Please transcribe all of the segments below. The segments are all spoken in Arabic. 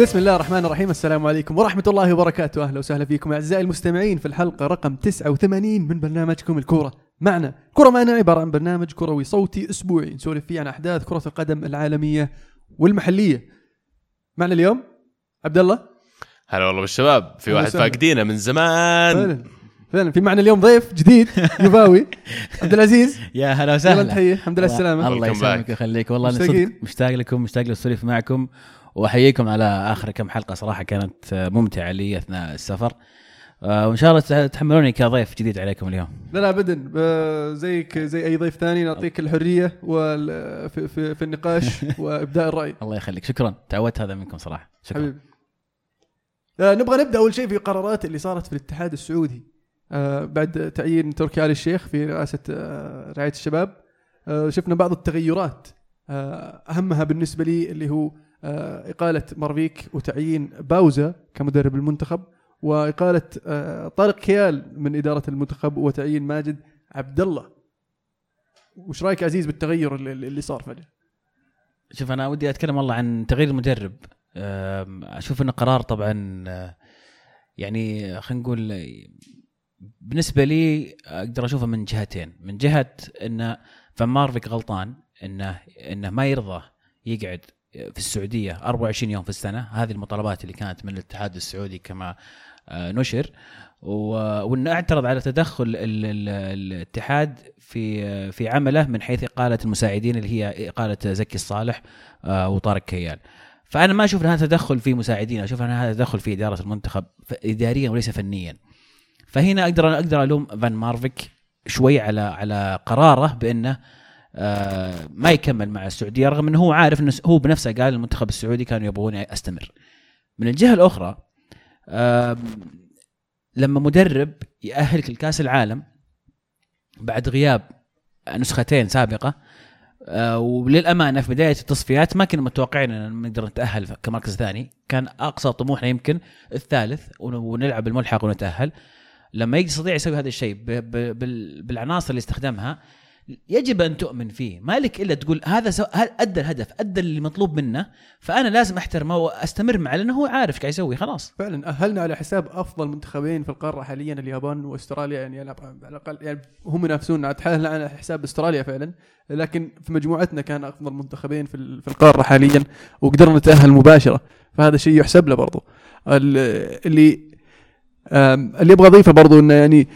بسم الله الرحمن الرحيم. السلام عليكم ورحمة الله وبركاته. أهلا وسهلا فيكم أعزائي المستمعين في الحلقة رقم 89 من برنامجكم الكورة. معنا كرة معنا عبارة عن برنامج كروي صوتي أسبوعي. نسولف فيه عن أحداث كرة القدم العالمية والمحلية. معنا اليوم عبد الله هلا والله بالشباب. في واحد وسهلا. فاقدينه من زمان. فعلا فعلا. في معنا اليوم ضيف جديد يباوي عبد العزيز. يا هلا وسهلا. الحمد لله السلامة. الله يسلمك. ويخليك. والله مشتاق لكم مشتاق للسولف معكم. وأحييكم على آخر كم حلقة صراحة كانت ممتعة لي أثناء السفر. آه، وإن شاء الله تحملوني كضيف جديد عليكم اليوم. لا لا ابدا. زيك زي أي ضيف ثاني نعطيك الحرية وال في, في, في النقاش وإبداء الرأي. الله يخليك. شكرا. تعودت هذا منكم صراحة. شكرا. حبيبي. آه نبغى نبدأ أول شيء في قرارات اللي صارت في الاتحاد السعودي. آه بعد تعيين تركي آل الشيخ في رئاسة رعاية الشباب. شفنا بعض التغيرات. أهمها بالنسبة لي اللي هو إقالة مارفيك وتعيين باوزا كمدرب المنتخب وإقالة آه طارق كيال من إدارة المنتخب وتعيين ماجد عبد الله وش رأيك عزيز بالتغير اللي, صار فجأة؟ شوف أنا ودي أتكلم والله عن تغيير المدرب. أشوف إنه قرار طبعا آه، يعني خلينا نقول آه، بالنسبة لي أقدر أشوفه من جهتين. من جهة ان فان مارفيك غلطان انه إنه ما يرضى يقعد في السعودية 24 يوم في السنة. هذه المطالبات اللي كانت من الاتحاد السعودي كما آه، نشر. وانه اعترض على تدخل ال- ال- الاتحاد في آه، في عمله من حيث إقالة المساعدين اللي هي إقالة زكي الصالح آه، وطارق كيال. فأنا ما أشوف إن هذا تدخل في مساعدين أشوف إن هذا تدخل في إدارة المنتخب اداريا وليس فنيا. فهنا أقدر أقدر ألوم فان مارفيك شوي على على قراره بأنه ما يكمل مع السعودية رغم إنه هو عارف إنه هو بنفسه قال المنتخب السعودي كانوا يبغوني استمر. من الجهة الأخرى آه لما مدرب يأهلك لكأس العالم بعد غياب نسختين سابقة آه وللأمانة في بداية التصفيات ما كنا متوقعين إن نقدر نتأهل كمركز ثاني كان أقصى طموحنا يمكن الثالث ون- ونلعب الملحق ونتأهل لما يستطيع يسوي هذا الشيء بالعناصر اللي استخدمها يجب أن تؤمن فيه. ما لك إلا تقول هذا سو... أدى الهدف أدى اللي مطلوب منه فأنا لازم احترمه واستمر معه لأنه هو عارف إيش قاعد يسوي خلاص. فعلا أهلنا على حساب أفضل منتخبين في القارة حاليا اليابان وأستراليا يعني على الأقل يعني هم ينافسون تحالنا على حساب أستراليا فعلا لكن في مجموعتنا كان أفضل منتخبين في ال- في القارة حاليا وقدرنا نتأهل مباشرة. فهذا شيء يحسب له برضو. ال- اللي اللي أبغى اضيفه برضو إنه يعني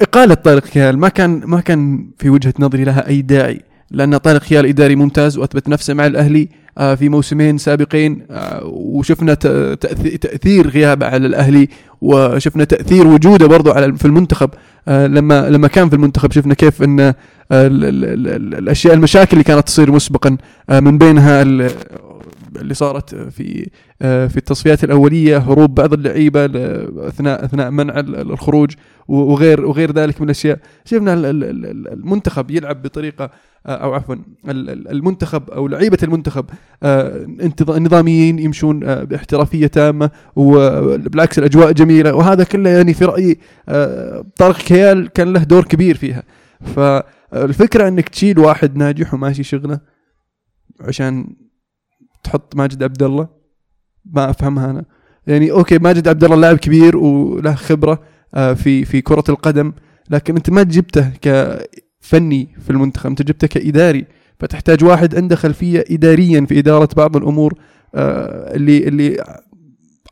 إقالة طارق كيال ما كان ما كان في وجهة نظري لها أي داعي لأن طارق كيال إداري ممتاز وأثبت نفسه مع الأهلي آه، في موسمين سابقين آه، وشفنا ت- تأث- تأثير غيابه على الأهلي وشفنا تأثير وجوده برضو على في المنتخب. آه، لما لما كان في المنتخب شفنا كيف إن آه، ال- ال- ال- ال- الاشياء المشاكل اللي كانت تصير مسبقا من بينها اللي صارت في آه، في التصفيات الأولية هروب بعض اللعيبة أثناء أثناء منع ال- ال- الخروج وغير وغير ذلك من الأشياء. شفنا ال- ال- ال- المنتخب يلعب بطريقة آه، أو عفوا ال- ال- المنتخب أو لعيبة المنتخب آه، نظاميين يمشون باحترافية تامة وبالعكس الأجواء جميلة. وهذا كله يعني في رأيي طارق كيال كان له دور كبير فيها. فالفكرة إنك تشيل واحد ناجح وماشي شغلة عشان تحط ماجد عبد الله ما أفهمها أنا. يعني أوكي ماجد عبد الله لاعب كبير وله خبرة آه، في في كرة القدم لكن أنت ما جبته كفني في المنتخب أنت جبته كإداري. فتحتاج واحد عنده خلفية اداريا في إدارة بعض الأمور آه، اللي اللي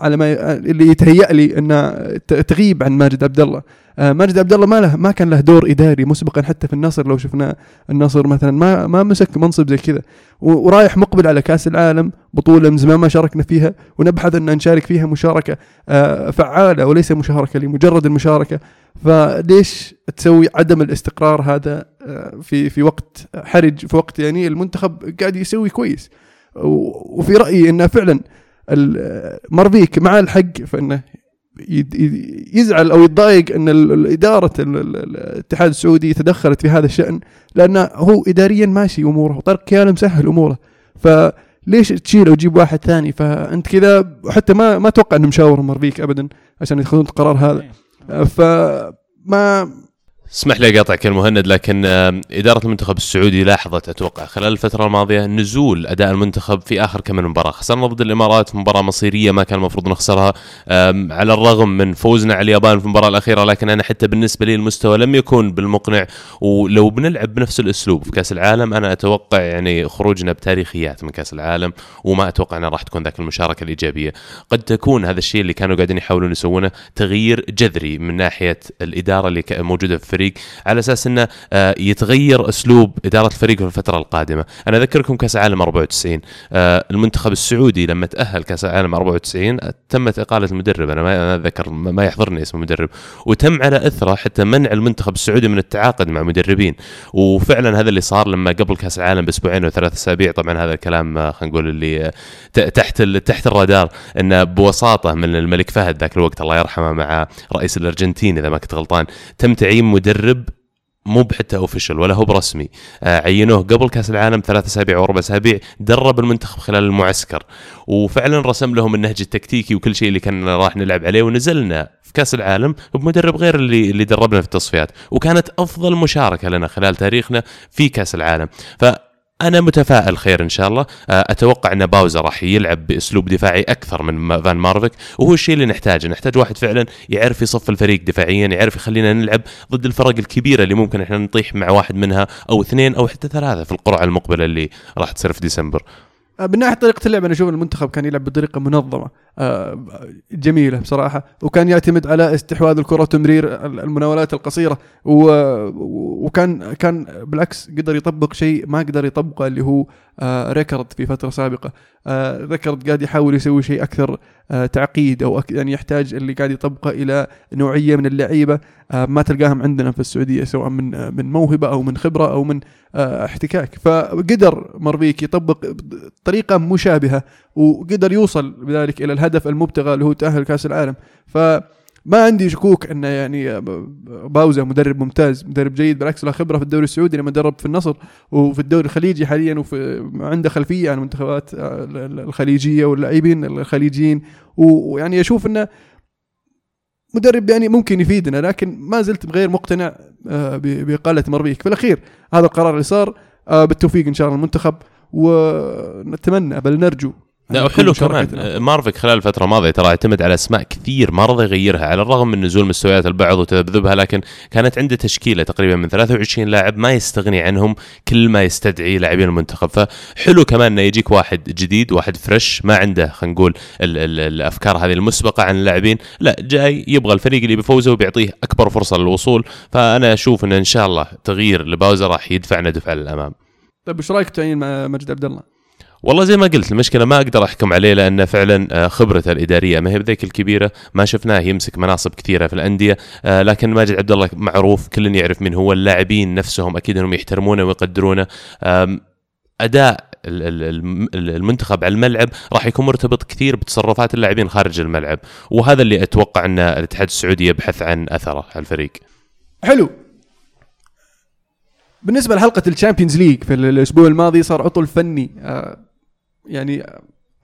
على ما اللي يتهيأ لي انه ت- تغيب عن ماجد عبد الله آه، ماجد عبد الله ما له ما كان له دور إداري مسبقا حتى في النصر لو شفنا النصر مثلا. ما ما مسك منصب زي كذا. ورايح مقبل على كأس العالم بطولة من زمان ما شاركنا فيها ونبحث أن نشارك فيها مشاركة آه، فعالة وليس مشاركة لمجرد المشاركة. فليش تسوي عدم الاستقرار هذا آه، في في وقت حرج في وقت يعني المنتخب قاعد يسوي كويس. وفي رأيي انه فعلا مارفيك مع الحق فإنه يزعل أو يتضايق إن إدارة ال- ال- الاتحاد السعودي تدخلت في هذا الشأن لأنه هو اداريا ماشي أموره وطارق كيال مسهل أموره. فليش تشيله وتجيب واحد ثاني؟ فأنت كذا حتى ما ما أتوقع إنه مشاور مارفيك ابدا عشان ياخذون القرار هذا. فما اسمح لي أقاطعك المهند لكن إدارة المنتخب السعودي لاحظت أتوقع خلال الفترة الماضية نزول أداء المنتخب في آخر كم من مباراة، خسرنا ضد الإمارات مباراة مصيرية ما كان المفروض نخسرها على الرغم من فوزنا على اليابان في المباراة الأخيرة لكن أنا حتى بالنسبة لي المستوى لم يكن بالمقنع. ولو بنلعب بنفس الأسلوب في كأس العالم أنا أتوقع يعني خروجنا بتاريخيات من كأس العالم وما أتوقع انها راح تكون ذاك المشاركة الإيجابية، قد تكون هذا الشيء اللي كانوا قاعدين يحاولون يسوونه تغيير جذري من ناحية الإدارة اللي موجودة في الفريق على أساس إنه آه، يتغير أسلوب إدارة الفريق في الفترة القادمة، أنا أذكركم كأس العالم 94 آه، المنتخب السعودي لما تأهل كأس العالم 94 آه، تمت إقالة المدرب. أنا ما أتذكر ما يحضرني اسم المدرب. وتم على إثره حتى منع المنتخب السعودي من التعاقد مع مدربين. وفعلا هذا اللي صار لما قبل كأس العالم بأسبوعين أو ثلاث أسابيع طبعا هذا الكلام خلينا نقول اللي تحت تحت الرادار انه بوساطة من الملك فهد ذاك الوقت الله يرحمه مع رئيس الأرجنتين إذا ما كنت غلطان. تم تعيين مدرب مو حتى official ولا هو برسمي. آه عينوه قبل كأس العالم ثلاث اسابيع أو أربع اسابيع درب المنتخب خلال المعسكر. وفعلا رسم لهم النهج التكتيكي وكل شيء اللي كان راح نلعب عليه ونزلنا في كأس العالم بمدرب غير اللي اللي دربنا في التصفيات. وكانت أفضل مشاركة لنا خلال تاريخنا في كأس العالم. ف أنا متفائل خير إن شاء الله. آه، أتوقع إن باوزا راح يلعب بأسلوب دفاعي أكثر من فان مارفيك. وهو الشيء اللي نحتاجه. نحتاج واحد فعلا يعرف يصف الفريق دفاعيا يعرف يخلينا نلعب ضد الفرق الكبيرة اللي ممكن إحنا نطيح مع واحد منها أو اثنين أو حتى ثلاثة في القرعة المقبلة اللي راح تصير في ديسمبر. آه، من ناحية طريقة اللعب أنا أشوف المنتخب كان يلعب بطريقة منظمة. جميلة بصراحة. وكان يعتمد على استحواذ الكرة وتمرير المناولات القصيرة. وكان كان بالعكس قدر يطبق شيء ما قدر يطبقه اللي هو آه، ريكارد في فترة سابقة. آه، ريكارد قاعد يحاول يسوي شيء أكثر آه، تعقيد أو يعني يحتاج اللي قاعد يطبقه إلى نوعية من اللعيبة آه، ما تلقاهم عندنا في السعودية سواء من آه، من موهبة أو من خبرة أو من آه، احتكاك. فقدر مرفيك يطبق طريقه مشابهة وقدر يوصل بذلك إلى الهدف المبتغى اللي هو تأهل كأس العالم. فما عندي شكوك انه يعني باوزا مدرب ممتاز مدرب جيد بالعكس له خبرة في الدوري السعودي لما درب في النصر وفي الدوري الخليجي حاليا وفي عنده خلفية عن المنتخبات الخليجية واللاعبين الخليجيين ويعني أشوف إنه مدرب يعني ممكن يفيدنا لكن ما زلت غير مقتنع آه، ب- بإقالة مربيك في الأخير هذا القرار اللي صار آه، بالتوفيق إن شاء الله المنتخب ونتمنى بل نرجو لا وحلو كمان. مارفيك خلال الفترة الماضية ترى اعتمد على أسماء كثير ما رضى يغيرها على الرغم من نزول مستويات البعض وتذبذبها لكن كانت عنده تشكيلة تقريبا من 23 لاعب ما يستغني عنهم كل ما يستدعي لاعبين المنتخب. فحلو كمان إنه يجيك واحد جديد واحد فريش ما عنده خلينا نقول ال ال الأفكار هذه المسبقة عن اللاعبين. لا جاي يبغى الفريق اللي بيفوزه وبيعطيه أكبر فرصة للوصول. فأنا أشوف ان إن شاء الله تغيير لباوزر راح يدفعنا دفعه للأمام. طيب إيش رأيك تعيين مجد عبد الله؟ والله زي ما قلت المشكلة ما أقدر أحكم عليه لأن فعلا آه، خبرته الإدارية ما هي بذيك الكبيرة ما شفناه يمسك مناصب كثيرة في الأندية آه، لكن ماجد عبد الله معروف كل يعرف من هو اللاعبين نفسهم أكيد إنهم يحترمونه ويقدرونه. أداء ال- ال- الم- المنتخب على الملعب راح يكون مرتبط كثير بتصرفات اللاعبين خارج الملعب وهذا اللي أتوقع أن الاتحاد السعودي يبحث عن أثره على الفريق. حلو. بالنسبة لحلقة ال Champions League في ال- الأسبوع الماضي صار عطل فني آه، يعني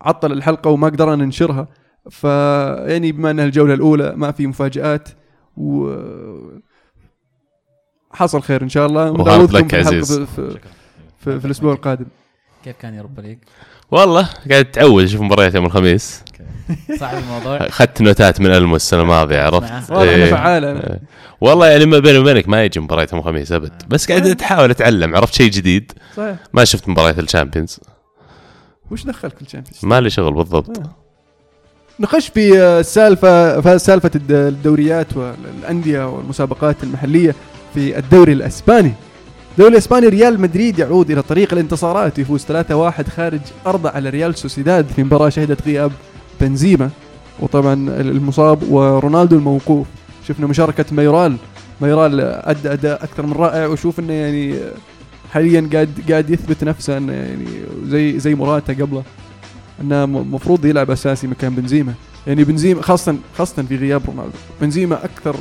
عطل الحلقة وما قدرنا ننشرها. ف يعني بما أنها الجولة الأولى ما في مفاجآت و حصل خير إن شاء الله. و hard luck عزيز. في, في, في, في الأسبوع القادم. كيف كان يا رب ليك؟ والله قاعد تعود أشوف مباريات يوم الخميس. صعب الموضوع. اخذت نوتات من الم- السنة الماضية عرفت. والله إيه. فعال أنا. إيه. والله يعني ما بيني وبينك ما يجي مباريات يوم الخميس أبد. بس قاعد احاول أتعلم عرفت؟ شيء جديد. صحيح. ما شفت مباريات ال Champions. وش دخلك في ال Champions ما لي شغل بالضبط. نخش في آه، سالفة في سالفة الد- الدوريات والأندية والمسابقات المحلية في الدوري الإسباني. الدوري الإسباني ريال مدريد يعود إلى طريق الانتصارات. يفوز 3-1 خارج ارضه على ريال سوسيداد في مباراة شهدت غياب بنزيما. وطبعا المصاب ورونالدو الموقوف. شفنا مشاركة مايورال. مايورال أدى أداء أكثر من رائع. وشوف إنه يعني حاليا قاعد قاعد يثبت نفسه إنه يعني زي زي موراتا قبله. إنه المفروض يلعب أساسي مكان بنزيما. يعني بنزيما خاصه خاصه في غياب رونالدو. بنزيما أكثر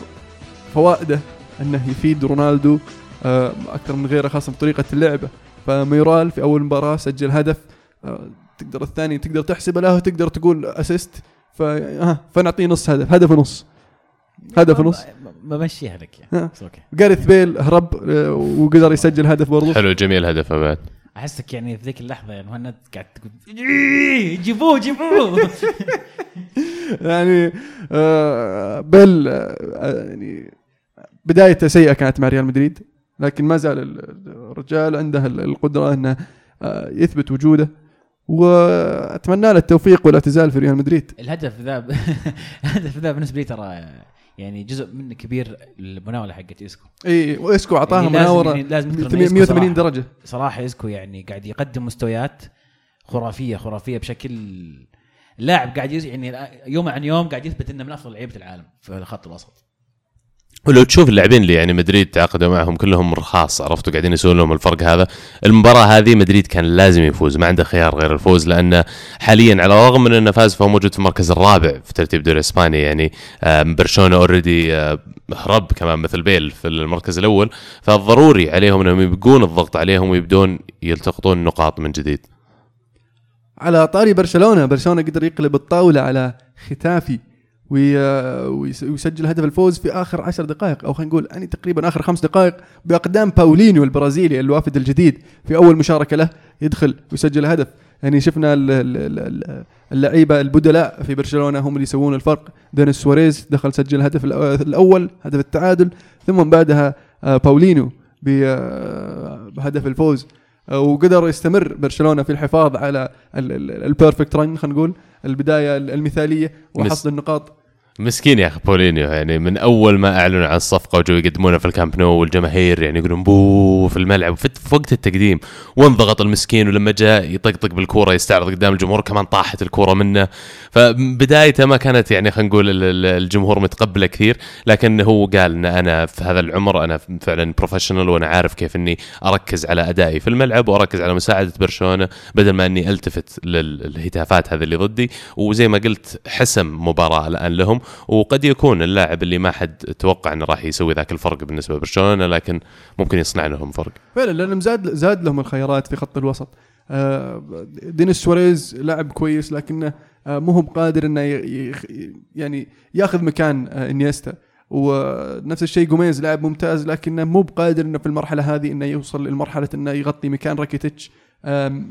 فوائده إنه يفيد رونالدو آه، أكثر من غيره خاصه بطريقة اللعبة. فمايورال في أول مباراة سجل هدف آه، تقدر الثاني تقدر تحسبه له وتقدر تقول assist آه، فنعطيه نص هدف. هدف ونص. هدف ونص. بمشيها لك. يعني. بس okay. جاريث بيل هرب آه، وقدر يسجل هدف برضو حلو جميل هدفه بعد. أحسك يعني في ذيك اللحظة يعني مهند قاعد تقول "إيه، جيبوه جيبوه. يعني آه، بيل آه، يعني بدايته سيئة كانت مع ريال مدريد لكن ما زال ال- الرجال عنده ال- القدرة إنه آه، يثبت وجوده وأتمنى له التوفيق والاعتزال في ريال مدريد. الهدف ذا الهدف ذا بالنسبة لي ترى يعني جزء منه كبير المناولة حقت اسكو إي واسكو اعطاها يعني مناولة يعني لازم نذكر إن إسكو 180 صراحة- درجة. صراحة اسكو يعني قاعد يقدم مستويات خرافية خرافية بشكل لاعب قاعد. يعني يوم عن يوم قاعد يثبت إنه من أفضل لعيبة العالم في الخط الوسط. ولو تشوف اللاعبين اللي يعني مدريد تعاقدوا معهم كلهم رخاص عرفتوا قاعدين يسوون لهم الفرق هذا. المباراة هذه مدريد كان لازم يفوز ما عنده خيار غير الفوز لأنه حاليا على الرغم من انه فاز فهو موجود في المركز الرابع في ترتيب الدوري الاسباني يعني آم، برشلونة already هرب كمان مثل بيل في المركز الأول. فالضروري عليهم إنهم يبقون الضغط عليهم ويبدون يلتقطون نقاط من جديد. على طاري برشلونة برشلونة قدر يقلب الطاولة على ختافي ويسجل هدف الفوز في آخر عشر دقائق أو خلينا نقول يعني تقريبا آخر خمس دقائق بأقدام باولينيو البرازيلي الوافد الجديد في أول مشاركة له يدخل ويسجل هدف. يعني شفنا ال- ال- ال- اللعيبة البدلاء في برشلونة هم اللي يسوون الفرق. دينيس سواريز دخل سجل الهدف الأول هدف التعادل ثم بعدها آه، باولينيو ب- آه، بهدف الفوز. آه، وقدر يستمر برشلونة في الحفاظ على ال perfect run خلينا نقول البداية المثالية وحصد النقاط. مسكين يا أخي باولينيو يعني من أول ما أعلنوا عن الصفقة وجو يقدمونه في الكامب نو والجماهير يعني يقولون boo في الملعب في وقت التقديم. وانضغط المسكين ولما جاء يطقطق بالكورة يستعرض قدام الجمهور كمان طاحت الكورة منه. فبدايته ما كانت يعني خلينا نقول ال- ال- الجمهور متقبلة كثير لكن هو قال إن أنا في هذا العمر أنا فعلا بروفيشنال وأنا عارف كيف إني أركز على أدائي في الملعب وأركز على مساعدة برشلونة بدل ما إني ألتفت للهتافات هذه اللي ضدي. وزي ما قلت حسم مباراة الآن لهم وقد يكون اللاعب اللي ما حد توقع إنه راح يسوي ذاك الفرق بالنسبة لبرشلونة لكن ممكن يصنع لهم فرق. فعلا لانهم زاد زاد لهم الخيارات في خط الوسط. آه، دينيس سواريز لاعب كويس لكنه آه، مو هو بقادر إنه يعني ياخذ مكان آه، إنيستا. ونفس الشيء جوميز لاعب ممتاز لكنه مو بقادر إنه في المرحلة هذه إنه يوصل لمرحلة إنه يغطي مكان راكيتيتش.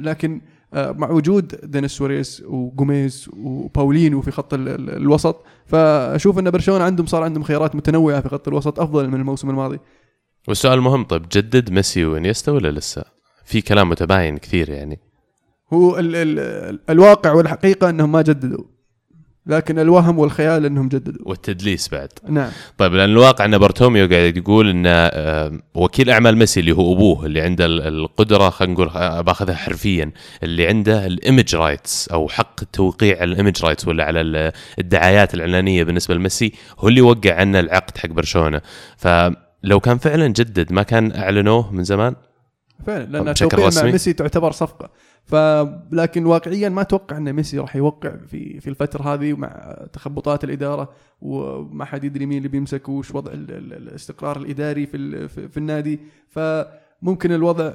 لكن مع وجود دينيس سواريز وجوميز وباولينيو في خط ال- ال- الوسط. فأشوف أن برشلونة عندهم صار عندهم خيارات متنوعة في خط الوسط أفضل من الموسم الماضي. والسؤال المهم طيب جدد ميسي وإنيستا ولا لسه؟ في كلام متباين كثير يعني. هو ال ال الواقع والحقيقة أنهم ما جددوا. لكن الوهم والخيال إنهم جددوا. والتدليس بعد. نعم. طيب لأن الواقع أن بارتوميو قاعد يقول إن آه، وكيل أعمال ميسي اللي هو أبوه اللي عنده ال- القدرة خلينا نقول آه، بأخذها حرفيا اللي عنده ال image rights أو حق التوقيع على ال image rights ولا على ال- الدعايات الإعلانية بالنسبة لميسي هو اللي وقع عنا العقد حق برشلونه فلو كان فعلا جدد ما كان أعلنوه من زمان؟ فعلا لأن التوقيع مع؟ ميسي تعتبر صفقة. ف لكن واقعيا ما أتوقع إن ميسي راح يوقع في في الفترة هذه مع تخبطات الإدارة وما حد يدري مين اللي بيمسك وش وضع ال- ال- الاستقرار الإداري في في, النادي. فممكن الوضع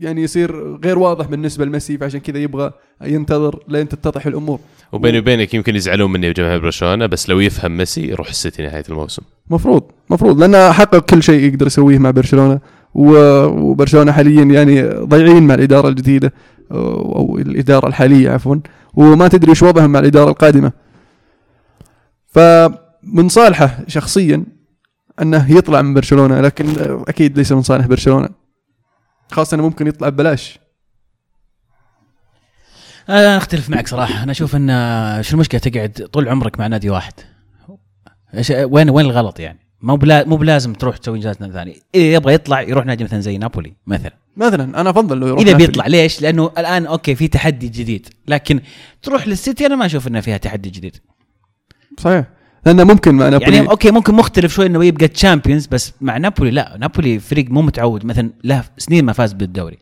يعني يصير غير واضح بالنسبة لميسي فعشان كذا يبغى ينتظر لين تتضح الأمور. وبيني وبينك يمكن يزعلون مني جماهير برشلونة بس لو يفهم ميسي يروح السيتي نهاية الموسم. مفروض مفروض لأنه حقق كل شيء يقدر يسويه مع برشلونة. وبرشلونة حاليا يعني ضايعين مع الإدارة الجديدة أو الإدارة الحالية عفوا وما تدري إيش وضعهم مع الإدارة القادمة. فمن صالحه شخصيا أنه يطلع من برشلونة لكن أكيد ليس من صالح برشلونة. خاصة إنه ممكن يطلع ببلاش. أنا أختلف معك صراحة. أنا أشوف إن شو المشكلة؟ تقعد طول عمرك مع نادي واحد. وين وين الغلط يعني؟ مو بلا مو بلازم تروح تسوي إنجاز ثاني. إيه يبغى يطلع يروح نادي مثلا زي نابولي مثلا. مثلا أنا أفضل لو يروح إذا نابولي. بيطلع ليش؟ لأنه الآن okay في تحدي جديد. لكن تروح للسيتي أنا ما أشوف انها فيها تحدي جديد. صحيح. لأنه ممكن مع نابولي يعني أوكي ممكن مختلف شوي إنه يبقى Champions بس مع نابولي لا. نابولي فريق مو متعود. مثلا له سنين ما فاز بالدوري.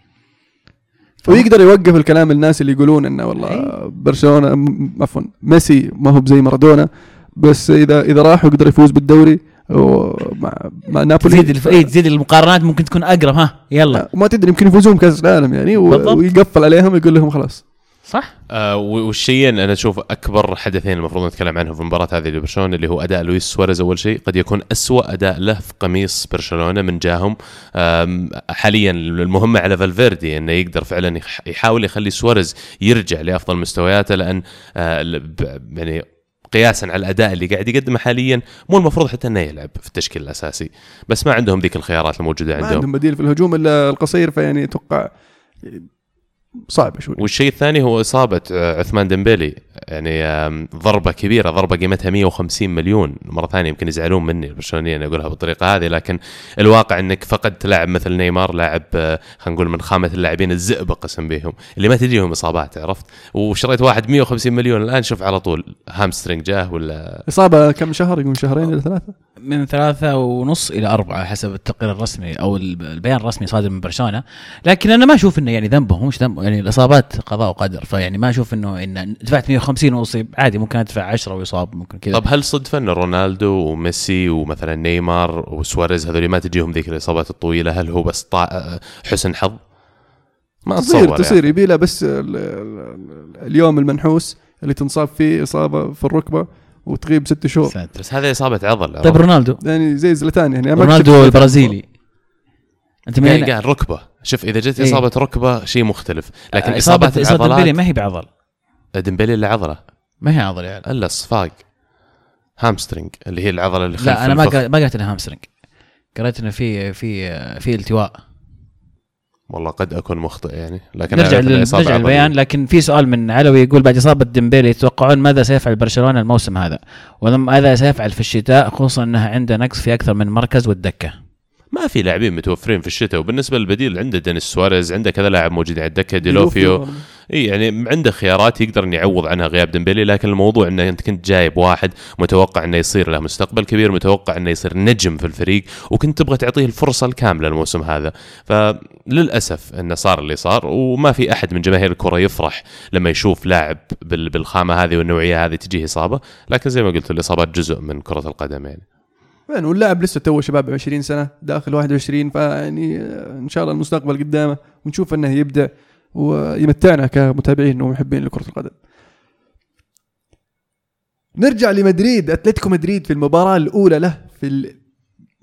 ويقدر يوقف الكلام الناس اللي يقولون إنه والله أي. برشلونة عفوا ميسي ما هو بزي مارادونا بس اذا إذا راح ويقدر يفوز بالدوري مع نابولي تزيد الف... إيه تزيد المقارنات ممكن تكون أقرب ها يلا وما تدري يمكن يفوزون بكأس العالم يعني و- بالضبط. ويقفل عليهم ويقول لهم خلاص صح؟ آه والشيئين أنا أشوف أكبر حدثين المفروض نتكلم عنهم في المباراه هذه لبرشلونة اللي هو أداء لويس سواريز أول شيء قد يكون أسوأ أداء له في قميص برشلونة من جاهم حاليا المهمه على فالفيردي إنه يقدر فعلا يح- يحاول يخلي سواريز يرجع لأفضل مستوياته لأن آه يعني قياسا على الأداء اللي قاعد يقدمه حاليا مو المفروض حتى إنه يلعب في التشكيل الأساسي. بس ما عندهم ذيك الخيارات الموجودة ما عندهم. عندهم بديل في الهجوم إلا ألكاسير فيعني أتوقع صعبة شوي. والشيء الثاني هو إصابة آه، عثمان ديمبيلي. يعني ضربة كبيرة ضربة قيمتها 150 مليون. مرة ثانية يمكن يزعلون مني البرشلونيين أقولها بالطريقة هذه لكن الواقع إنك فقدت لاعب مثل نيمار لاعب آه، خلينا نقول من خامة اللاعبين الزئبق قسم بهم اللي ما تجيهم إصابات عرفت؟ وشريت واحد 150 مليون الآن شوف على طول hamstring جاه ولا؟ إصابة كم شهر؟ يقول شهرين إلى ثلاثة. من ثلاثة ونص إلى أربعة حسب التقرير الرسمي أو الب- البيان الرسمي صادر من برشلونة. لكن أنا ما أشوف إنه يعني ذنبه مش ذنبه يعني الإصابات قضاء وقدر. فيعني ما أشوف إنه إن دفعت 150 وأصيب عادي ممكن أدفع 10 ويصاب ممكن كذا. طب هل صدفه ان رونالدو وميسي ومثلا نيمار وسواريز هذول ما تجيهم ذيك الإصابات الطويلة هل هو بس طا... حسن حظ؟ ما تصير اتصور تصير. يعني. يبي له بس ال- ال- ال- اليوم المنحوس اللي تنصاب فيه إصابة في الركبة وتغيب ست شهور. ساتر. بس هذه إصابة عضل. طيب رونالدو. يعني زي زلتان يعني. رونالدو البرازيلي. أنت من قاعد ركبة. شوف إذا جت إيه. إصابة ركبة شيء مختلف. لكن إصابة إصابات إصابة العضلات ما هي بعضل. ديمبلي اللي عضله. ما هي عضل يعني إلا الصفاق. hamstring اللي هي العضله اللي خلف لا أنا ما ما قريت إنها hamstring قريت إنه في في في التواء. والله قد أكون مخطئ يعني لكن نرجع نرجع. للبيان. لكن في سؤال من علوي يقول بعد إصابة ديمبيلي يتوقعون ماذا سيفعل برشلونة الموسم هذا؟ وماذا سيفعل في الشتاء خصوصا إنها عنده نقص في أكثر من مركز والدكة. ما في لاعبين متوفرين في الشتاء وبالنسبة للبديل عنده دينيس سواريز عنده كذا لاعب موجودين على الدكة ديلوفيو. اي يعني عنده خيارات يقدر إنه يعوض عنها غياب ديمبلي لكن الموضوع إنه أنت كنت جايب واحد متوقع إنه يصير له مستقبل كبير متوقع إنه يصير نجم في الفريق وكنت تبغى تعطيه الفرصة الكاملة الموسم هذا. فللأسف إنه صار اللي صار وما في أحد من جماهير الكره يفرح لما يشوف لاعب بال- بالخامة هذه والنوعية هذه تجيه إصابة لكن زي ما قلت الاصابات جزء من كرة القدم يعني. يعني واللاعب لسه تو شباب 20 سنة داخل 21 فيعني إن شاء الله المستقبل قدامه ونشوف إنه يبدع ويمتعنا كمتابعين ومحبين لكرة القدم. نرجع لمدريد. أتلتيكو مدريد في المباراة الأولى له في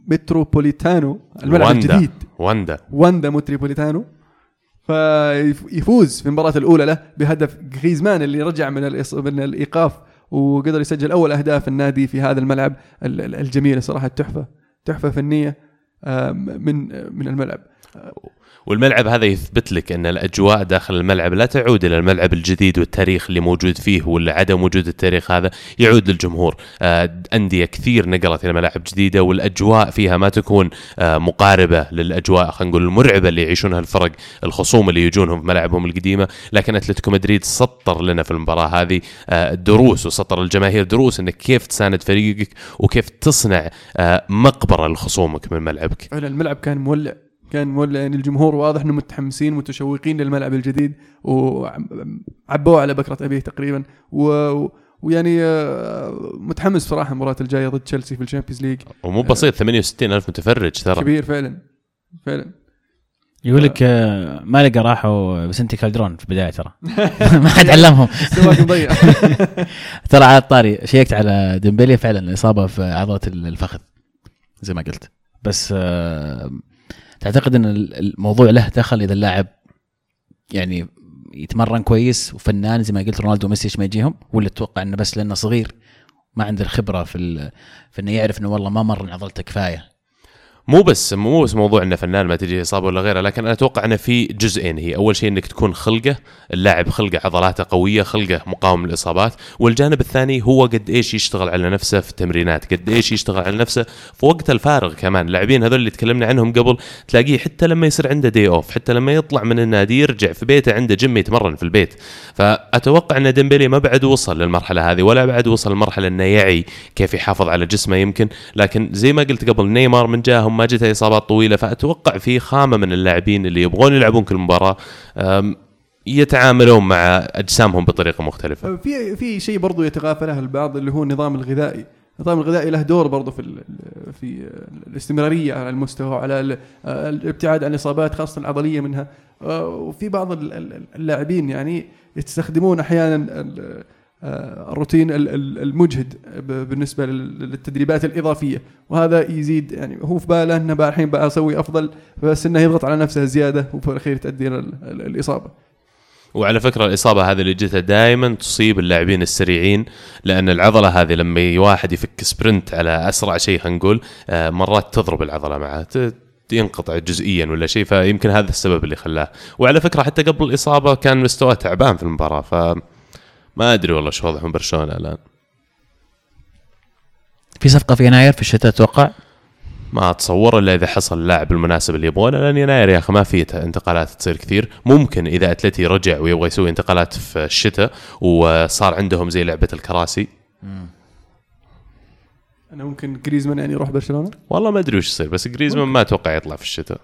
المتروبوليتانو الملعب واندا. الجديد. واندا. واندا متروبوليتانو. فيفوز في المباراة الأولى له بهدف غريزمان اللي رجع من من الإيقاف وقدر يسجل أول أهداف النادي في هذا الملعب ال- ال- الجميل صراحة. تحفة تحفة فنية آم، من من الملعب. والملعب هذا يثبت لك أن الأجواء داخل الملعب لا تعود إلى الملعب الجديد والتاريخ اللي موجود فيه ولا عدم وجود التاريخ هذا يعود للجمهور. آه، أندية كثير نقلت إلى ملاعب جديدة والأجواء فيها ما تكون آه، مقاربة للأجواء خلينا نقول المرعبة اللي يعيشونها الفرق الخصوم اللي يجونهم في ملاعبهم القديمة. لكن أتلتيكو مدريد سطر لنا في المباراة هذه. آه، دروس وسطر الجماهير دروس إنك كيف تساند فريقك وكيف تصنع مقبرة لخصومك من ملعبك. الملعب كان مولع. كان مولع يعني الجمهور واضح انهم متحمسين متشوقين للملعب الجديد وعبوه على بكرة أبيه تقريبا. و ويعني آه، متحمس صراحة المباراة الجاية ضد تشيلسي في ال Champions League. ومو بسيط 68 ألف متفرج ترى. كبير فعلا فعلا. يقول لك آه، ما لقى راحوا فيسنتي كالديرون في البداية ترى. ما حد علمهم. ترى على الطاري شيكت على ديمبلي فعلا الإصابة في عضلة الفخذ زي ما قلت. بس آه، تعتقد إن الموضوع له دخل إذا اللاعب يعني يتمرن كويس وفنان زي ما قلت رونالدو وميسي ما يجيهم؟ ولا تتوقع إنه بس لأنه صغير ما عنده الخبرة في في إنه يعرف إنه والله ما مرن عضلته كفاية؟ مو بس مو بس موضوع إنه فنان ما تجي إصابة ولا غيره لكن أنا أتوقع إنه في جزئين. هي أول شيء إنك تكون خلقه اللاعب خلقه عضلاته قوية خلقه مقاوم للإصابات. والجانب الثاني هو قد إيش يشتغل على نفسه في التمرينات قد إيش يشتغل على نفسه في وقت الفارغ كمان. اللاعبين هذول اللي تكلمنا عنهم قبل تلاقيه حتى لما يصير عنده day off حتى لما يطلع من النادي يرجع في بيته عنده جيم يتمرن في البيت. فأتوقع إن ديمبلي ما بعد وصل للمرحلة هذه ولا بعد وصل لمرحله إنه يعي كيف يحافظ على جسمه يمكن. لكن زي ما قلت قبل نيمار من جاهم ما جته إصابات طويلة فأتوقع في خامة من اللاعبين اللي يبغون يلعبون كل مباراة يتعاملون مع أجسامهم بطريقة مختلفة. في في شيء برضو يتغافله البعض اللي هو النظام الغذائي. النظام الغذائي له دور برضه في في الاستمرارية على المستوى على ال- الابتعاد عن الإصابات خاصة العضلية منها. آه، وفي بعض ال- ال- اللاعبين يعني يستخدمون أحيانا الروتين ال- ال- المجهد بالنسبة لل- للتدريبات الإضافية. وهذا يزيد يعني هو في باله إنه الحين بقى أسوي أفضل بس إنه يضغط على نفسه زيادة وفي الأخير تؤدي إلى ال- ال- الإصابة. وعلى فكرة الإصابة هذه اللي جتها دائما تصيب اللاعبين السريعين لأن العضلة هذه لما واحد يفك سبرنت على أسرع شيء خلينا نقول آه، مرات تضرب العضلة معه ينقطع جزئيا ولا شيء فيمكن هذا السبب اللي خلاه. وعلى فكرة حتى قبل الإصابة كان مستواه تعبان في المباراة ف ما أدري والله شو وضعهم برشلونة الآن. في صفقة في يناير في الشتاء أتوقع ما أتصور إلا إذا حصل اللاعب المناسب اللي يبغونه لأن يناير يا أخي ما في انتقالات تصير كثير. ممكن إذا أتلتي رجع ويبغى يسوي انتقالات في الشتاء وصار عندهم زي لعبة الكراسي. أنا ممكن جريزمان يعني يروح برشلونة؟ والله ما أدري وش يصير بس جريزمان ما أتوقع يطلع في الشتاء.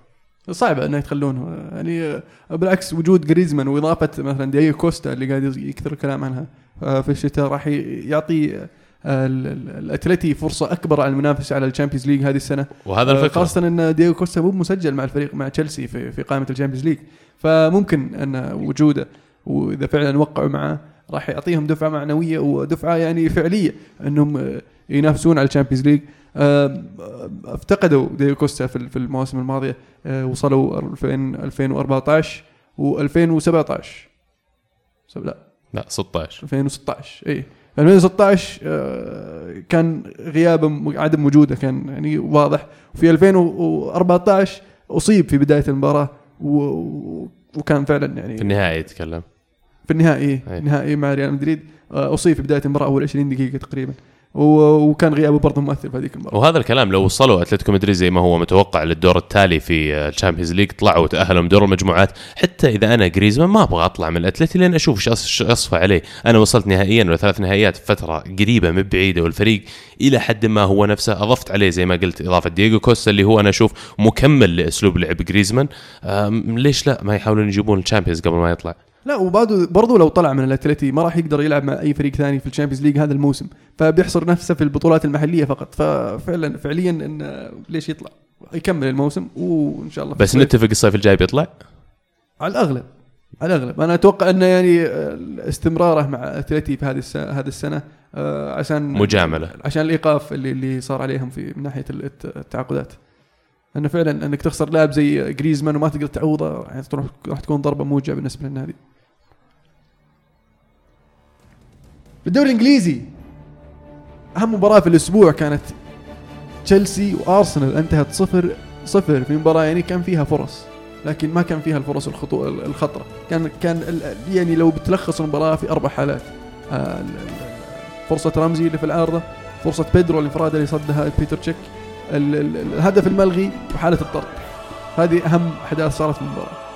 صعبة إنه يتخلونه يعني آه، بالعكس وجود جريزمان وإضافة مثلا ديايو كوستا اللي قاعد يكثر الكلام عنها آه، في الشتاء راح يعطي آه، ال- ال- الأتلتي فرصة أكبر على المنافسة على ال Champions League هذه السنة. وهذا آه، الفكرة خاصة إن دياغو كوستا مو مسجل مع الفريق مع تشيلسي في في قائمة ال Champions League. فممكن إن وجوده وإذا فعلا وقعوا معه راح يعطيهم دفعة معنوية ودفعة يعني فعلية إنهم آه، ينافسون على ال Champions League. آه، افتقدوا دياغو كوستا في المواسم الماضية آه، وصلوا 2000 2014 و2017 لا. لا 16 2016 اي 2016 آه، كان غيابه عدم وجوده كان يعني واضح. وفي 2014 أصيب في بداية المباراة وكان فعلا يعني في النهائي تتكلم. في النهائي أي. نهائي مع ريال مدريد آه، أصيب في بداية المباراة أول 20 دقيقة تقريبا. وكان غيابه برضه مؤثر في هذيك المباراة. وهذا الكلام لو وصلوا أتلتيكو مدريد زي ما هو متوقع للدور التالي في ال Champions League طلعوا وتأهلوا من دور المجموعات. حتى إذا أنا جريزمان ما أبغى أطلع من الأتلتي لين أشوف إيش اصفى عليه. أنا وصلت نهائيا ولا ثلاث نهائيات فترة قريبة من بعيدة والفريق إلى حد ما هو نفسه أضفت عليه زي ما قلت إضافة دييغو كوستا اللي هو أنا أشوف مكمل لأسلوب لعب جريزمان. ليش لا؟ ما يحاولون يجيبون ال Champions قبل ما يطلع. لا وبعده برضه لو طلع من الأتلتي ما راح يقدر يلعب مع أي فريق ثاني في ال Champions League هذا الموسم. فبيحصر نفسه في البطولات المحلية فقط. ففعلا فعليا إن ليش يطلع؟ يكمل الموسم وإن شاء الله بس. نتفق الصيف الجاي بيطلع؟ على الأغلب على الأغلب. أنا أتوقع إنه يعني استمراره مع أتلتي في هذه هذه السنة آه، عشان مجاملة. عشان الإيقاف اللي اللي صار عليهم في من ناحية الت- التعاقدات. إنه فعلا إنك تخسر لاعب زي جريزمان وما تقدر تعوضه يعني تروح راح تكون ضربة موجعه بالنسبة للنادي. بالدوري الإنجليزي أهم مباراة في الأسبوع كانت تشيلسي وأرسنال انتهت صفر صفر في مباراة يعني كان فيها فرص لكن ما كان فيها الفرص الخطو الخطرة. كان كان يعني لو بتلخص المباراة في أربع حالات آه، فرصة رمزي اللي في العارضة فرصة بيدرو الانفراد اللي صدها بيتر تشيك الهدف الملغي وحالة الطرد. هذه أهم أحداث صارت في المباراة.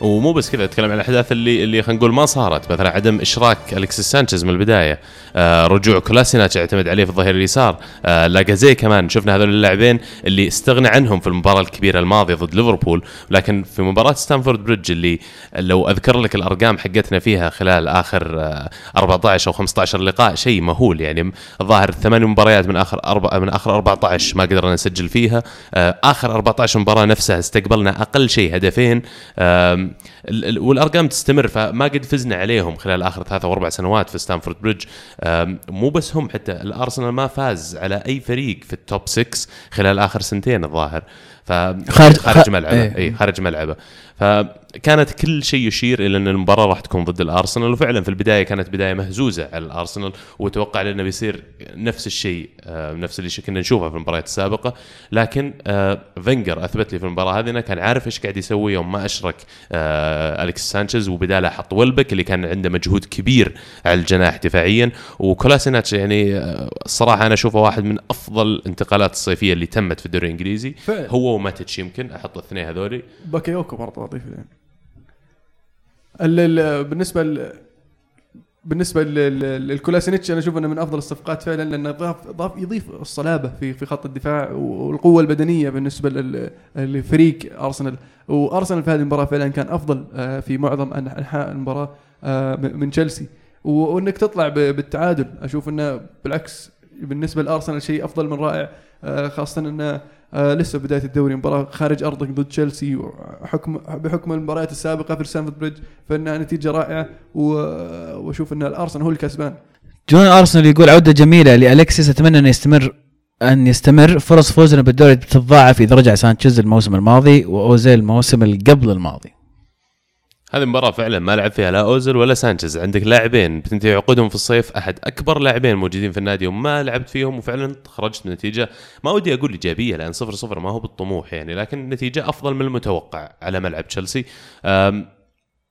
ومو بس كذا أتكلم عن الأحداث اللي اللي خلينا نقول ما صارت. مثلا عدم إشراك الكسيس سانشيز من البداية. آه رجوع كولاسيناتش اعتمد عليه في الظهير اليسار. آه لاكازيت كمان. شفنا هذول اللاعبين اللي استغنى عنهم في المباراة الكبيرة الماضية ضد ليفربول. لكن في مباراة ستامفورد بريدج اللي لو أذكر لك الأرقام حقتنا فيها خلال آخر آه 14 أو 15 لقاء شيء مهول. يعني الظاهر ثمان مباريات من آخر أربع من آخر 14 ما قدرنا نسجل فيها. آه آخر 14 مباراة نفسها استقبلنا أقل شيء هدفين. ال- والأرقام تستمر فما قد فزنا عليهم خلال آخر ثلاث أو أربع سنوات في ستامفورد بريدج مو بس هم حتى الأرسنال ما فاز على أي فريق في ال top 6 خلال آخر سنتين الظاهر. ف خارج- خارج ملعبه. إيه. اي خارج ملعبه. فكانت كل شيء يشير إلى أن المباراة راح تكون ضد الأرسنال وفعلا في البداية كانت بداية مهزوزة على الأرسنال وتوقع لنا بيصير نفس الشيء آه، نفس اللي كنا نشوفه في المباريات السابقة. لكن آه، فينجر أثبت لي في المباراة هذه إنه كان عارف إيش قاعد يسوي يوم ما أشرك آه، الكسيس سانشيز وبداله حط ويلبك اللي كان عنده مجهود كبير على الجناح دفاعيا. وكولاسيناتش يعني الصراحه أنا أشوفه واحد من أفضل الانتقالات الصيفية اللي تمت في الدوري الإنجليزي. فعلا. هو وماتيتش يمكن أحط الاثنين هذولي. باكيوكو برضه ال- ال- بالنسبة بالنسبة للكولاسينيتش أنا أشوف إنه من أفضل الصفقات فعلا لأنه ضاف ضاف يضيف الصلابة في في خط الدفاع والقوة البدنية بالنسبة لفريق أرسنال. وأرسنال في هذه المباراة فعلا كان أفضل آه، في معظم أنحاء المباراة آه، من تشيلسي. وإنك تطلع بالتعادل أشوف إنه بالعكس بالنسبة لأرسنال شيء أفضل من رائع آه، خاصة إنه آه، لسه بداية الدوري مباراة خارج أرضك ضد تشيلسي وحكم بحكم المباريات السابقة في ستامفورد بريدج فإنها نتيجة رائعة وأشوف إن الأرسنال هو الكسبان. جون أرسنال يقول عودة جميلة لالكسيس أتمنى انه يستمر أن يستمر. فرص فوزنا بالدوري بتتضاعف إذا رجع سانشيز الموسم الماضي وأوزيل الموسم اللي قبل الماضي. هذه المباراة فعلا ما لعب فيها لا اوزل ولا سانشيز، عندك لاعبين بتنتهي عقودهم في الصيف. أحد أكبر لاعبين موجودين في النادي وما لعبت فيهم وفعلا خرجت بنتيجة ما ودي أقول إيجابية لأن صفر صفر ما هو بالطموح يعني لكن نتيجة أفضل من المتوقع على ملعب تشيلسي.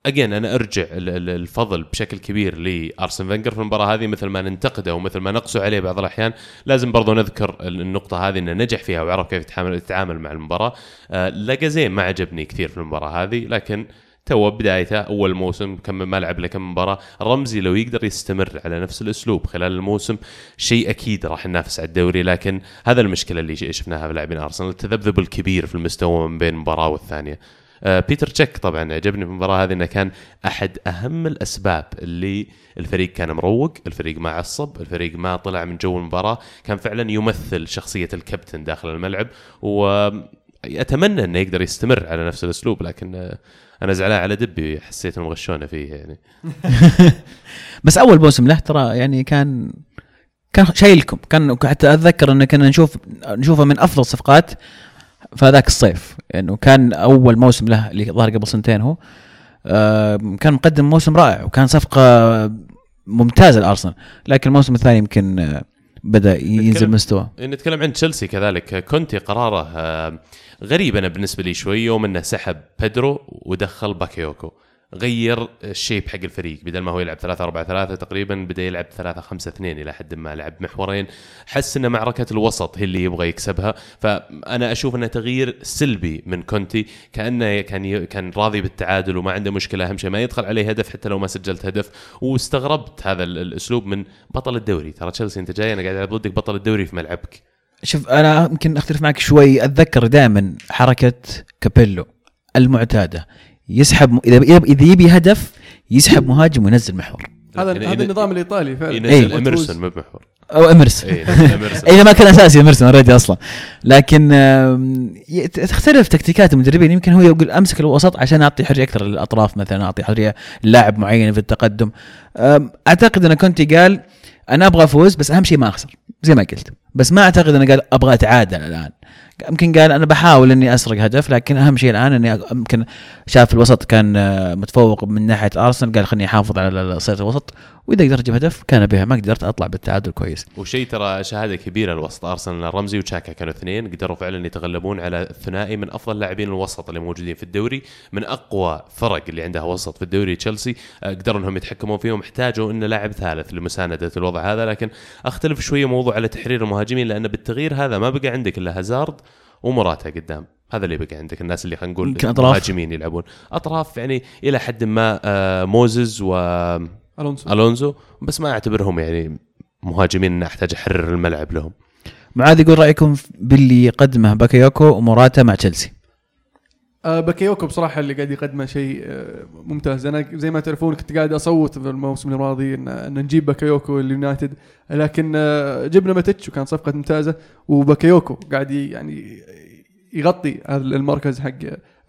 again أنا أرجع ال- ال- الفضل بشكل كبير لأرسن فينجر في المباراة هذه. مثل ما ننتقده ومثل ما نقسو عليه بعض الأحيان لازم برضو نذكر ال- النقطة هذه إنه نجح فيها وعرف كيف يتعامل يتعامل مع المباراة. آه، لاكازيت ما عجبني كثير في المباراة هذه لكن تو بدايته أول موسم كم ما لعب له كم مباراة. رمزي لو يقدر يستمر على نفس الأسلوب خلال الموسم شيء أكيد راح ننافس على الدوري. لكن هذا المشكلة اللي شفناها في لاعبين أرسنال التذبذب الكبير في المستوى من بين مباراه والثانية. آه، بيتر تشيك طبعا عجبني في المباراة هذه إنه كان أحد أهم الأسباب اللي الفريق كان مروق، الفريق ما عصب، الفريق ما طلع من جو المباراة، كان فعلا يمثل شخصية الكابتن داخل الملعب واتمنى إنه يقدر يستمر على نفس الأسلوب لكن آه، أنا زعلان على دبي حسيت انهم غشونا فيه يعني. بس أول موسم له ترى يعني كان كان شايلكم. كان حتى أتذكر إن كنا نشوف نشوفه من أفضل الصفقات في هذاك الصيف. يعني كان أول موسم له اللي ظهر قبل سنتين هو. آه، كان مقدم موسم رائع وكان صفقة ممتازة لأرسنال. لكن الموسم الثاني يمكن آه، بدأ ينزل نتكلم- مستوى. نتكلم عن تشيلسي كذلك. كونتي قراره آه، غريب أنا بالنسبة لي شوي يوم إنه سحب بيدرو ودخل باكيوكو. غير ال shape حق الفريق. بدل ما هو يلعب 3 4 3 تقريبا بدأ يلعب 3 5 2 إلى حد ما لعب محورين. حس إن معركة الوسط هي اللي يبغى يكسبها. فأنا أشوف إنه تغيير سلبي من كونتي. كأنه كان. كان راضي بالتعادل وما عنده مشكلة أهم شيء ما يدخل عليه هدف حتى لو ما سجلت هدف. واستغربت هذا ال- الأسلوب من بطل الدوري. ترى تشيلسي أنت جاي أنا قاعد ألعب ضدك بطل الدوري في ملعبك. شوف أنا يمكن أختلف معك شوي. أتذكر دائما حركة كابيلو المعتادة. يسحب إذا إذا يبي هدف يسحب مهاجم وينزل محور. هذا لكن هذا النظام الإيطالي فعلا. ينزل إيه. اميرسون بمحور أو إمرسون. اي ما كان أساسي إمرسون already أصلا. لكن تختلف تكتيكات المدربين. يمكن هو يقول أمسك الوسط عشان أعطي حرية أكثر للأطراف مثلا أعطي حرية لاعب معين في التقدم. أعتقد إن كونتي قال أنا أبغى أفوز بس أهم شيء ما أخسر زي ما قلت. بس ما أعتقد إنه قال أبغى أتعادل الآن. يمكن قال أنا بحاول إني أسرق هدف لكن أهم شيء الآن إني يمكن شاف الوسط كان آه، متفوق من ناحية أرسنال قال خليني أحافظ على صيد الوسط. وإذا قدرت أجيب هدف كان بها ما قدرت أطلع بالتعادل كويس. وشيء ترى شهادة كبيرة لوسط أرسنال رمزي وتشاكا كانوا اثنين قدروا فعلا يتغلبون على الثنائي من أفضل لاعبين الوسط اللي موجودين في الدوري من أقوى فرق اللي عندها وسط في الدوري تشيلسي. آه، قدروا إنهم يتحكمون فيهم احتاجوا ان لاعب ثالث لمساندة الوضع هذا لكن أختلف شوية موضوع على تحرير المهاجمين لأن بالتغيير هذا ما بقى عندك إلا هازارد ومراتا قدام. هذا اللي بقى عندك الناس اللي خلينا نقول. مهاجمين يلعبون. أطراف يعني إلى حد ما آه، موزز و ألونسو. الونزو بس ما أعتبرهم يعني مهاجمين ان أحتاج أحرر الملعب لهم. معاذ يقول رأيكم باللي قدمه باكيوكو وموراتا مع تشيلسي. بكيوكو بصراحه اللي قاعد يقدمه شيء آه ممتاز. أنا زي ما تعرفون كنت قاعد أصوت في الموسم الماضي ان, نجيب بكيوكو اليونايتد لكن آه جبنا ماتيتش وكان صفقة ممتازة وبكيوكو قاعد يعني يغطي هذا المركز حق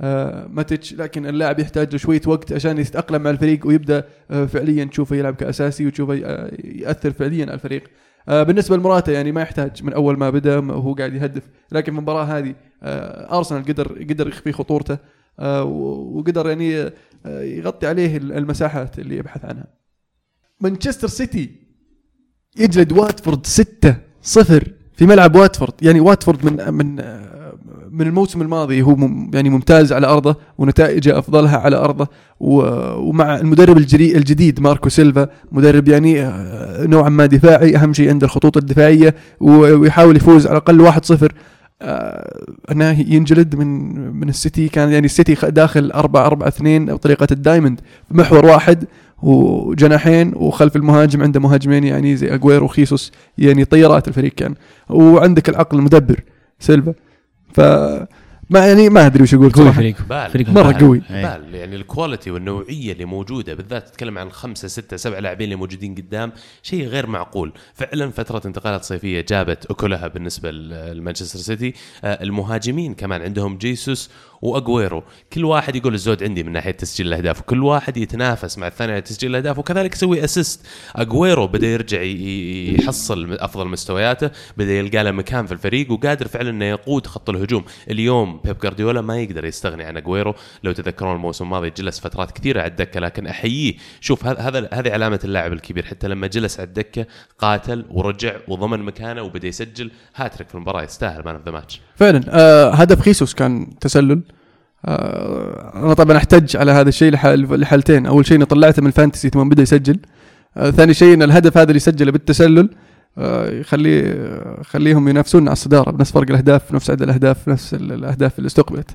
آه ماتيتش. لكن اللاعب يحتاج له شوية وقت عشان يتأقلم مع الفريق ويبدأ آه فعليا تشوفه يلعب كأساسي وتشوفه آه يأثر فعليا على الفريق. آه بالنسبة لمراتا يعني ما يحتاج من أول ما بدأ وهو قاعد يهدف. لكن في المباراة هذه آه أرسنال قدر قدر يخفي خطورته آه وقدر يعني آه يغطي عليه المساحات اللي يبحث عنها. مانشستر سيتي يجلد واتفورد 6 0 في ملعب واتفورد. يعني واتفورد من من آه، من الموسم الماضي هو يعني ممتاز على أرضه ونتائجه أفضلها على أرضه ومع المدرب الجديد ماركو سيلفا مدرب يعني آه، نوعا ما دفاعي أهم شيء عنده الخطوط الدفاعية ويحاول يفوز على الأقل 1-0 آه، أنه ينجلد من من السيتي كان يعني السيتي داخل 4 4 2 بطريقه ال diamond محور واحد وجناحين وخلف المهاجم عنده مهاجمين يعني زي اجويرو وخيسوس يعني طيارات الفريق كان. وعندك العقل المدبر سيلفا. ف ما يعني ما أدري وش أقول قوي. فريق بال فريق مرة ممتاز. قوي. إيه. بال يعني ال quality والنوعية اللي موجودة بالذات تتكلم عن خمسة ستة سبع لاعبين اللي موجودين قدام شيء غير معقول فعلا فترة انتقالات صيفية جابت اكلها بالنسبة لمانشستر سيتي آه، المهاجمين كمان عندهم جيسوس واجويرو كل واحد يقول الزود عندي من ناحية تسجيل الأهداف وكل واحد يتنافس مع الثاني على تسجيل الأهداف وكذلك يسوي assist اجويرو بدأ يرجع يحصل أفضل مستوياته بدأ يلقى له مكان في الفريق وقادر فعلا إنه يقود خط الهجوم اليوم بيب جوارديولا ما يقدر يستغني عن أجويرو. لو تذكرون الموسم الماضي جلس فترات كثيرة على الدكة لكن أحييه. شوف هذا هذه علامة اللاعب الكبير. حتى لما جلس على الدكة قاتل ورجع وضمن مكانه وبدأ يسجل. هاتريك في المباراة يستاهل man of the match فعلا. آه هدف خيسوس كان تسلل. آه أنا طبعا أحتج على هذا الشيء لحال لحالتين. أول شيء اني طلعته من ال fantasy ثم بدأ يسجل. آه ثاني شيء إن الهدف هذا اللي سجله بالتسلل. يخلي آه، يخليهم ينافسون على الصدارة بنفس فرق الأهداف نفس عدد الأهداف نفس ال- الأهداف اللي استقبلت.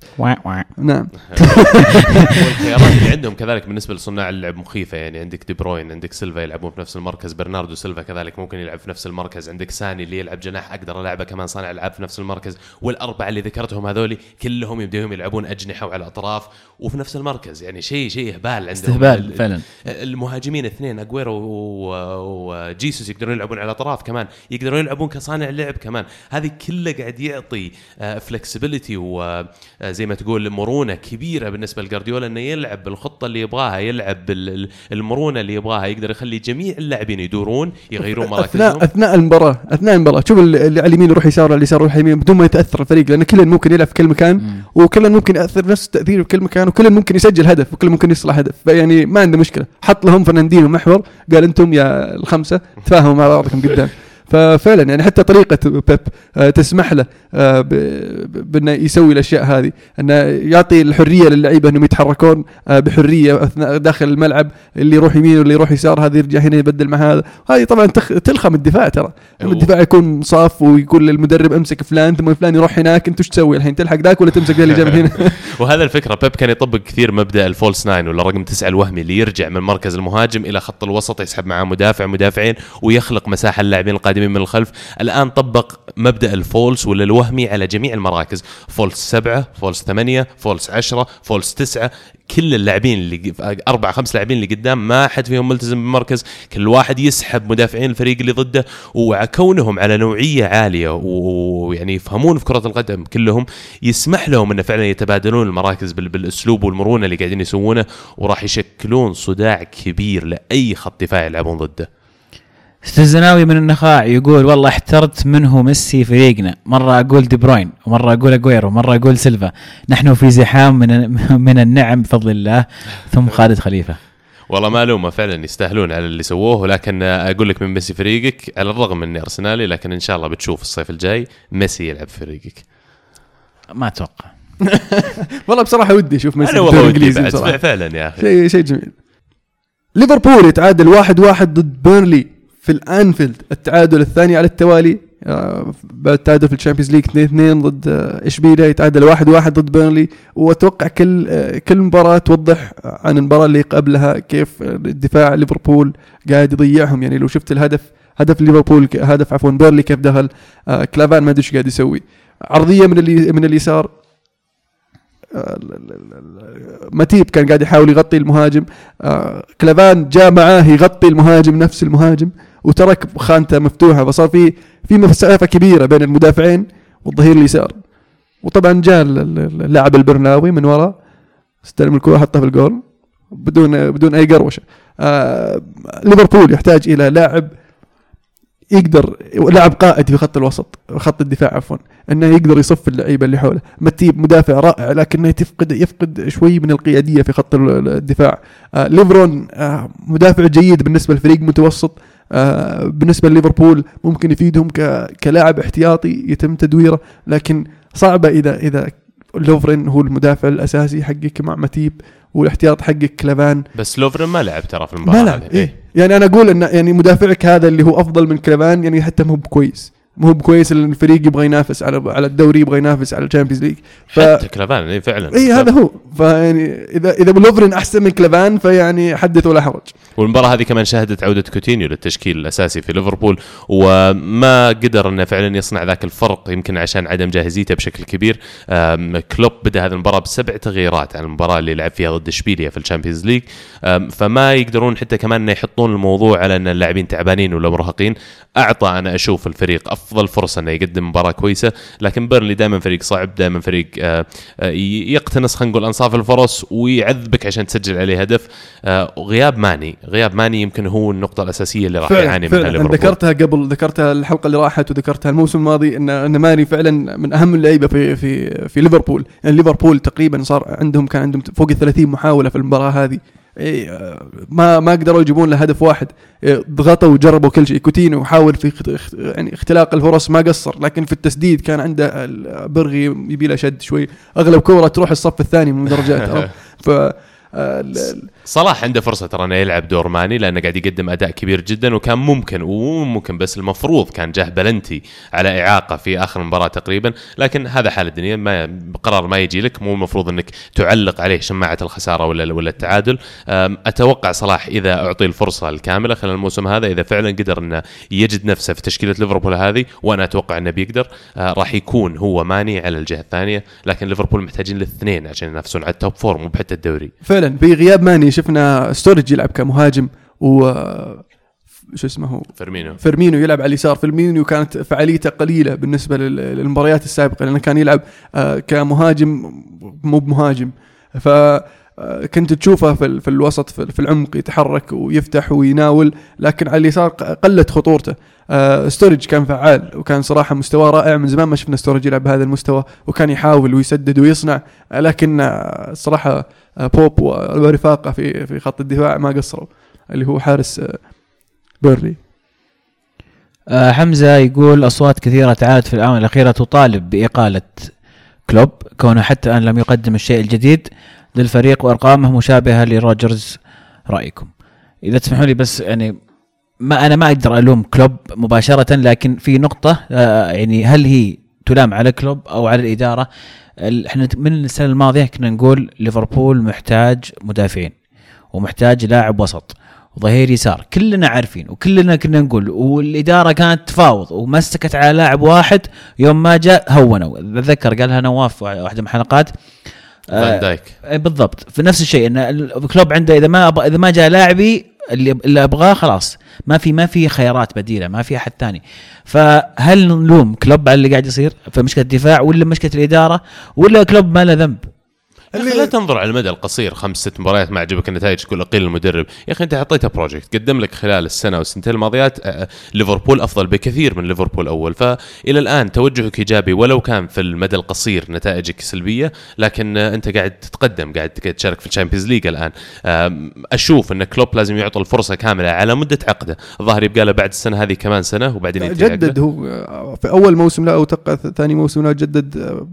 نعم والخيارات اللي عندهم كذلك بالنسبة لصناع اللعب مخيفة يعني عندك دي بروين عندك سيلفا يلعبون في نفس المركز برناردو سيلفا كذلك ممكن يلعب في نفس المركز عندك ساني اللي يلعب جناح أقدر ألعبه كمان صانع ألعاب في نفس المركز والأربعة اللي ذكرتهم هذولي كلهم يبدون يلعبون أجنحة وعلى الاطراف وفي نفس المركز يعني شيء شيء هبال عندهم. استهبال ال- فعلا. المهاجمين اثنين اجويرو وجيسوس يقدرون يلعبون على الاطراف كمان يقدرون يلعبون كصانع لعب كمان. هذه كلها قاعد يعطي فلكسبيتي وزي ما تقول مرونة كبيرة بالنسبة لجارديولا إنه يلعب بالخطة اللي يبغاها يلعب بالمرونه اللي يبغاها يقدر يخلي جميع اللاعبين يدورون يغيرون اثناء مراكزهم. اثناء المباراة أثناء المباراة. شوف اللي اللي على اليمين يروح يسار على اليسار يروح يمين بدون ما يتأثر الفريق لأن كل ممكن يلعب في كل مكان مم. وكل ممكن يأثر نفس التاثير في كل مكان. وكل ممكن يسجل هدف وكل ممكن يصلح هدف. يعني ما عنده مشكلة. حط لهم فرناندينو محور. قال أنتم يا الخمسة تفاهموا مع بعضكم قدام. ففعلا يعني حتى طريقة بيب آه، تسمح له آه، بأنه يسوي الأشياء هذه أنه يعطي الحرية للعيبة أنهم يتحركون آه، بحرية أثناء داخل الملعب اللي يروح يمين واللي يروح يسار هذا يرجع هنا يبدل مع هذا. هذه طبعا تخ... تلخم الدفاع ترى. لما. الدفاع يكون صاف ويقول للمدرب أمسك فلان ثم فلان يروح هناك أنت إيش تسوي؟ الحين تلحق ذاك ولا تمسك ذا اللي من هنا؟ وهذا الفكرة بيب كان يطبق كثير مبدأ ال false nine ولا رقم تسعة الوهمي اللي يرجع من مركز المهاجم إلى خط الوسط يسحب معاه مدافع مدافعين ويخلق مساحة للاعبين القادمين من الخلف. الآن طبق مبدأ ال false ولا الوهمي على جميع المراكز. false سبعة false ثمانية false عشرة false تسعة. كل اللاعبين اللي أربع خمس لاعبين اللي قدام ما حد فيهم ملتزم بالمركز. كل واحد يسحب مدافعين الفريق اللي ضده. وكونهم على نوعية عالية و- ويعني يفهمون في كرة القدم كلهم يسمح لهم انه فعلا يتبادلون المراكز بال- بالأسلوب والمرونة اللي قاعدين يسوونه. وراح يشكلون صداع كبير لأي خط دفاع يلعبون ضده. أستاذ زناوي من النخاع يقول والله احترت منه ميسي فريقنا مرة أقول دي بروين ومرة أقول أجويرو ومرة أقول سيلفا. نحن في زحام من من النعم بفضل الله. ثم خالد خليفة. والله معلومة فعلا يستاهلون على اللي سووه ولكن أقول لك من ميسي فريقك على الرغم من إني أرسنالي لكن إن شاء الله بتشوف الصيف الجاي ميسي يلعب في فريقك. ما أتوقع. والله بصراحة ودي أشوف ميسي أنا والله ودي بعد. فعلا يا أخي. شيء شيء جميل. ليفربول يتعادل واحد واحد ضد بيرنلي في الأنفيلد التعادل الثاني على التوالي آه، بعد التعادل في ال Champions League 2 2 ضد آه، اشبيليا يتعادل واحد واحد ضد بيرنلي وأتوقع كل آه، كل مباراة توضح عن المباراة اللي قبلها كيف آه، الدفاع ليفربول قاعد يضيعهم. يعني لو شفت الهدف هدف ليفربول هدف عفوا بيرنلي كيف دخل آه، كلافان ما ادري إيش قاعد يسوي. عرضية من اللي من اليسار ماتيب كان قاعد يحاول يغطي المهاجم. آه، كلافان جاء معاه يغطي المهاجم نفس المهاجم وترك خانته مفتوحة. فصار في في مسافة كبيرة بين المدافعين والظهير اليسار. وطبعا جاء ال- ال- اللاعب البرناوي من ورا استلم الكرة حطها في الجول بدون بدون أي قروشة. آه ليفربول يحتاج إلى لاعب يقدر لاعب قائد في خط الوسط خط الدفاع عفوا إنه يقدر يصف اللعيبة اللي حوله. متيب مدافع رائع لكنه تفقد يفقد شوي من القيادية في خط ال- الدفاع. آه ليفرون آه مدافع جيد بالنسبة لفريق متوسط. آه بالنسبة لليفربول ممكن يفيدهم كلاعب احتياطي يتم تدويره لكن صعبة إذا إذا لوفرين هو المدافع الأساسي حقك مع متيب والاحتياط حقك كلافان. بس لوفرن ما لعب ترى في المباراة ما لعب هذه. إيه؟ يعني أنا أقول إن يعني مدافعك هذا اللي هو أفضل من كلافان يعني حتى مو بكويس. مو بكويس الفريق يبغى ينافس على على الدوري يبغى ينافس على ال Champions League ف حتى كلافان اي فعلا. اي هذا هو. فيعني اذا إذا لوفرين أحسن من كلافان فيعني حدث ولا حرج. والمباراة هذه كمان شهدت عودة كوتينيو للتشكيل الأساسي في ليفربول وما قدر إنه فعلا يصنع ذاك الفرق يمكن عشان عدم جاهزيته بشكل كبير. كلوب بدأ هذه المباراة بسبع تغييرات عن المباراة اللي لعب فيها ضد إشبيليا في ال Champions League. فما يقدرون حتى كمان إنه يحطون الموضوع على إن اللاعبين تعبانين ولا مرهقين. أعطى أنا أشوف الفريق أفضل فرصة إنه يقدم مباراة كويسة لكن بيرنلي دائما فريق صعب دائما فريق آه، آه، يقتنص خلينا نقول أنصاف الفرص ويعذبك عشان تسجل عليه هدف. آه، غياب ماني غياب ماني يمكن هو النقطة الأساسية اللي راح يعاني منها ليفربول. ذكرتها قبل ذكرتها الحلقة اللي راحت وذكرتها الموسم الماضي إن إن ماني فعلا من أهم اللعيبة في في في ليفربول. يعني ليفربول تقريبا صار عندهم كان عندهم فوق ال 30 محاولة في المباراة هذه. إيه، ما ما قدروا يجيبون له هدف واحد. إيه، ضغطوا وجربوا كل شيء. كوتينو حاول في اخت- يعني اختلاق الفرص ما قصر لكن في التسديد كان عنده برغي يبي له شد شوي. أغلب كورة تروح الصف الثاني من المدرجات؟ ف آه، صلاح عنده فرصة ترى أنه يلعب دور ماني لأنه قاعد يقدم أداء كبير جدا وكان ممكن ومو ممكن بس المفروض كان جاه بلنتي على إعاقة في آخر المباراة تقريبا. لكن هذا حال الدنيا ما قرار ما يجي لك مو المفروض إنك تعلق عليه شماعة الخسارة ولا ولا التعادل. أتوقع صلاح إذا أعطي الفرصة الكاملة خلال الموسم هذا إذا فعلا قدر إنه يجد نفسه في تشكيلة ليفربول هذه وأنا أتوقع إنه بيقدر آه، راح يكون هو ماني على الجهة الثانية. لكن ليفربول محتاجين الاثنين عشان ينافسون على ال top four مو بحتى الدوري. فعلا في غياب ماني شفنا ستورج يلعب كمهاجم و شو اسمه هو؟ فيرمينو فيرمينو يلعب على اليسار. فيرمينو كانت فعاليته قليلة بالنسبة لل- للمباريات السابقة لأنه كان يلعب آه، كمهاجم مو بمهاجم. ف آه، كنت تشوفه في, في الوسط في, في العمق يتحرك ويفتح ويناول لكن على اليسار قلت خطورته. آه، ستورج كان فعال وكان صراحة مستواه رائع من زمان ما شفنا ستورج يلعب بهذا المستوى وكان يحاول ويسدد ويصنع آه، لكن آه، آه، بوب ورفاقه في في خط الدفاع ما قصروا اللي هو حارس آه، بيرنلي. آه حمزة يقول أصوات كثيرة تعالت في الآونة الأخيرة تطالب بإقالة كلوب كونه حتى الآن لم يقدم الشيء الجديد. للفريق وأرقامه مشابهة لروجرز رأيكم. إذا تسمحوا لي بس يعني ما أنا ما أقدر ألوم كلوب مباشرة لكن في نقطة آه يعني هل هي تلام على كلوب أو على الإدارة؟ ال- إحنا من السنة الماضية كنا نقول ليفربول محتاج مدافعين ومحتاج لاعب وسط وظهير يسار. كلنا عارفين وكلنا كنا نقول والإدارة كانت تفاوض ومسكت على لاعب واحد يوم ما جاء هونوا أتذكر قالها نواف واحدة من الحلقات فان دايك إيه بالضبط. في نفس الشيء إن كلوب عنده إذا ما إذا ما جاء لاعبي اللي اللي أبغاه خلاص. ما في ما في خيارات بديلة ما في أحد ثاني. فهل نلوم كلوب على اللي قاعد يصير؟ في مشكله الدفاع ولا مشكلة الإدارة ولا كلوب ما له ذنب؟ أخي لا تنظر على المدى القصير خمس ست مباريات ما عجبك النتائج تقول أقيل المدرب. يا أخي أنت حطيته project قدم لك خلال السنة والسنتين الماضيات ليفربول أفضل بكثير من ليفربول أول. فإلى الآن توجهك إيجابي ولو كان في المدى القصير نتائجك سلبية لكن أنت قاعد تتقدم قاعد تشارك في ال Champions League الآن. أشوف إن كلوب لازم يعطي الفرصة كاملة على مدة عقده. الظاهر يبقى له بعد السنة هذه كمان سنة وبعدين ينتهي. جدد هو في أول موسم له أو ثاني موسم له جدد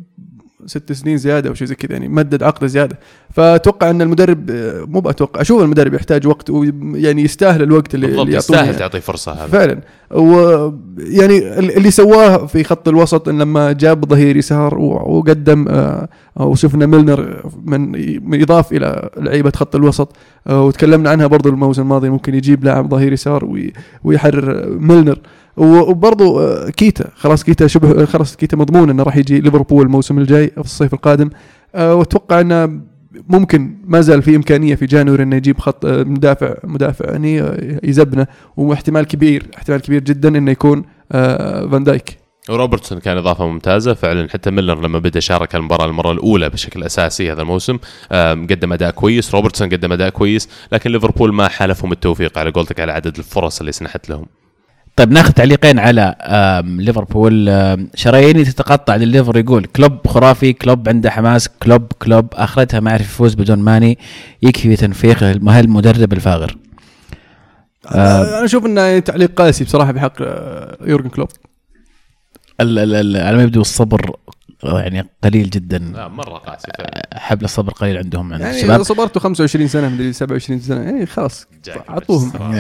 ست سنين زيادة أو شيء زي كذا يعني مدد عقده زيادة. فأتوقع أن المدرب آه، مو بأتوقع أشوف المدرب يحتاج وقت ويعني يستاهل الوقت اللي, بالضبط اللي يستاهل إياه. تعطيه فرصة هذا. فعلا. ويعني اللي سواه في خط الوسط إن لما جاب ظهير يسار وقدم آه، وشفنا ميلنر من يضاف إلى لعيبة خط الوسط آه، وتكلمنا عنها برضو الموسم الماضي ممكن يجيب لاعب ظهير يسار وي- ويحرر ميلنر. وبرضو آه، كيتا. خلاص كيتا شبه خلاص كيتا مضمون إنه راح يجي ليفربول الموسم الجاي في الصيف القادم. آه، وأتوقع إنه ممكن ما زال في إمكانية في January إنه يجيب خط آه، مدافع مدافع يعني آه، يزبنه. واحتمال كبير احتمال كبير جدا إنه يكون آه، فان دايك. وروبرتسون كان إضافة ممتازة. فعلا حتى ميلنر لما بدأ شارك المباراة المرة الأولى بشكل أساسي هذا الموسم قدم أداء كويس. روبرتسون قدم أداء كويس لكن ليفربول ما حالفهم التوفيق على قولتك على عدد الفرص اللي سنحت لهم. طيب ناخذ تعليقين على ليفربول. شراييني تتقطع لليفر يقول كلوب خرافي كلوب عنده حماس كلوب كلوب اخرتها ما يعرف يفوز بدون ماني يكفي تنفيخ هالمدرب الفاقر. آه أنا أشوف إنه تعليق قاسي بصراحة بحق آه، يورجن كلوب. على ما يبدو الصبر يعني قليل جدا. لا مرة قاسي فعلا. حبل الصبر قليل عندهم عند يعني الشباب. صبرتوا 25 سنة مدري 27 سنة اي خلاص أعطوهم.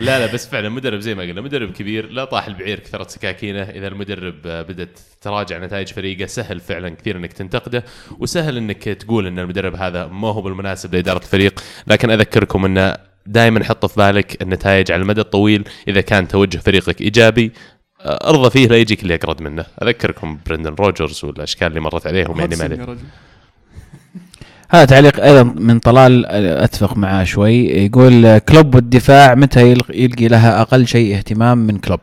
لا لا بس فعلا مدرب زي ما قلنا مدرب كبير لا طاح البعير كثرت سكاكينه. إذا المدرب بدأت تراجع نتائج فريقه سهل فعلا كثير إنك تنتقده وسهل إنك تقول إن المدرب هذا ما هو بالمناسب لإدارة الفريق. لكن أذكركم إنه دائما حط في بالك النتائج على المدى الطويل إذا كان توجه فريقك إيجابي أرضى فيه لا يجيك اللي اقرد منه. أذكركم برندن رودجرز والأشكال اللي مرت عليهم يعني روي هودجسون عليه يا رجل. هذا تعليق أيضا من طلال أتفق معاه شوي. يقول كلوب والدفاع متى يلق- يلقي لها أقل شيء اهتمام من كلوب؟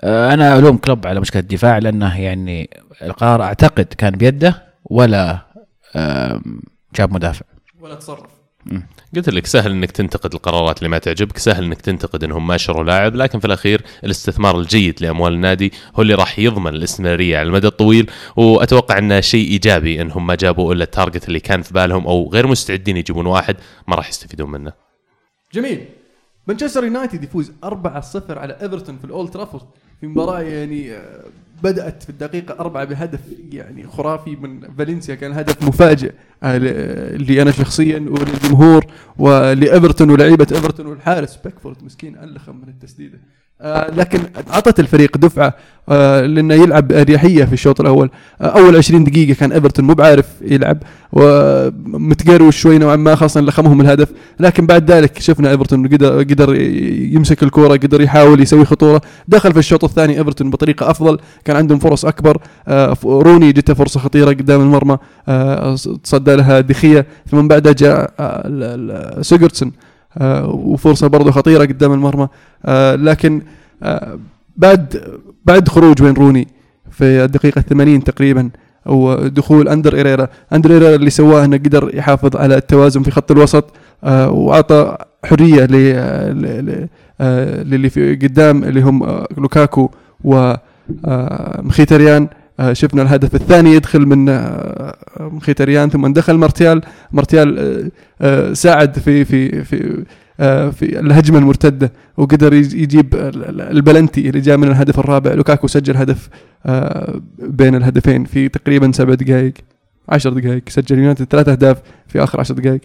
آه، أنا ألوم كلوب على مشكلة الدفاع لأنه يعني القرار أعتقد كان بيده ولا جاب مدافع. ولا تصرف. قلت لك سهل إنك تنتقد القرارات اللي ما تعجبك سهل إنك تنتقد إنهم ما شروا لاعب لكن في الأخير الاستثمار الجيد لأموال النادي هو اللي راح يضمن الاستمراريه على المدى الطويل وأتوقع إنه شيء إيجابي إنهم ما جابوا إلا ال target اللي كان في بالهم أو غير مستعدين يجيبون واحد ما راح يستفيدون منه. جميل. مانشستر يونايتد يفوز 4-0 على إيفرتون في الأولد ترافورد. في مباراة يعني آه، بدأت في الدقيقة أربعة بهدف يعني خرافي من فالنسيا. كان هدف مفاجئ آه، ل- لي أنا شخصيا وللجمهور ولإيفرتون ولاعيبه إيفرتون والحارس بيكفورد. مسكين انلخم من التسديدة. آه، لكن اعطت الفريق دفعة آه، لأنه يلعب باريحيه في الشوط الأول. آه، أول 20 دقيقة كان إيفرتون مو بعارف يلعب ومتقروش شوي نوعا ما خاصة لخمهم الهدف. لكن بعد ذلك شفنا إيفرتون قدر قدر يمسك الكورة قدر يحاول يسوي خطورة. دخل في الشوط الثاني إيفرتون بطريقة أفضل كان عندهم فرص أكبر. آه، روني جته فرصة خطيرة قدام المرمى آه، تصدى لها دخية ثم بعدها جاء آه، سيجرتسون وفرصة برضه خطيرة قدام المرمى. آه، لكن آه، بعد بعد خروج وين روني في الدقيقة 80 تقريبا ودخول أندر إيريرا. أندر إيريرا اللي سواه إنه قدر يحافظ على التوازن في خط الوسط آه، وأعطى حرية آه، للي في قدام اللي هم آه، لوكاكو و آه، مخيتريان. آه، شفنا الهدف الثاني يدخل من آه، مخيتريان ثم دخل مارتيال. مارتيال آه، آه، ساعد في في في آه، في الهجمة المرتدة وقدر يج- يجيب ال- ال- البلنتي اللي جاء من الهدف الرابع. لوكاكو سجل هدف آه، بين الهدفين في تقريبا سبع دقائق عشر دقائق. سجل يونايتد ثلاث أهداف في آخر عشر دقائق.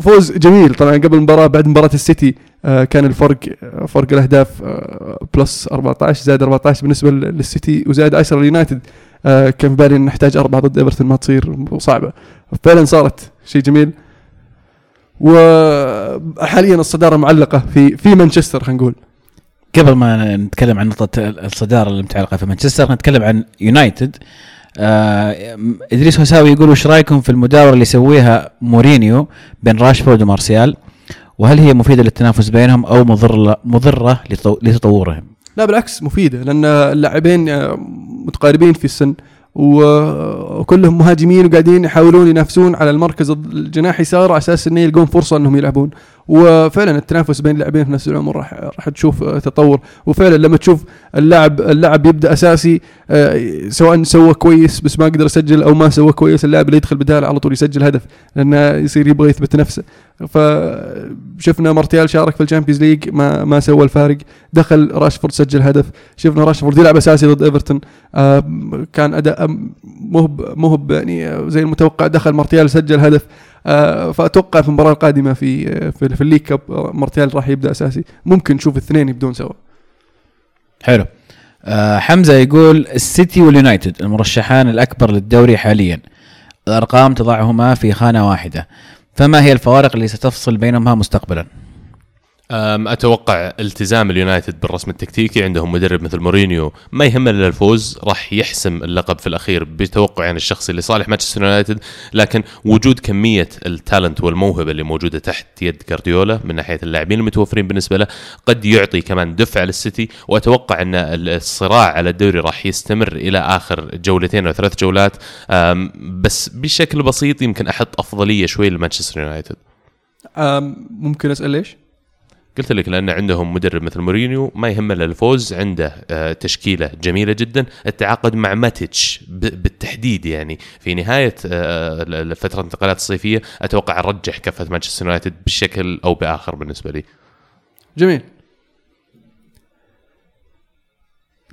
فوز جميل. طبعا قبل المباراة بعد مباراة السيتي آه، كان الفرق آه، فرق الأهداف آه، plus 14 زائد 14 بالنسبة لل- للسيتي وزائد 10 لليونايتد آه، كان في بالي إن نحتاج أربعة ضد إيفرتون ما تصير صعبة. فعلا صارت شيء جميل. وحاليا الصدارة معلقة في في مانشستر خلينا نقول. قبل ما نتكلم عن نقطة الصدارة المتعلقة في مانشستر نتكلم عن يونايتد. آه إدريس هساوي يقول وش رأيكم في المداورة اللي يسويها مورينيو بين راشفورد ومارسيال وهل هي مفيدة للتنافس بينهم أو مضرة لتطو- لتطورهم؟ لا بالعكس مفيدة لأن اللاعبين آه، متقاربين في السن وكلهم مهاجمين وقاعدين يحاولون ينافسون على المركز الجناح يسار على أساس انه يلقون فرصة إنهم يلعبون وفعلا التنافس بين اللاعبين في نفس العمر راح راح تشوف آه، تطور. وفعلا لما تشوف اللاعب اللاعب يبدأ أساسي آه، سواء سوى كويس بس ما قدر يسجل أو ما سوى كويس اللاعب اللي يدخل بداله على طول يسجل هدف لأنه يصير يبغى يثبت نفسه. فشفنا مارتيال شارك في الشامبيونز ليج ما ما سوى الفارق. دخل راشفورد سجل هدف. شفنا راشفورد يلعب أساسي ضد إيفرتون. كان أداء مهوب مهوب يعني زي المتوقع دخل مارتيال سجل هدف. فأتوقع في المباراة القادمة في في, في الليج كاب آه، مارتيال راح يبدأ أساسي. ممكن نشوف الاثنين يبدون سوا. حلو. آه حمزة يقول السيتي واليونايتد المرشحان الأكبر للدوري حاليا. الأرقام تضعهما في خانة واحدة. فما هي الفوارق اللي ستفصل بينهما مستقبلا؟ أتوقع التزام اليونايتد بالرسم التكتيكي عندهم مدرب مثل مورينيو ما يهمه إلا الفوز راح يحسم اللقب في الأخير بتوقعي يعني الشخصي لصالح مانشستر يونايتد لكن وجود كمية ال talent والموهبة اللي موجودة تحت يد جارديولا من ناحية اللاعبين المتوفرين بالنسبة له قد يعطي كمان دفعه للسيتي وأتوقع أن الصراع على الدوري راح يستمر إلى آخر جولتين أو ثلاث جولات بس بشكل بسيط يمكن أحط أفضلية شوي لمانشستر يونايتد ممكن أسأل ليش؟ قلت لك لأن عندهم مدرب مثل مورينيو ما يهمه إلا الفوز عنده آه، تشكيلة جميلة جدا. التعاقد مع ماتيتش بالتحديد يعني. في نهاية آه، فترة الانتقالات الصيفية أتوقع رجح كفة مانشستر يونايتد بشكل أو بآخر بالنسبة لي. جميل.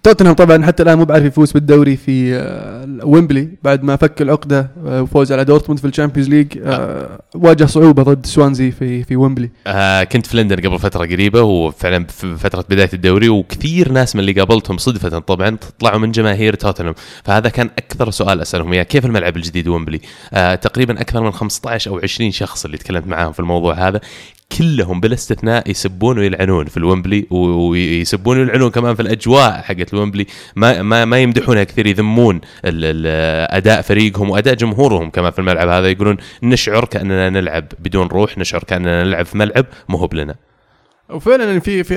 توتنهام طبعا حتى الآن مو بعارف يفوز بالدوري في آه، ويمبلي بعد ما فك العقدة آه، وفوز على دورتموند في الشامبيونز ليج آه، واجه صعوبة ضد سوانزي في في ويمبلي آه كنت في لندن قبل فترة قريبة وفعلا في فترة بداية الدوري وكثير ناس من اللي قابلتهم صدفة طبعا طلعوا من جماهير توتنهام فهذا كان أكثر سؤال أسألهم إياه. كيف الملعب الجديد ويمبلي آه تقريبا أكثر من 15 أو 20 شخص اللي تكلمت معاهم في الموضوع هذا. كلهم بلا استثناء يسبون ويلعنون في الومبلي ويسبون ويلعنون كمان في الأجواء حقت الومبلي. ما ما, ما يمدحونها كثير يذمون أداء فريقهم وأداء جمهورهم كمان في الملعب هذا. يقولون نشعر كأننا نلعب بدون روح نشعر كأننا نلعب في ملعب مو هو بلنا. وفعلا يعني في في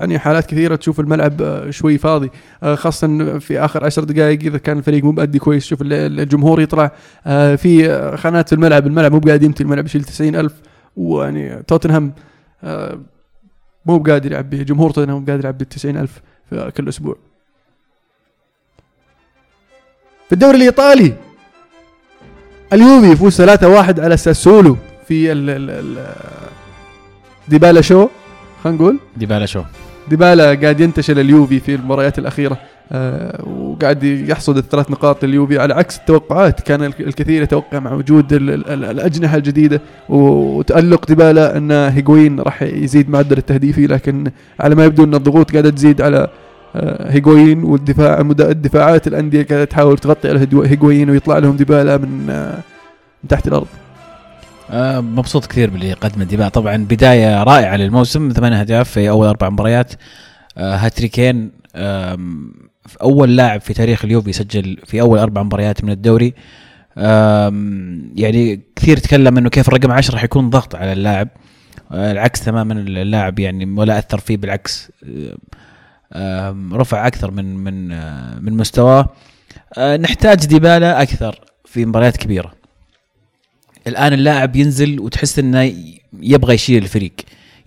يعني حالات كثيرة تشوف الملعب شوي فاضي خاصه في آخر عشر دقائق إذا كان الفريق مو مؤدي كويس شوف ال- الجمهور يطلع. آه، في خانات في الملعب الملعب مو بقاعد يمتلي الملعب يشيل 90000 ويعني توتنهام آه، مو بقادر يعبي جمهور توتنهام مو قادر يعبي 90000 في كل أسبوع. في الدوري الإيطالي اليوفي يفوز 3-1 على ساسولو في ال ال ال ديبالا شو؟ خلينا نقول؟ ديبالا شو. ديبالا قاعد ينتشل اليوفي في المباريات الأخيرة. آه وقاعد يحصد الثلاث نقاط لليوفي على عكس التوقعات. كان الك- الكثير يتوقع مع وجود ال ال ال الأجنحة الجديدة وتألق ديبالا أن هيغوين راح يزيد معدل التهديفي لكن على ما يبدو أن الضغوط قاعدة تزيد على آه هيغوين والدفاع الدفاعات الأندية قاعدة تحاول تغطي على هيغوين ويطلع لهم ديبالا من, آه من تحت الأرض. آه مبسوط كثير باللي قدمه ديبالا. طبعا بداية رائعة للموسم ثمان أهداف في أول أربع مباريات. آه هاتريكين أول لاعب في تاريخ اليوفي يسجل في أول أربع مباريات من الدوري. يعني كثير تكلم إنه كيف الرقم 10 راح يكون ضغط على اللاعب. آه، العكس تماما اللاعب يعني ولا أثر فيه بالعكس رفع أكثر من من آه، من مستواه. آه، نحتاج ديبالا أكثر في مباريات كبيرة. الآن اللاعب ينزل وتحس إنه يبغى يشيل الفريق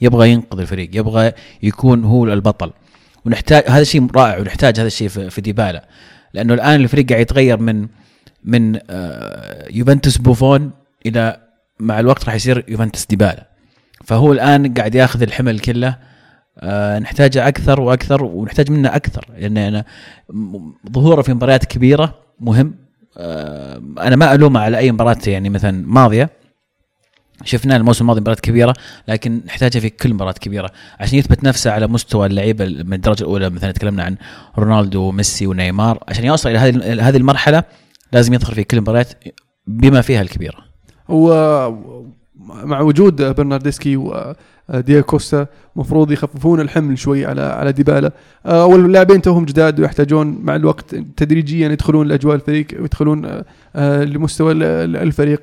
يبغى ينقذ الفريق يبغى يكون هو البطل. ونحتاج هذا الشيء رائع ونحتاج هذا الشيء في, ديبالا. لأنه الآن الفريق قاعد يتغير من من آه، يوفنتوس بوفون إلى مع الوقت راح يصير يوفنتوس ديبالا. فهو الآن قاعد ياخذ الحمل كله. آه، نحتاجه أكثر وأكثر ونحتاج منه أكثر. لأن أنا ظهوره في مباريات كبيرة مهم. آه، أنا ما ألومه على أي مباراة يعني مثلا ماضية. شفناه الموسم الماضي مباريات كبيرة لكن نحتاجها في كل مباراة كبيرة. عشان يثبت نفسه على مستوى اللعيبة من الدرجة الأولى مثلا تكلمنا عن رونالدو وميسي ونيمار عشان يوصل إلى هذه هذه المرحلة لازم يظهر في كل المباريات بما فيها الكبيرة. ومع وجود برناردسكي وديا كوستا مفروض يخففون الحمل شوي على على ديبالا. آه، واللاعبين توهم جداد ويحتاجون مع الوقت تدريجيا يدخلون لأجواء الفريق ويدخلون آه، آه، لمستوى ال- ال- الفريق.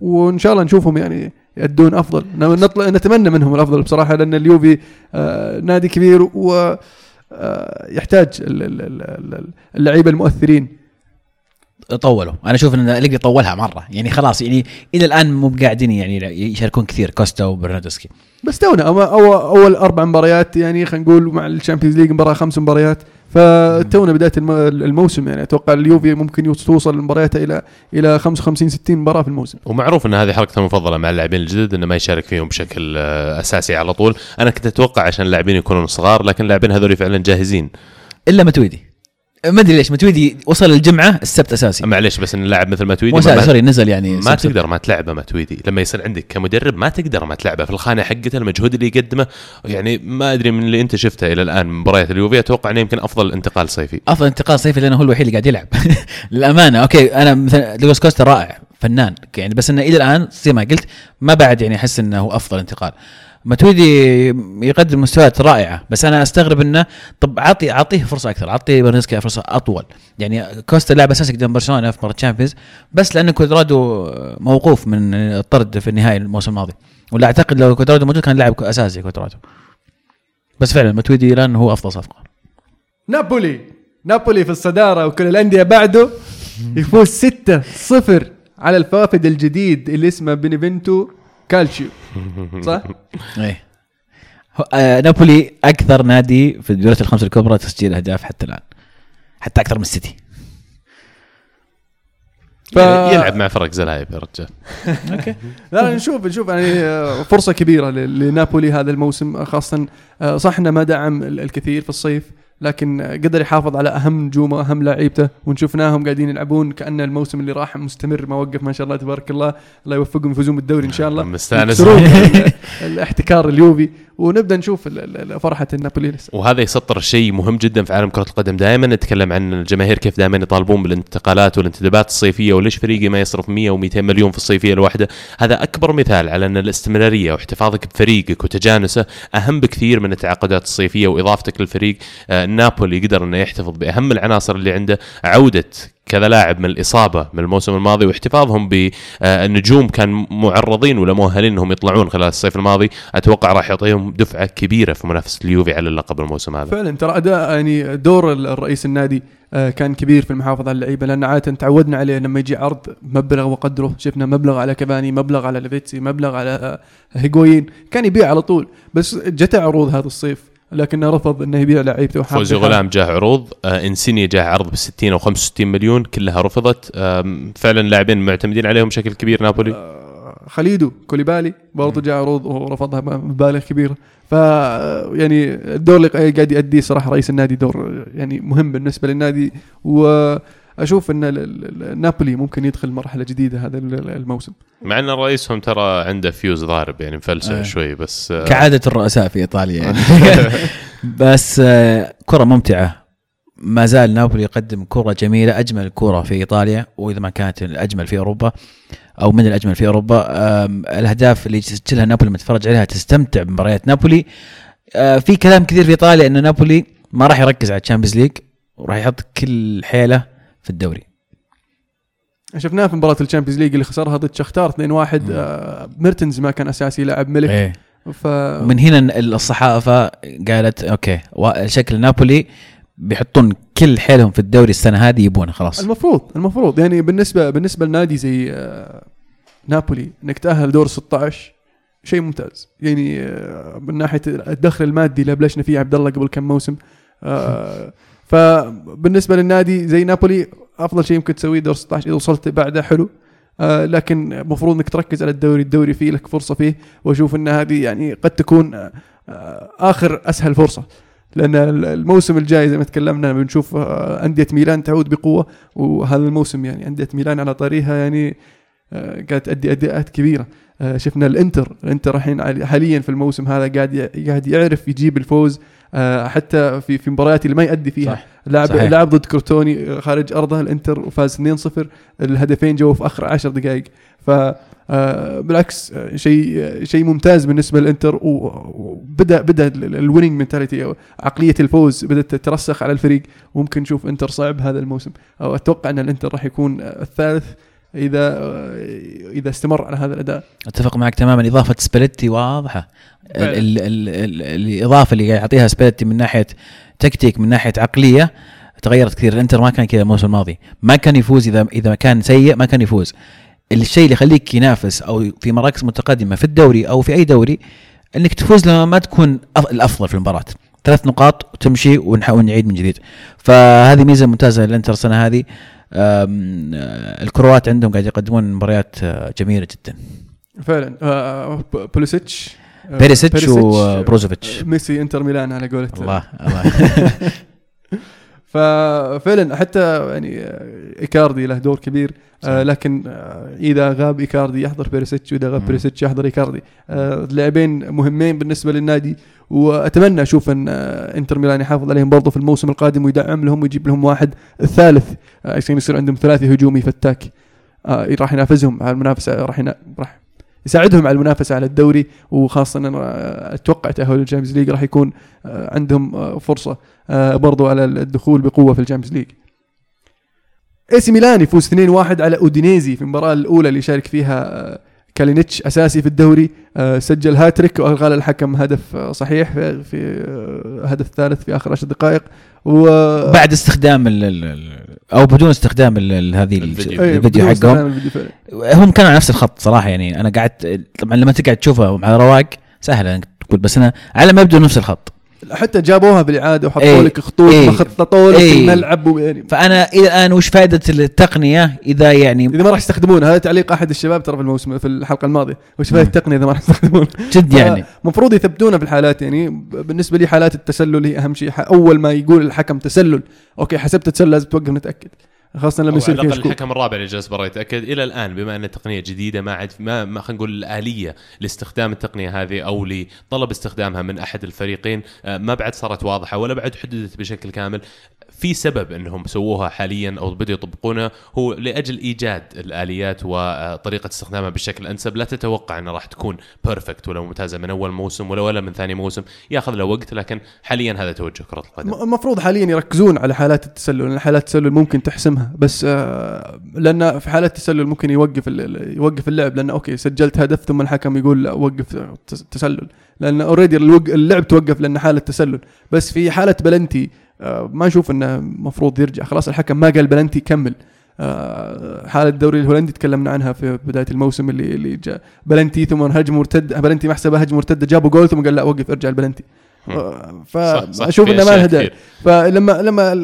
وإن شاء الله نشوفهم يعني يأدون أفضل. نطلع نتمنى منهم الأفضل بصراحة لأن اليوفي آه، نادي كبير و آه، يحتاج ال- ال- ال- ال- اللعيبة المؤثرين. طولوا. أنا أشوف إن أليجري طولها مرة. يعني خلاص يعني إلى الآن مو قاعدين يعني يشاركون كثير كوستا وبرنارديسكي بس تونا أول أربع مباريات يعني خلينا نقول مع الشامبيونز ليج مباراة خمس مباريات فتونا بداية الم- الموسم يعني. أتوقع اليوفي ممكن توصل مبارياتها إلى إلى 55 60 مباراة في الموسم. ومعروف إن هذه حركته المفضلة مع اللاعبين الجدد إنه ما يشارك فيهم بشكل آه، أساسي على طول. أنا كنت أتوقع عشان اللاعبين يكونون صغار لكن اللاعبين هذول فعلا جاهزين. إلا ماتويدي. ما أدري ليش ماتويدي وصل الجمعة السبت أساسي. معليش بس إن اللاعب مثل ماتويدي مو ما, sorry نزل يعني ما سبت- تقدر ما تلعبه ماتويدي. لما يصير عندك كمدرب ما تقدر ما تلعبه. في الخانة حقته المجهود اللي يقدمه يعني ما أدري من اللي أنت شفته إلى الآن من مباريات اليوفي. أتوقع إنه يمكن أفضل انتقال صيفي. أفضل انتقال صيفي لأنه هو الوحيد اللي قاعد يلعب. للأمانة okay أنا مثلا دوجلاس كوستا رائع فنان يعني بس إنه إلى الآن زي ما قلت ما بعد يعني أحس إنه هو أفضل انتقال. ماتويدي يقدم مستويات رائعة بس أنا أستغرب إنه طب اعطي اعطيه فرصة أكثر اعطي برنارديسكي فرصة أطول. يعني كوستا لاعب أساسي قدام برشلونة في مباراة تشامبيونز بس لأن كوادرادو موقوف من الطرد في النهائي الموسم الماضي. ولا أعتقد لو كوادرادو موجود كان لاعب أساسي كوادرادو. بس فعلا ماتويدي الآن هو أفضل صفقة. نابولي نابولي في الصدارة وكل الأندية بعده يفوز 6 0 على الوافد الجديد اللي اسمه بينيفنتو. كالتشيو صح؟ إيه. هو- آه نابولي أكثر نادي في الدوريات الخمس الكبرى تسجيل أهداف حتى الآن. حتى أكثر من السيتي. ف... يلعب مع فرق زلايب يا رجال. okay. لا نشوف نشوف. يعني آه، فرصة كبيرة ل- لنابولي هذا الموسم خاصة آه، صح إنه ما دعم ال- الكثير في الصيف. لكن قدر يحافظ على أهم نجومه وأهم لعيبته ونشوفناهم قاعدين يلعبون كأن الموسم اللي راح مستمر ما وقف ما شاء الله تبارك الله. الله يوفقهم يفوزون بالدوري إن شاء الله. مستانس. الاحتكار اليوفي. ونبدأ نشوف فرحة النابولي لسه. وهذا يسطر شيء مهم جدا في عالم كرة القدم. دائما نتكلم عن الجماهير كيف دائما يطالبون بالانتقالات والانتدابات الصيفية وليش فريقي ما يصرف 100 و200 مليون في الصيفية الواحدة. هذا أكبر مثال على أن الاستمرارية واحتفاظك بفريقك وتجانسه أهم بكثير من التعاقدات الصيفية وإضافتك للفريق. آه، نابولي قدر أنه يحتفظ بأهم العناصر اللي عنده عودة كذا لاعب من الإصابة من الموسم الماضي واحتفاظهم بالنجوم كان معرضين ولا مؤهلين أنهم يطلعون خلال الصيف الماضي. أتوقع راح يعطيهم دفعة كبيرة في منافسة اليوفي على اللقب الموسم هذا. فعلا ترى أداء يعني دور ال- الرئيس النادي آه، كان كبير في المحافظة على اللعيبة لأن عادة تعودنا عليه لما يجي عرض مبلغ وقدره. شفنا مبلغ على كافاني مبلغ على ليفيتسي مبلغ على آه، هيغوين كان يبيع على طول. بس جت عروض هذا الصيف. لكنه رفض إنه يبيع لعيبته وحاب فوزي. غلام جاه عروض. آه إنسيني جاه عرض ب 60 أو 65 مليون. كلها رفضت. آم، فعلا لاعبين معتمدين عليهم بشكل كبير. نابولي. آه، خليدو كوليبالي برضه جاء عروض ورفضها بمبالغ كبيره ف يعني الدور اللي قاعد يؤديه صراحة رئيس النادي دور يعني مهم بالنسبة للنادي. واشوف إن ال- ال- ال- نابولي ممكن يدخل مرحلة جديدة هذا ال- الموسم. مع إن رئيسهم ترى عنده فيوز ضارب يعني مفلسع آه. شوي بس آه، كعادة الرؤساء في إيطاليا يعني. بس آه، كرة ممتعة. ما زال نابولي يقدم كرة جميلة أجمل كرة في إيطاليا وإذا ما كانت الأجمل في أوروبا أو من الأجمل في أوروبا الأهداف اللي تسجلها نابولي لما تتفرج عليها تستمتع بمباريات نابولي. آه، في كلام كثير في إيطاليا انه نابولي ما راح يركز على ال Champions League وراح يحط كل حيله في الدوري. شفناه في مباراة ال Champions League اللي خسرها ضد شختار 2-1 آه، ميرتنز ما كان أساسي لاعب ملك. إيه. ف ومن هنا الصحافة قالت okay شكل نابولي بيحطون كل حيلهم في الدوري السنة هذه يبونه خلاص. المفروض المفروض. يعني بالنسبة بالنسبة لنادي زي آه، نابولي إنك تأهل دور 16 شيء ممتاز. يعني آه، من ناحية الدخل المادي اللي بلشنا فيه عبد الله قبل كم موسم آه، فبالنسبة للنادي زي نابولي أفضل شيء ممكن تسويه دور 16 إذا وصلت بعده حلو. آه، لكن المفروض إنك تركز على الدوري الدوري فيه لك فرصة فيه وأشوف إن هذه يعني قد تكون آه، آه، آخر أسهل فرصة. لأن الموسم الجاي زي ما تكلمنا بنشوف أندية ميلان تعود بقوة وهذا الموسم يعني أندية ميلان على طريقها يعني قاعد تأدي أداءات كبيرة. شفنا الإنتر الإنتر الحين حاليا في الموسم هذا قاعد قاعد يعرف يجيب الفوز. حتى في في مباريات اللي ما يؤدي فيها. صح. لعب صحيح. لعب ضد كروتوني آه، خارج أرضه الإنتر وفاز 2-0 الهدفين جو في آخر 10 دقائق. ف آه، بالعكس آه، شيء آه، شيء ممتاز بالنسبة للإنتر. وبدا بدأ ال winning mentality أو عقلية الفوز بدأت تترسخ على الفريق. وممكن نشوف إنتر صعب هذا الموسم. أو أتوقع أن الإنتر راح يكون آه، الثالث. إذا إذا استمر على هذا الأداء. أتفق معك تماما. إضافة سباليتي واضحة. ال. ال ال ال الإضافة اللي قاعد يعطيها سباليتي من ناحية تكتيك من ناحية عقلية تغيرت كثير. الإنتر ما كان كذا الموسم الماضي. ما كان يفوز إذا إذا كان سيء ما كان يفوز. الشيء اللي يخليك ينافس أو في مراكز متقدمة في الدوري أو في أي دوري إنك تفوز لما ما تكون أف- الأفضل في المباراة. ثلاث نقاط وتمشي ونحاول نعيد من جديد. فهذه ميزة ممتازة للإنتر السنة هذه. الكروات عندهم قاعد يقدمون مباريات آه، جميلة جدا. فعلا. آه، بوليسيتش آه، بيريسيتش آه، وبروزوفيتش. ميسي إنتر ميلان على قولة الله الله. ففعلا حتى يعني إيكاردي له دور كبير. آه لكن آه إذا غاب إيكاردي يحضر بيريسيتش وإذا غاب. بيريسيتش يحضر إيكاردي. آه لاعبين مهمين بالنسبة للنادي. وأتمنى أشوف أن آه إنتر ميلان يحافظ عليهم برضه في الموسم القادم ويدعم لهم ويجيب لهم واحد الثالث آه عشان يصير عندهم ثلاثي هجومي فتاك آه راح ينافسهم. على المنافسه راح. راح يساعدهم على المنافسة على الدوري وخاصة ان أتوقع تأهل ال Champions League راح يكون آه، عندهم آه، فرصة آه، برضو على الدخول بقوة في ال Champions League إي سي ميلان يفوز 2-1 على أودينيزي في المباراة الأولى اللي شارك فيها كالينيتش أساسي في الدوري سجل هاتريك وألغى الحكم هدف صحيح في, هدف ثالث في آخر 10 دقائق و بعد استخدام أو بدون استخدام هذه ال- الفيديو. حقهم. هم كانوا على نفس الخط صراحة يعني أنا قعدت طبعا لما تقعد تشوفها على رواق سهلة إنك تقول بس أنا على ما يبدو نفس الخط حتى جابوها بالإعادة وحطوا إيه. لك خطوط. ما خططوا لك إيه. الملعب ويعني فأنا إلى الآن وش فائدة التقنية إذا يعني إذا ما راح يستخدمونها هذا تعليق أحد الشباب ترى في الموسم في الحلقة الماضية وش فائدة. التقنية إذا ما راح يستخدمونها جد يعني المفروض يثبتونها في الحالات يعني بالنسبة لي حالات التسلل هي أهم شيء أول ما يقول الحكم تسلل okay حسبت تسلل لازم توقف نتأكد خاصة لما يصير فيها شكوك. الحكم الرابع اللي جلس برا يتأكد. إلى الآن بما أن التقنية جديدة ما عاد ما, ما خلينا نقول الآلية لاستخدام التقنية هذه أو لطلب استخدامها من أحد الفريقين آه، ما بعد صارت واضحة ولا بعد حددت بشكل كامل. في سبب إنهم سووها حاليا أو بدأوا يطبقونها هو لأجل إيجاد الآليات وطريقة استخدامها بالشكل الانسب لا تتوقع إنها راح تكون perfect ولا ممتازة من أول موسم ولا ولا من ثاني موسم. يأخذ له وقت لكن حاليا هذا توجه كرة القدم. المفروض حاليا يركزون على حالات التسلل لأن حالات التسلل ممكن تحسمها بس آه، لأن في حالات التسلل ممكن يوقف يوقف اللعب. لأن okay سجلت هدف ثم الحكم يقول لا وقف تس- تسلل. لأن already اللعب توقف لأن حالة تسلل. بس في حالة بلنتي آه، ما أشوف إنه المفروض يرجع. خلاص الحكم ما قال بلنتي كمل. آه، حالة الدوري الهولندي تكلمنا عنها في بداية الموسم اللي اللي جاء. بلنتي ثم هجمة مرتدة بلنتي محسبه هجمة مرتدة جابوا جول ثم قال لا وقف ارجع البلنتي. فاشوف في إنه ما لها داعي. فلما لما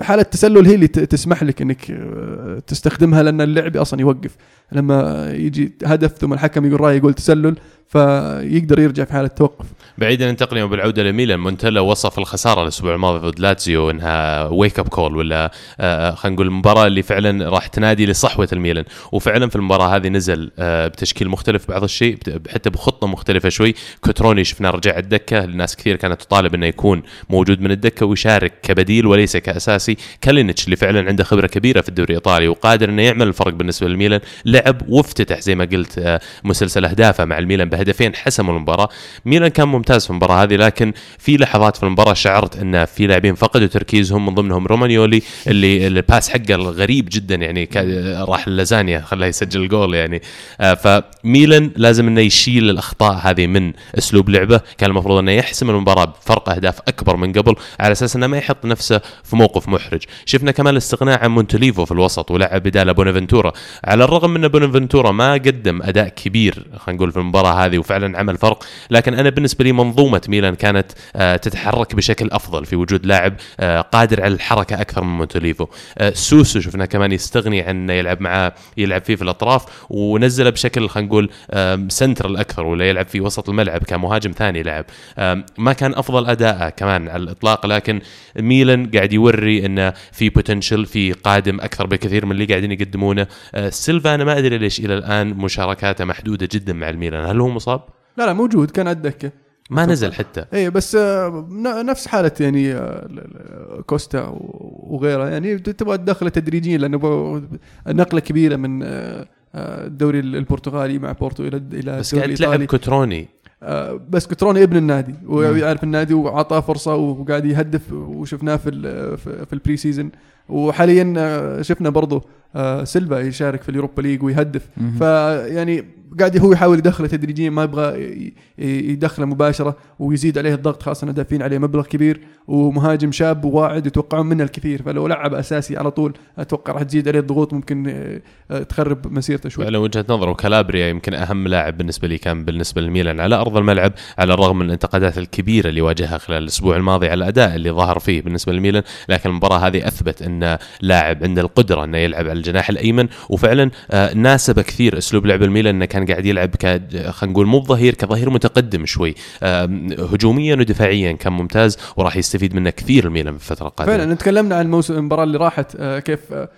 حالة التسلل هي اللي تسمح لك إنك آه، تستخدمها لأن اللعب أصلا يوقف. لما يجي هدف ثم الحكم يقول رأي يقول تسلل فيقدر يرجع في حاله توقف بعيدا عن التقنيه وبالعوده لميلان مونتيلا وصف الخسارة الأسبوع الماضي ضد لاتسيو إنها wake up call ولا آه، خلينا نقول المباراة اللي فعلا راح تنادي لصحوة الميلان. وفعلا في المباراة هذه نزل آه، بتشكيل مختلف بعض الشيء حتى بخطة مختلفة شوي. كوتروني شفناه رجع الدكة الناس كثير كانت تطالب إنه يكون موجود من الدكة ويشارك كبديل وليس كأساسي. كالينيتش اللي فعلا عنده خبرة كبيرة في الدوري الإيطالي وقادر إنه يعمل الفرق بالنسبة للميلان لعب وافتتح زي ما قلت آه، مسلسل أهدافه مع الميلان بهدفين حسموا المباراة. ميلان كان ممتاز في المباراة هذه لكن في لحظات في المباراة شعرت إن في لاعبين فقدوا تركيزهم من ضمنهم رومانيولي اللي ال pass حقه الغريب جدا يعني راح لازانيا خلاه يسجل الجول يعني. آه، فميلان لازم إنه يشيل الأخطاء هذه من أسلوب لعبه. كان المفروض إنه يحسم المباراة بفرق أهداف أكبر من قبل على أساس إنه ما يحط نفسه في موقف محرج. شفنا كمان الاستغناء عن مونتوليفو في الوسط ولعب بداله بونافنتورا. على الرغم من بونافنتورا ما قدم أداء كبير خلينا نقول في المباراة هذه وفعلا عمل فرق لكن أنا بالنسبة لي منظومة ميلان كانت آه، تتحرك بشكل أفضل في وجود لاعب آه، قادر على الحركة أكثر من مونتوليفو آه، سوسو شفنا كمان يستغني عن انه يلعب معاه يلعب فيه في الأطراف ونزله بشكل خلينا نقول سنترال أكثر ولا يلعب في وسط الملعب كمهاجم ثاني لعب ما كان أفضل أداءه كمان على الإطلاق لكن ميلان قاعد يوري إنه في potential في قادم أكثر بكثير من اللي قاعدين يقدمونه. سيلفا أنا ما أدري ليش إلى الآن مشاركاته محدودة جدا مع الميلان. هل هو مصاب؟ لا لا موجود كان على الدكه ما نزل حتى. اي بس آه، نفس حالة يعني آه، كوستا وغيره. يعني تبغى تدخله تدريجيا لأنه نقلة كبيرة من آه، الدوري البرتغالي مع بورتو إلى إلى بس قاعد تلعب آه، بس كوتروني ابن النادي ويعرف النادي وعطاه فرصة وقاعد يهدف وشفناه في في ال pre-season وحاليا آه، شفنا برضه آه، سيلفا يشارك في ال Europa League ويهدف. فيعني قاعد هو يحاول يدخله تدريجيا ما يبغى يدخله مباشرة ويزيد عليه الضغط خاصة انه دافعين عليه مبلغ كبير ومهاجم شاب وواعد يتوقعون منه الكثير. فلو لعب أساسي على طول أتوقع راح تزيد عليه الضغوط ممكن آه، تخرب مسيرته شوي. على وجهة نظر وكالابريا يمكن أهم لاعب بالنسبة لي كان بالنسبة للميلان على أرض الملعب على الرغم من الانتقادات الكبيرة اللي واجهها خلال الأسبوع الماضي على الأداء اللي ظهر فيه بالنسبة للميلان لكن المباراة هذه أثبت أن لاعب عنده القدرة إنه يلعب على الجناح الأيمن. وفعلا آه، ناسب كثير أسلوب لعب الميلان إنه كان قاعد يلعب ك خلينا نقول مو ظهير كظهير متقدم شوي. هجوميا ودفاعيا كان ممتاز وراح يستفيد منه كثير الميلان في الفترة القادمة. فعلا تكلمنا عن الموسم المباراة اللي راحت آه، كيف آه،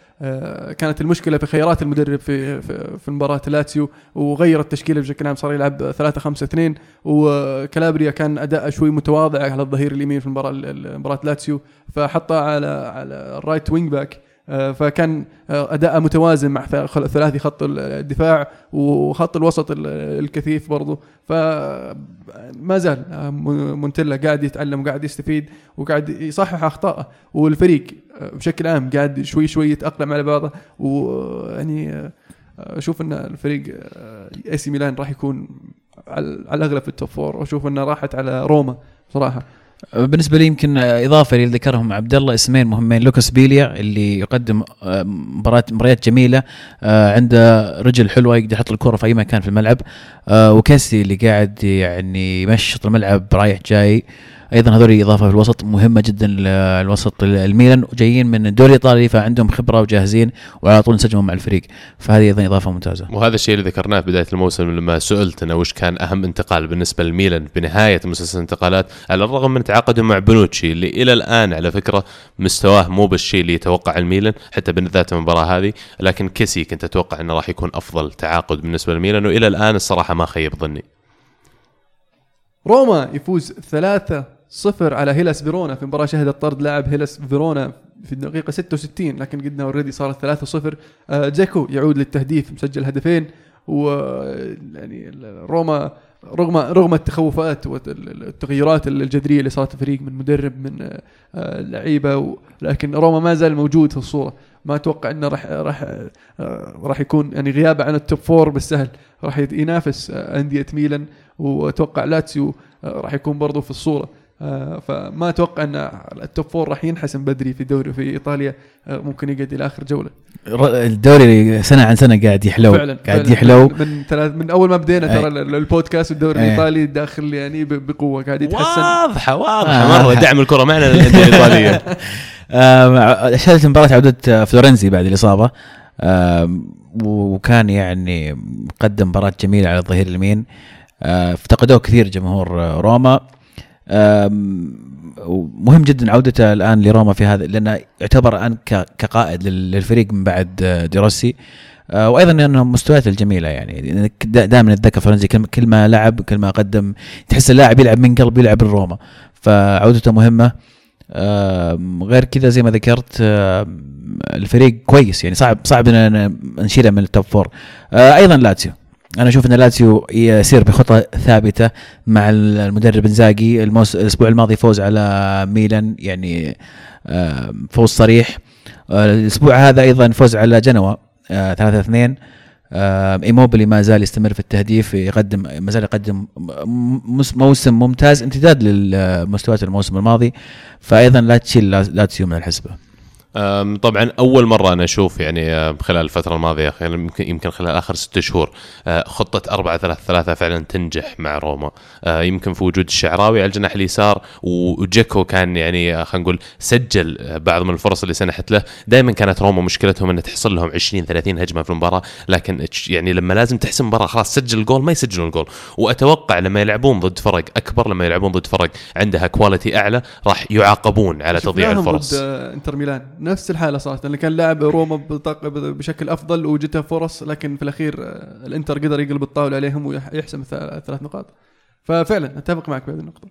كانت المشكلة في خيارات المدرب في في, في مباراة لاتسيو وغير التشكيله بشكل عام صار يلعب 3 5 2 وكالابريا كان اداءه شوي متواضع على الظهير اليمين في المباراة مباراه لاتسيو فحطه على على ال right wing back. آه، فكان آه، اداءه متوازن مع ثلاثي خط الدفاع وخط الوسط ال- الكثيف برضو. فما زال آه، مونتيلا قاعد يتعلم وقاعد يستفيد وقاعد يصحح أخطائه. والفريق آه، بشكل عام قاعد شوي شوي يتأقلم على بعضه. ويعني آه، أشوف إن الفريق إي سي ميلان راح يكون على الأغلب في ال top four واشوف إنه راحت على روما صراحة. بالنسبة لي يمكن إضافة اللي ذكرهم عبد الله اسمين مهمين لوكاس بيليا اللي يقدم آه، مباريات مباريات جميلة آه، عنده رجل حلوة يقدر يحط الكرة في أي مكان في الملعب آه، وكاسي اللي قاعد يعني يمشط الملعب رايح جاي أيضا هذول إضافة في الوسط مهمة جدا للوسط الميلان وجايين من الدوري الإيطالي فعندهم خبرة وجاهزين وعلى طول انسجموا مع الفريق. فهذه أيضا إضافة ممتازة. وهذا الشيء اللي ذكرناه في بداية الموسم لما سئلت أنا وش كان أهم انتقال بالنسبة للميلان بنهاية مسلسل الانتقالات على الرغم من تعاقده مع بنوتشي اللي إلى الآن على فكرة مستواه مو بالشيء اللي يتوقع الميلان حتى بالذات المباراة هذه. لكن كيسي كنت أتوقع إنه راح يكون أفضل تعاقد بالنسبة للميلان وإلى الآن الصراحة ما خيب ظني. روما يفوز 3 0 على هيلاس فيرونا في مباراة شهدت طرد لاعب هيلاس فيرونا في الدقيقة 66 لكن قدها already صارت 3 0 آه جاكو يعود للتهديف مسجل هدفين و يعني روما رغم رغم التخوفات والتغيرات الجذرية اللي صارت الفريق من مدرب من آه، لعيبة لكن روما ما زال موجود في الصورة. ما أتوقع إنه راح راح آه، راح يكون يعني غيابه عن ال top four بالسهل. راح ينافس آه، أندية ميلان وأتوقع لاتسيو راح يكون برضو في الصورة. فما أتوقع أن ال top four راح ينحسم بدري في دوري في إيطاليا ممكن يقعد إلى آخر جولة. الدوري سنة عن سنة قاعد يحلو فعلا قاعد فعلا. يحلو. من ثلاث من أول ما بدينا ترى البودكاست والدوري الإيطالي داخل يعني بقوة قاعد يتحسن. واضحة واضحة. آه. مرة دعم الكرة معنا للانديه الايطاليه شهدت مباراة عودة فلورنزي بعد الإصابة. وكان يعني قدم مباراة جميلة على الظهير اليمين. آه، افتقدوه كثير جمهور روما. ومهم جدا عودته الآن لروما في هذا لأنه يعتبر الآن كقائد للفريق من بعد ديروسي آه، وأيضا انه مستوياته الجميلة يعني. دائما نتذكر فلورنزي كل ما لعب كل ما قدم تحس اللاعب يلعب من قلب يلعب لروما فعودته مهمة. غير كذا زي ما ذكرت الفريق كويس يعني صعب صعب ان نشيله من ال top four آه، أيضا لاتسيو. أنا أشوف أن لاتسيو يسير بخطة ثابتة مع المدرب إنزاجي. الموس... الأسبوع الماضي فوز على ميلان يعني فوز صريح. آه، الأسبوع هذا أيضا فوز على جنوا 3 آه، 2 ايموبلي ما زال يستمر في التهديف يقدم ما زال يقدم موسم ممتاز امتداد للمستويات الموسم الماضي. فايضا لا تشيل لاتسيو من الحسبة. طبعا أول مرة أنا أشوف يعني خلال الفترة الماضية يمكن خلال آخر ست شهور أه، خطة 4 3 3 فعلا تنجح مع روما. أه، يمكن في وجود الشعراوي على الجناح اليسار وجيكو كان يعني أه، خلينا نقول سجل بعض من الفرص اللي سنحت له. دائما كانت روما مشكلتهم انه تحصل لهم 20 30 هجمة في المباراة لكن يعني لما لازم تحسم مباراة خلاص سجل الجول ما يسجلون الجول. وأتوقع لما يلعبون ضد فرق أكبر لما يلعبون ضد فرق عندها quality أعلى راح يعاقبون على تضييع الفرص. ضد إنتر ميلان. نفس الحالة صارت لأن كان لاعب روما بشكل أفضل وجته فرص لكن في الأخير آه، الإنتر قدر يقلب الطاولة عليهم ويحسم ثلاث نقاط. ففعلا أتفق معك في هذه النقطة.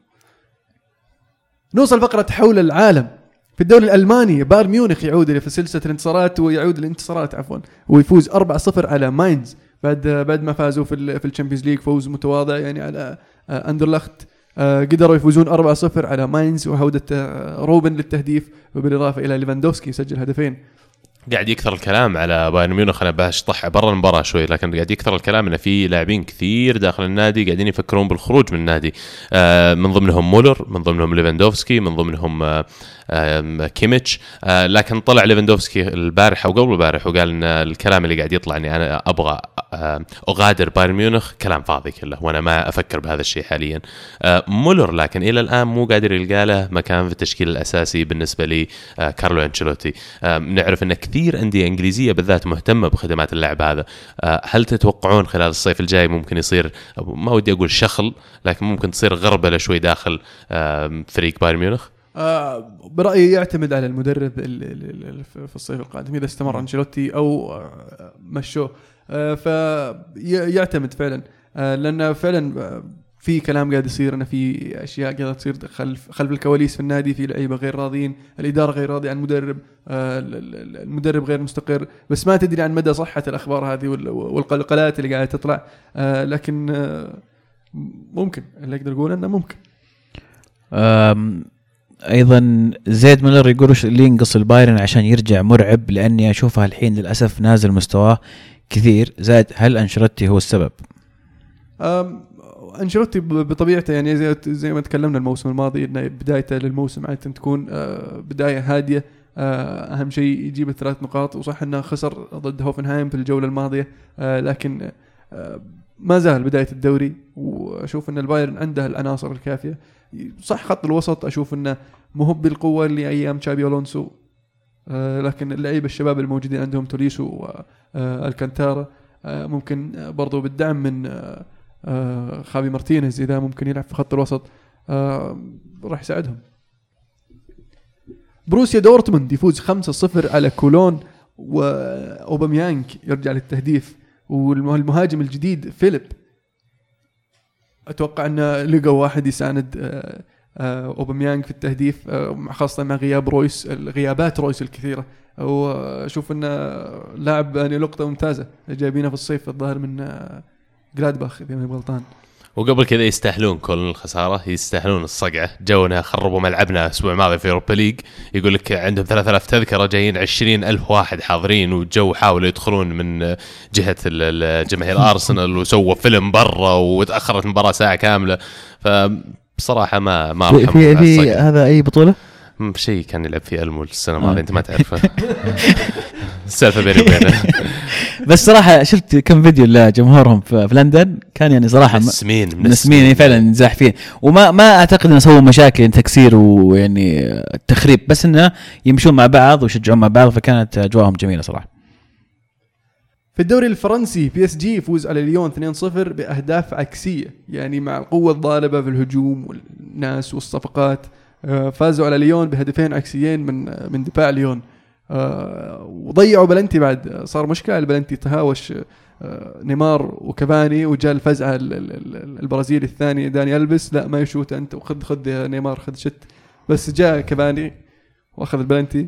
نوصل فقرة حول العالم. في الدوري الألماني بايرن ميونخ يعود في سلسلة الانتصارات ويعود الانتصارات عفوا ويفوز 4-0 على ماينز. بعد بعد ما فازوا في في ال Champions League فوز متواضع يعني على آه، أندرلخت. قدروا يفوزون 4-0 على ماينز وعودة آه، روبن للتهديف وبالإضافة إلى ليفاندوفسكي سجل هدفين. قاعد يكثر الكلام على بايرن ميونخ. أنا بشطح برا المباراة شوي لكن قاعد يكثر الكلام انه في لاعبين كثير داخل النادي قاعدين يفكرون بالخروج من النادي. آه من ضمنهم مولر من ضمنهم ليفاندوفسكي من ضمنهم آه كيميتش. آه لكن طلع ليفاندوفسكي البارحة وقبل البارح وقال إن الكلام اللي قاعد يطلع إني أنا أبغى أغادر بايرن ميونخ كلام فاضي كله وأنا ما أفكر بهذا الشيء حاليا. آه مولر لكن إلى الآن مو قادر يلقى له مكان في التشكيل الأساسي بالنسبة لي آه كارلو أنشيلوتي. نعرف إن كثير أندية إنجليزية بالذات مهتمة بخدمات اللاعب هذا. هل تتوقعون خلال الصيف الجاي ممكن يصير ما ودي أقول شخل لكن ممكن تصير غربلة شوي داخل فريق بايرن ميونخ؟ برأيي يعتمد على المدرب في الصيف القادم إذا استمر أنشيلوتي أو آه، مشوه. آه فيعتمد فعلا. آه لأن فعلا آه، في كلام قاعد يصير انه في أشياء قاعدة تصير خلف خلف الكواليس في النادي في لعيبة غير راضيين، الإدارة غير راضية عن المدرب، آه، المدرب غير مستقر، بس ما تدري عن مدى صحة الأخبار هذه والقلقلات اللي قاعدة تطلع، لكن ممكن اللي أقدر أقول إنه ممكن. أيضا زيد ميلر يقول لي ينقص البايرن عشان يرجع مرعب؟ لأني أشوفها الحين للأسف نازل مستواه كثير. زائد هل أنشيلوتي هو السبب؟ أنشيلوتي بطبيعته يعني زي, زي ما تكلمنا الموسم الماضي ان بدايته للموسم عادة تكون آه، بداية هادية آه، أهم شيء يجيب الثلاث نقاط. وصح إنه خسر ضد هوفنهايم في الجولة الماضية آه، لكن ما زال بداية الدوري. وأشوف إن البايرن عنده العناصر الكافية. صح خط الوسط أشوف إنه مو هو بالقوة اللي أيام تشابي ألونسو. آه، لكن اللعيبة الشباب الموجودين عندهم توليسو والكانتارا آه، ممكن آه، برضو بالدعم من خابي مارتينيز إذا ممكن يلعب في خط الوسط. راح يساعدهم. بروسيا دورتموند يفوز 5-0 على كولون واوباميانج يرجع للتهديف. والمهاجم الجديد فيليب أتوقع انه لقوا واحد يساند آه، آه، اوباميانج في التهديف آه، خاصة مع غياب رويس غيابات رويس الكثيرة. واشوف انه لاعب يعني لقطة ممتازة جايبينه في الصيف الظاهر من جلادباخ إذا ماني غلطان. وقبل كذا يستاهلون كل الخسارة يستاهلون الصقعة جونا خربوا ملعبنا الأسبوع الماضي في Europa League يقول لك عندهم 3000 تذكرة جايين 20000 واحد حاضرين والجو حاولوا يدخلون من جهة جماهير ارسنال وسووا فيلم برا وتأخرت المباراة ساعة كاملة فبصراحة ما ما في في. هذا أي بطولة؟ شيء كان يلعب فيه المول السنة آه. الماضيه أنت ما تعرفه. السالفة بيني وبينه. بس صراحة شفت كم فيديو لجمهورهم في لندن كان يعني صراحة منسمين منسمين يعني فعلا زاحفين وما ما أعتقد إنه سووا مشاكل يعني تكسير ويعني تخريب بس إنه يمشون مع بعض ويشجعون مع بعض فكانت أجواءهم جميلة صراحة. في الدوري الفرنسي PSG يفوز على ليون 2-0 بأهداف عكسية يعني مع القوة الضاربه في الهجوم والناس والصفقات. آه، فازوا على ليون بهدفين عكسيين من آه، من دفاع ليون. آه، وضيعوا بلنتي بعد. آه، صار مشكلة البلنتي تهاوش آه، نيمار وكافاني وجاء الفزعه ال- ال- ال- البرازيلي الثاني داني البس لا ما يشوت أنت وخذ خذ نيمار خذ شوت. بس جاء كافاني وأخذ البلنتي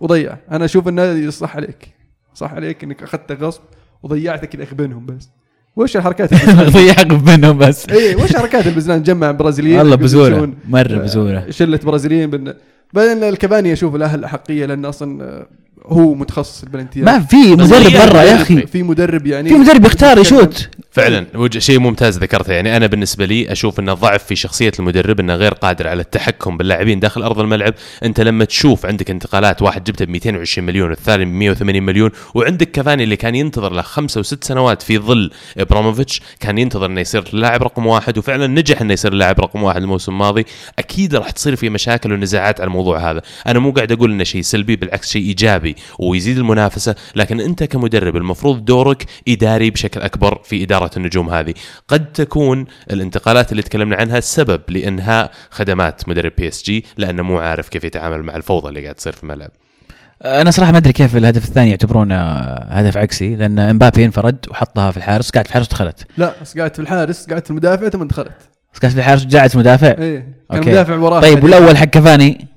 وضيع. أنا أشوف إنه صح عليك. صح عليك إنك اخذته غصب وضيعته كذا بينهم بس. وش الحركات؟ ضيع عقب منهم بس. اي وش حركات البزنان جمع برازيليين والله بزورة مرة آه، بزورة. شلة برازيليين بن... بعدين الكباني أشوف له الاحقيه لأن أصلا آه، هو متخصص البلنتيات ما في مدرب برا يا. أخي. في مدرب يعني في مدرب يختار يشوت. فعلا شيء ممتاز ذكرته. يعني أنا بالنسبة لي أشوف إنه ضعف في شخصية المدرب إنه غير قادر على التحكم باللاعبين داخل أرض الملعب. أنت لما تشوف عندك انتقالات واحد جبته ب 220 مليون والثاني ب 180 مليون وعندك كافاني اللي كان ينتظر له خمسة وست سنوات في ظل إبراهيموفيتش كان ينتظر إنه يصير اللاعب رقم واحد وفعلا نجح إنه يصير اللاعب رقم واحد الموسم الماضي. أكيد راح تصير في مشاكل ونزاعات على الموضوع هذا. أنا مو قاعد أقول إنه شيء سلبي بالعكس شيء إيجابي ويزيد المنافسة لكن أنت كمدرب المفروض دورك إداري بشكل أكبر في إدارة النجوم هذه. قد تكون الانتقالات اللي تكلمنا عنها سبب لإنهاء خدمات مدرب PSG لأنه مو عارف كيف يتعامل مع الفوضى اللي قاعد تصير في الملعب. أنا صراحة ما أدري كيف الهدف الثاني يعتبرونه هدف عكسي لأن إمبابي انفرد وحطها في الحارس. قاعد في الحارس ودخلت. لا بس قعدت في الحارس قعدت في المدافع ثم دخلت. بس قاعد في الحارس رجعت مدافع إيه كان أوكي. المدافع وراه طيب والأول حق كفاني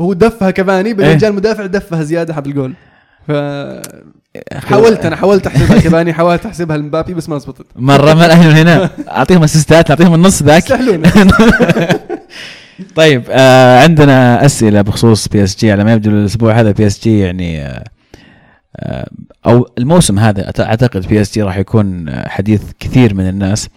هو دفها كفاني إيه. بعدين جاء المدافع دفها زيادة حب الجول. ف حاولت أنا حاولت احسبها كفاني حاولت أحسبها لمبابي بس ما زبطت. مرة من هنا وهنا. أعطيهم أسيستات أعطيهم النص ذاك. طيب آه عندنا أسئلة بخصوص PSG على ما يبدو الأسبوع هذا PSG يعني آه آه أو الموسم هذا أعتقد PSG راح يكون آه، حديث كثير من الناس.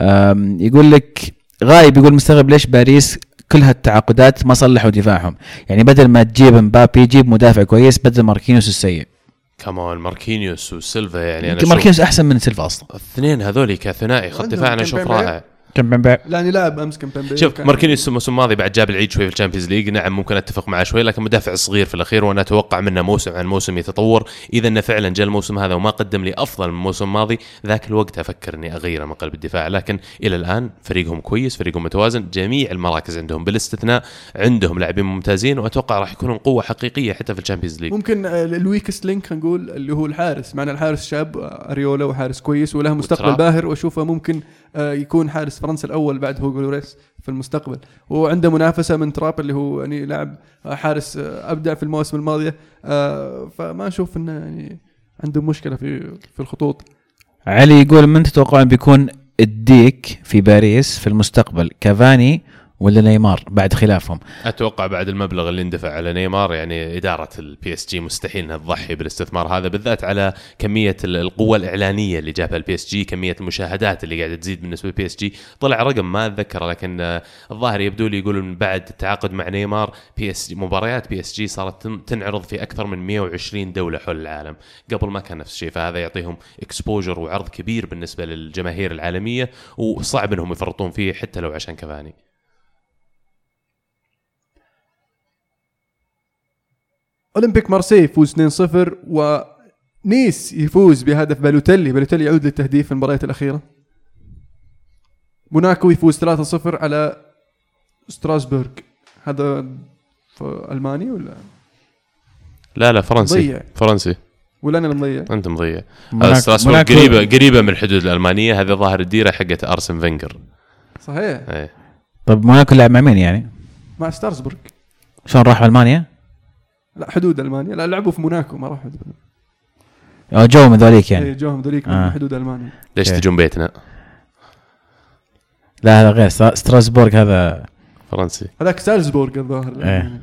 آم، يقول لك غايب يقول مستغرب ليش باريس كل هالتعاقدات ما صلحوا دفاعهم. يعني بدل ما تجيب مبابي جيب مدافع كويس بدل ماركينيوس السيء. كمان ماركينيوس وسيلفا يعني أنا ماركينيوس أحسن من سيلفا أصلا. الاثنين هذول كثنائي خط دفاع أنا أشوف. رائع. كم بنبيع لاني لاعب أمس كيمبيمبي شوف ماركينيوس الموسم الماضي بعد جاب العيد شوي في ال Champions League. نعم ممكن أتفق معه شوي لكن مدافع صغير في الأخير وأنا أتوقع منه موسم عن موسم يتطور. إذا إنه فعلا جاء الموسم هذا وما قدم لي أفضل من الموسم الماضي ذاك الوقت أفكر اني أغيره من قلب الدفاع. لكن إلى الآن فريقهم كويس فريقهم متوازن. جميع المراكز عندهم بالاستثناء عندهم لاعبين ممتازين وأتوقع راح يكونون قوة حقيقية حتى في الشامبيونز ليج. ممكن آه، ال weakest link خلينا نقول اللي هو الحارس. معنا الحارس شاب آه، أريولا وحارس كويس وله مستقبل وتراب. باهر. وأشوفه ممكن آه، يكون حارس فرنسا الأول بعد هوجو لوريس في المستقبل. وعنده منافسة من تراب اللي هو يعني لاعب آه، حارس آه، أبدع في المواسم الماضية. آه، فما أشوف إنه يعني عنده مشكلة في في الخطوط. علي يقول من تتوقعون بيكون الديك في باريس في المستقبل؟ كافاني ولا نيمار بعد خلافهم؟ أتوقع بعد المبلغ اللي اندفع على نيمار يعني إدارة ال PSG مستحيل إنها تضحي بالاستثمار هذا بالذات على كمية ال- القوة الإعلانية اللي جابها ال PSG كمية المشاهدات اللي قاعدة تزيد بالنسبة لل PSG طلع رقم ما اتذكره لكن الظاهر يبدو لي يقولون بعد التعاقد مع نيمار بي اس جي مباريات بي اس جي صارت تن- تنعرض في أكثر من 120 دولة حول العالم. قبل ما كان نفس الشيء فهذا يعطيهم exposure وعرض كبير بالنسبة للجماهير العالمية وصعب إنهم يفرطون فيه حتى لو عشان كفاني. أولمبيك مارسي يفوز 2-0 ونيس يفوز بهدف بالوتيلي بالوتيلي يعود للتهديف في المباريات الأخيرة. موناكو يفوز 3-0 على ستراسبورغ. هذا في ألماني ولا؟ لا لا فرنسي. ضيع فرنسي. ولا أنا اللي مضيع؟ أنت مضيع. موناكو- ستراسبورغ قريبه قريبة من الحدود الألمانية. هذه ظاهر الديرة حقت أرسن فينجر. صحيح. إيه. طب موناكو لعب مع مين يعني؟ مع ستراسبورغ شلون راح ألمانيا؟ لا حدود ألمانيا. لا لعبوا في موناكو ما راحوا. أو جو من ذوليك يعني. يعني جوهم ذوليك آه. من حدود ألمانيا. ليش. تجون بيتنا؟ لا هذا غير سترا- ستراسبورغ هذا. فرنسي. هذاك سالزبورغ الظاهر. إيه. يعني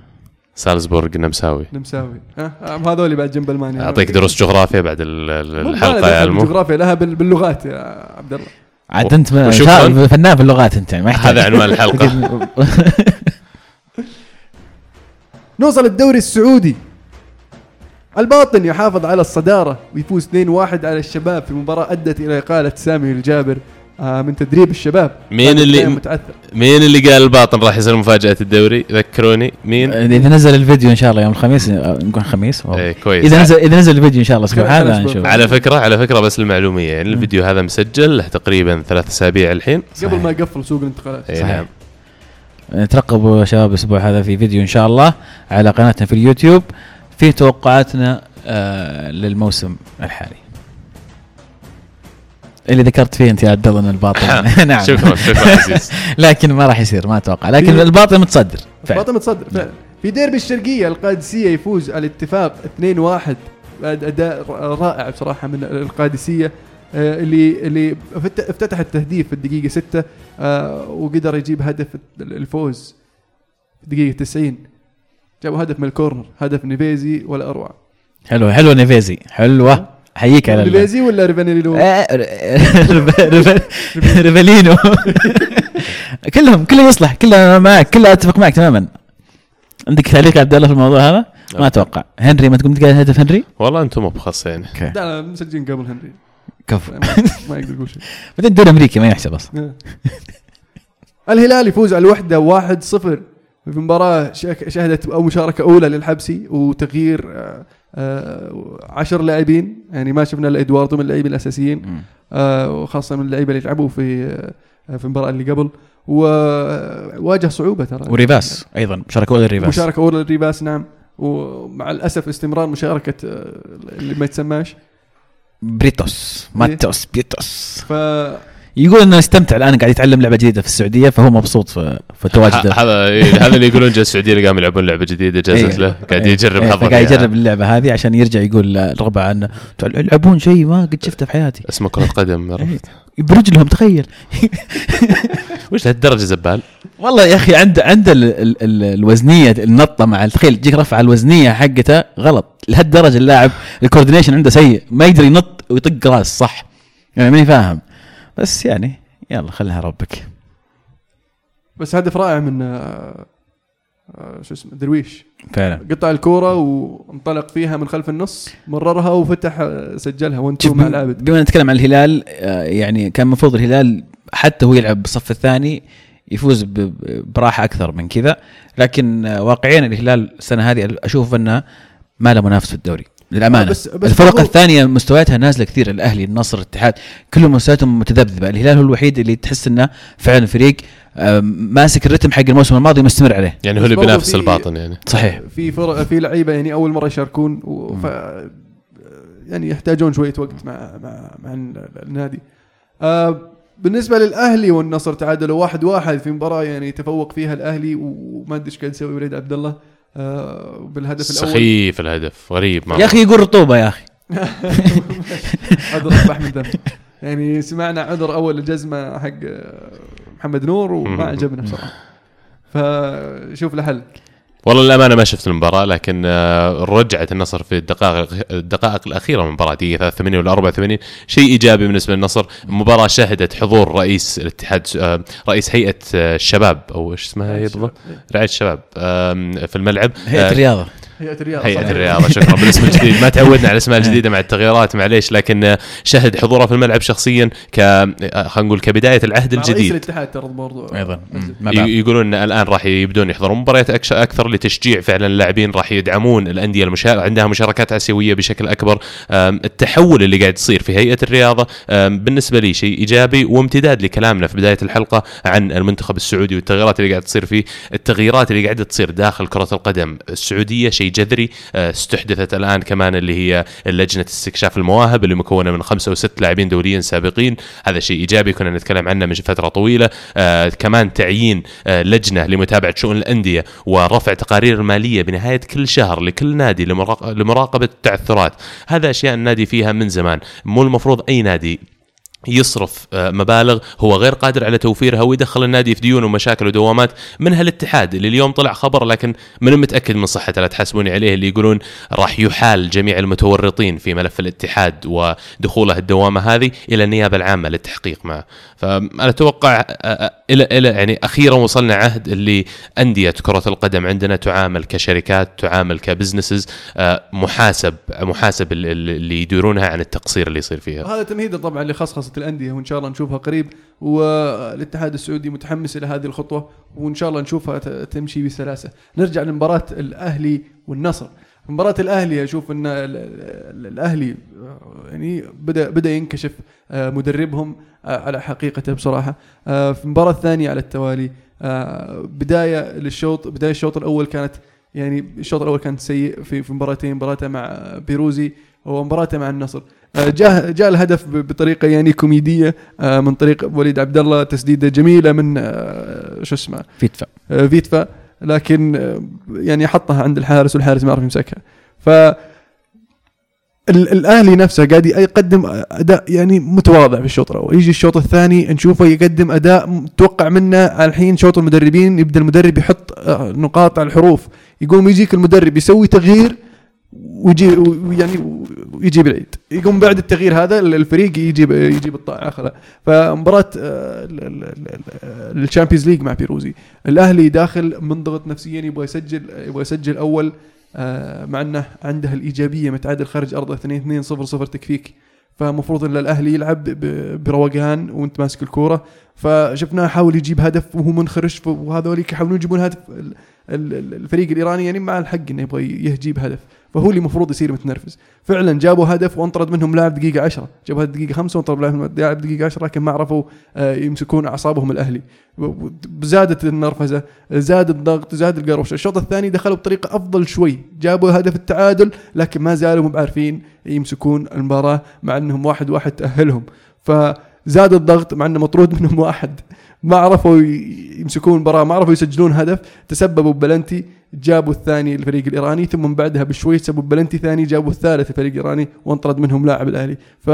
سالزبورغ نمساوي. نمساوي. ها آه، هذول بعد جنب ألمانيا. أعطيك دروس جغرافيا بعد الحلقة يا المو الجغرافيا لها بال- باللغات يا عبد الله. عاد أنت فنان في اللغات أنت ما يحتاج. هذا عنوان الحلقة. نوصل الدوري السعودي. الباطن يحافظ على الصدارة ويفوز 2-1 على الشباب في مباراة أدت إلى إقالة سامي الجابر آه، من تدريب الشباب. مين كان اللي- متعثر مين اللي قال الباطن راح يصير مفاجأة الدوري؟ ذكروني. مين؟ اذا نزل الفيديو إن شاء الله يوم الخميس آه، نقول خميس. أو- إيه كويس. إذا نزل إذا نزل الفيديو إن شاء الله الأسبوع خلاص هذا. نشوف. على فكره على فكرة بس المعلوميه يعني الفيديو هذا مسجل له تقريبا ثلاث أسابيع الحين. قبل ما يقفل سوق الانتقالات. إيه صحيح. نعم. ترقبوا يا شباب الأسبوع هذا في فيديو إن شاء الله على قناتنا في اليوتيوب. في توقعاتنا آه للموسم الحالي. اللي ذكرت فيه أنت يا عبد الله إن الباطل نعم. شكرا شكرا عزيز. لكن ما راح يصير ما أتوقع. لكن الباطل متصدر فعلا. الباطن متصدر فعلا. في ديربي الشرقية القادسية يفوز على الاتفاق 2-1 بعد أداء رائع بصراحة من القادسية. آه، اللي اللي فت- افتتح التهديف في الدقيقة 6 وقدر يجيب هدف الفوز في الدقيقة 90 جابوا هدف من ال corner هدف نيفيزي ولا أروع. حلوة حلوة نيفيزي حلوة. احييك على نيفيزي ولا ريفانيلو آه، ريف- ريف- ريفالينو كلهم كله يصلح كله معك كله أتفق معك تماما. عندك تعليق عبد الله في الموضوع هذا؟ ما أتوقع. هنري ما تقوم تقول هدف هنري؟ والله أنتم مو بخص يعني أوكي. لا لا مسجلين قبل هنري. كفو. ما يقدر يقول شيء. بعدين الدوري الامريكي ما يحسب أصلا. الهلال يفوز على الوحدة 1-0 في مباراة شك- شهدت أو مشاركة أولى للحبسي وتغيير آه، آه، عشر لاعبين. يعني ما شفنا إلا إدواردو من اللاعبين الأساسيين آه، وخاصة من اللعيبه اللي لعبوا في في المباراة اللي قبل. وواجه صعوبة ترى. وريباس أيضا مشاركة أولى الريباس مشاركة أولى للريباس نعم. ومع الأسف استمرار مشاركة اللي ما يتسماش. بريتوس ماتوس بريتوس ف يقول إنه يستمتع الآن قاعد يتعلم لعبة جديدة في السعودية فهو مبسوط في, في تواجده ه- هذا إيه، هذا اللي يقولون جا السعودية اللي قاموا يلعبون لعبة جديدة جازت إيه. له قاعد إيه. يجرب حظه قاعد. يجرب اللعبة هذه عشان يرجع يقول الربع عنه يلعبون شيء ما قد شفته في حياتي اسمه كرة قدم. عرفت؟ برجلهم تخيل وش لهالدرجه زبال؟ والله يا أخي عنده عنده ال ال ال الوزنية النطة مع تخيل تجيك رفع الوزنية حقته غلط لهالدرجة اللاعب الكوردينيشن عنده سيء ما يقدر ينط ويطق راس صح يعني ماني فاهم بس يعني يلا خليها ربك. بس هدف رائع من آه، آه، شو اسمه درويش. فعلا. قطع الكورة وانطلق فيها من خلف النص مررها وفتح آه، سجلها وانت شوف مع العابد. بما نتكلم عن الهلال يعني كان المفروض الهلال حتى هو يلعب بالصف الثاني يفوز براحة أكثر من كذا. لكن واقعيا الهلال السنة هذه أشوف أنه ما له منافس في الدوري. للأمانة. بس- بس الفرق الثانية مستوياتها نازلة كثير الأهلي النصر الاتحاد كلهم مستوياتهم متذبذبة. الهلال هو الوحيد اللي تحس إنه فعلا فريق آه، ماسك الرتم حق الموسم الماضي مستمر عليه. يعني هو اللي بينافس في- الباطن يعني. صحيح. في فرق في لعيبة يعني أول مرة يشاركون و- ف يعني يحتاجون شوية وقت مع مع مع ال- النادي. آه بالنسبة للأهلي والنصر تعادلوا واحد واحد في مباراة يعني تفوق فيها الأهلي وما أدري إيش قاعد يسوي وليد عبد الله. آه بالهدف الأول. سخيف الهدف غريب. يا أخي يقول رطوبة يا أخي. عذر أصبح من دم يعني سمعنا عذر أول الجزمة حق آه، محمد نور وما عجبنا بصراحة. فشوف له حل والله للأمانة ما شفت المباراة لكن آه، رجعت النصر في الدقائق الدقائق الأخيرة من المباراة دقيقة 83 ولا 84 شيء إيجابي بالنسبة للنصر المباراه شهدت حضور رئيس الاتحاد آه، رئيس هيئة آه، الشباب أو إيش اسمها هي بالضبط؟ رعايه الشباب. في الملعب. هيئة الرياضة. هيئة الرياضة هيئة صحيح. الرياضه شكرا بالاسم الجديد. ما تعودنا على الاسماء الجديدة مع التغييرات معليش لكن شهد حضوره في الملعب شخصيا ك خلينا نقول كبداية العهد مع رئيس الجديد. الاتحاد ترى برضو. أيضا. يقولون ان الآن راح يبدون يحضرون مباريات أكثر لتشجيع فعلا اللاعبين راح يدعمون الأندية المشا... عندها مشاركات اسيويه بشكل أكبر. التحول اللي قاعد يصير في هيئة الرياضة بالنسبة لي شيء إيجابي وامتداد لكلامنا في بداية الحلقة عن المنتخب السعودي والتغييرات اللي قاعد تصير فيه. التغييرات اللي قاعدة تصير داخل كرة القدم السعودية شيء جذري أه، استحدثت الآن كمان اللي هي لجنة استكشاف المواهب اللي مكونة من خمسة وست لاعبين دوليين سابقين. هذا شيء إيجابي كنا نتكلم عنه من فترة طويلة. آه كمان تعيين آه لجنة لمتابعة شؤون الأندية ورفع تقارير الماليه بنهاية كل شهر لكل نادي لمراق- لمراقبة التعثرات. هذا أشياء النادي فيها من زمان. مو المفروض أي نادي يصرف آه، مبالغ. هو غير قادر على توفيرها ويدخل النادي في ديون ومشاكل ودوامات منها الاتحاد اللي اليوم طلع خبر لكن من متأكد من صحته؟ لا تحسبوني عليه اللي يقولون راح يحال جميع المتورطين في ملف الاتحاد ودخوله الدوامة هذه إلى النيابة العامة للتحقيق معه. فأنا أتوقع آه، آه، إلى إلى يعني أخيرا وصلنا عهد اللي أندية كرة القدم عندنا تعامل كشركات تعامل كبزنسز محاسب محاسب ال- ال- اللي يديرونها عن التقصير اللي يصير فيها. هذا تمهيدا طبعا لخصخصه الأندية وإن شاء الله نشوفها قريب. والاتحاد السعودي متحمس إلى هذه الخطوة وإن شاء الله نشوفها تمشي بسلاسة. نرجع لمباراة الأهلي والنصر. مباراة الأهلي أشوف إن ال- ال- الأهلي يعني بدأ بدأ ينكشف آه، مدربهم آه، على حقيقته بصراحة. آه، في المباراة الثانية على التوالي بداية للشوط بداية الشوط الأول كانت يعني الشوط الأول كان سيء في مباراتين مباراته مع بيروزي ومباراته مع النصر. جاء جاء الهدف بطريقة يعني كوميدية آه، من طريق وليد عبد الله تسديدة جميلة من آه، شو اسمه؟ في دفاع آه، فيتفا. لكن آه، يعني حطها عند الحارس والحارس ما عرف يمسكها. ف ال- الأهلي نفسه قاعد يقدم أداء يعني متواضع في الشوط الأول. يجي الشوط الثاني نشوفه يقدم أداء متوقع منه الحين شوط المدربين يبدأ المدرب يحط آه، نقاط على الحروف. يقوم يجيك المدرب يسوي تغيير ويجي يعني ويجيب العيد. يقوم بعد التغيير هذا الفريق يجيب يجيب الطاعة فمباراة ال- ال- ال- Champions League مع بيروزي. الأهلي داخل منضغط نفسيا يبغى يسجل يبغى يسجل أول آه، مع أنه عنده الإيجابية متعادل خارج أرضه 2 2 0 0 تكفيك. فمفروض إن الأهلي يلعب بروقان وأنت ماسك الكورة. فشفناه حاول يجيب هدف وهو منخرش وهذوليك يحاولون يجيبون هدف. ال- ال- ال- الفريق الإيراني يعني مع الحق إنه يبغى يجيب هدف. فهو اللي المفروض يصير متنرفز. فعلا جابوا هدف وانطرد منهم لاعب دقيقة 10 جابوا هدف دقيقة 5 وانطرد لاعب دقيقة 10 لكن ما عرفوا آه، يمسكون أعصابهم الأهلي. زادت النرفزة زاد الضغط زاد القروشه الشوط الثاني دخلوا بطريقة أفضل شوي. جابوا هدف التعادل لكن ما زالوا مو بعارفين يمسكون المباراة مع أنهم واحد واحد تأهلهم. فزاد الضغط مع إنه مطرود منهم واحد. ما عرفوا يمسكون المباراه ما عرفوا يسجلون هدف. تسببوا ببلنتي جابوا الثاني الفريق الإيراني ثم من بعدها بشوي سبوا بلنتي ثاني جابوا الثالث الفريق الإيراني وانطرد منهم لاعب الأهلي. ف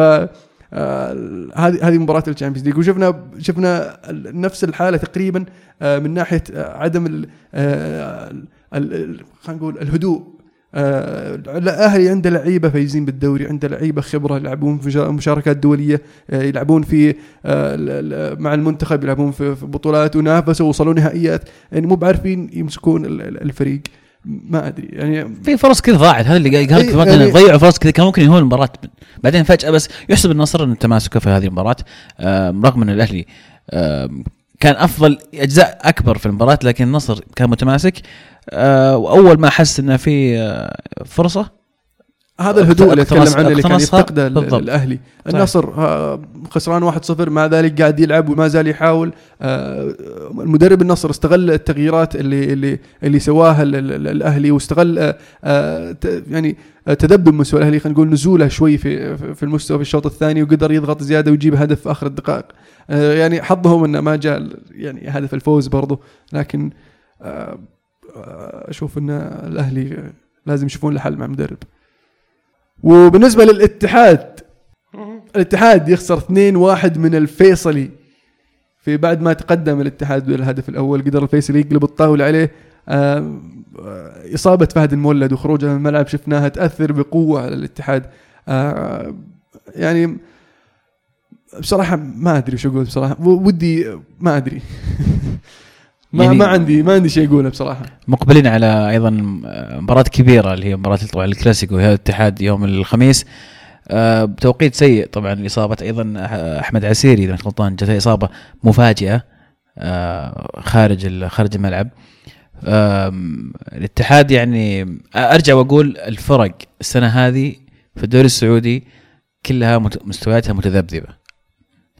آه، هذه هذه مباراة ال Champions League. وشفنا شفنا نفس الحالة تقريبا آه، من ناحية آه، عدم خلينا نقول الهدوء. الاهلي عنده لعيبة فايزين بالدوري عنده لعيبة خبرة يلعبون في مشاركات دولية آه، يلعبون في آه، مع المنتخب يلعبون في بطولات ونافسوا ووصلوا نهائيات. يعني مو ب عارفين يمسكون ال- ال- الفريق. ما أدري يعني في فرص كذا ضاعت. هذا اللي قال إيه، لك يعني- ضيعوا فرص كذا كان ممكن ينهون المباراة. بعدين فجأة بس يحسب النصر ان تماسكه في هذه المباراة رغم إن الأهلي كان أفضل أجزاء أكبر في المباراة لكن النصر كان متماسك. آه، وأول ما حس إنه في آه، فرصة هذا الهدوء اللي اتكلم عنه اللي كان يفتقده. الأهلي. النصر آه، خسران 1-0 مع ذلك قاعد يلعب وما زال يحاول. آه، المدرب النصر استغل التغييرات اللي اللي اللي سواها ال- ال- الأهلي واستغل آه، يعني تذبذب مستوى الأهلي خلينا نقول نزوله شوي في في المستوى في الشوط الثاني وقدر يضغط زيادة ويجيب هدف في آخر الدقائق. يعني حظهم إنه ما جاء يعني هدف الفوز برضه لكن أشوف إن الأهلي لازم يشوفون له حل مع مدرب وبالنسبة للاتحاد الاتحاد يخسر 2-1 من الفيصلي. في بعد ما تقدم الاتحاد بالهدف الأول قدر الفيصلي يقلب الطاولة عليه آه، آه، إصابة فهد المولد وخروجه من الملعب شفناها تأثر بقوة على الاتحاد. آه، يعني بصراحة ما أدري شو أقول بصراحة ودي ما أدري. ما يعني- ما عندي ما عندي شيء أقوله بصراحة. مقبلين على أيضا مباراة كبيرة اللي هي مباراة طبعا الكلاسيكو وهي الاتحاد يوم الخميس. آه، بتوقيت سيء طبعا اصابه أيضا أحمد عسيري إذا مش غلطان جاته إصابة مفاجئة آه، خارج خارج الملعب. الاتحاد يعني أرجع وأقول الفرق السنة هذه في الدوري السعودي كلها مستوياتها متذبذبة.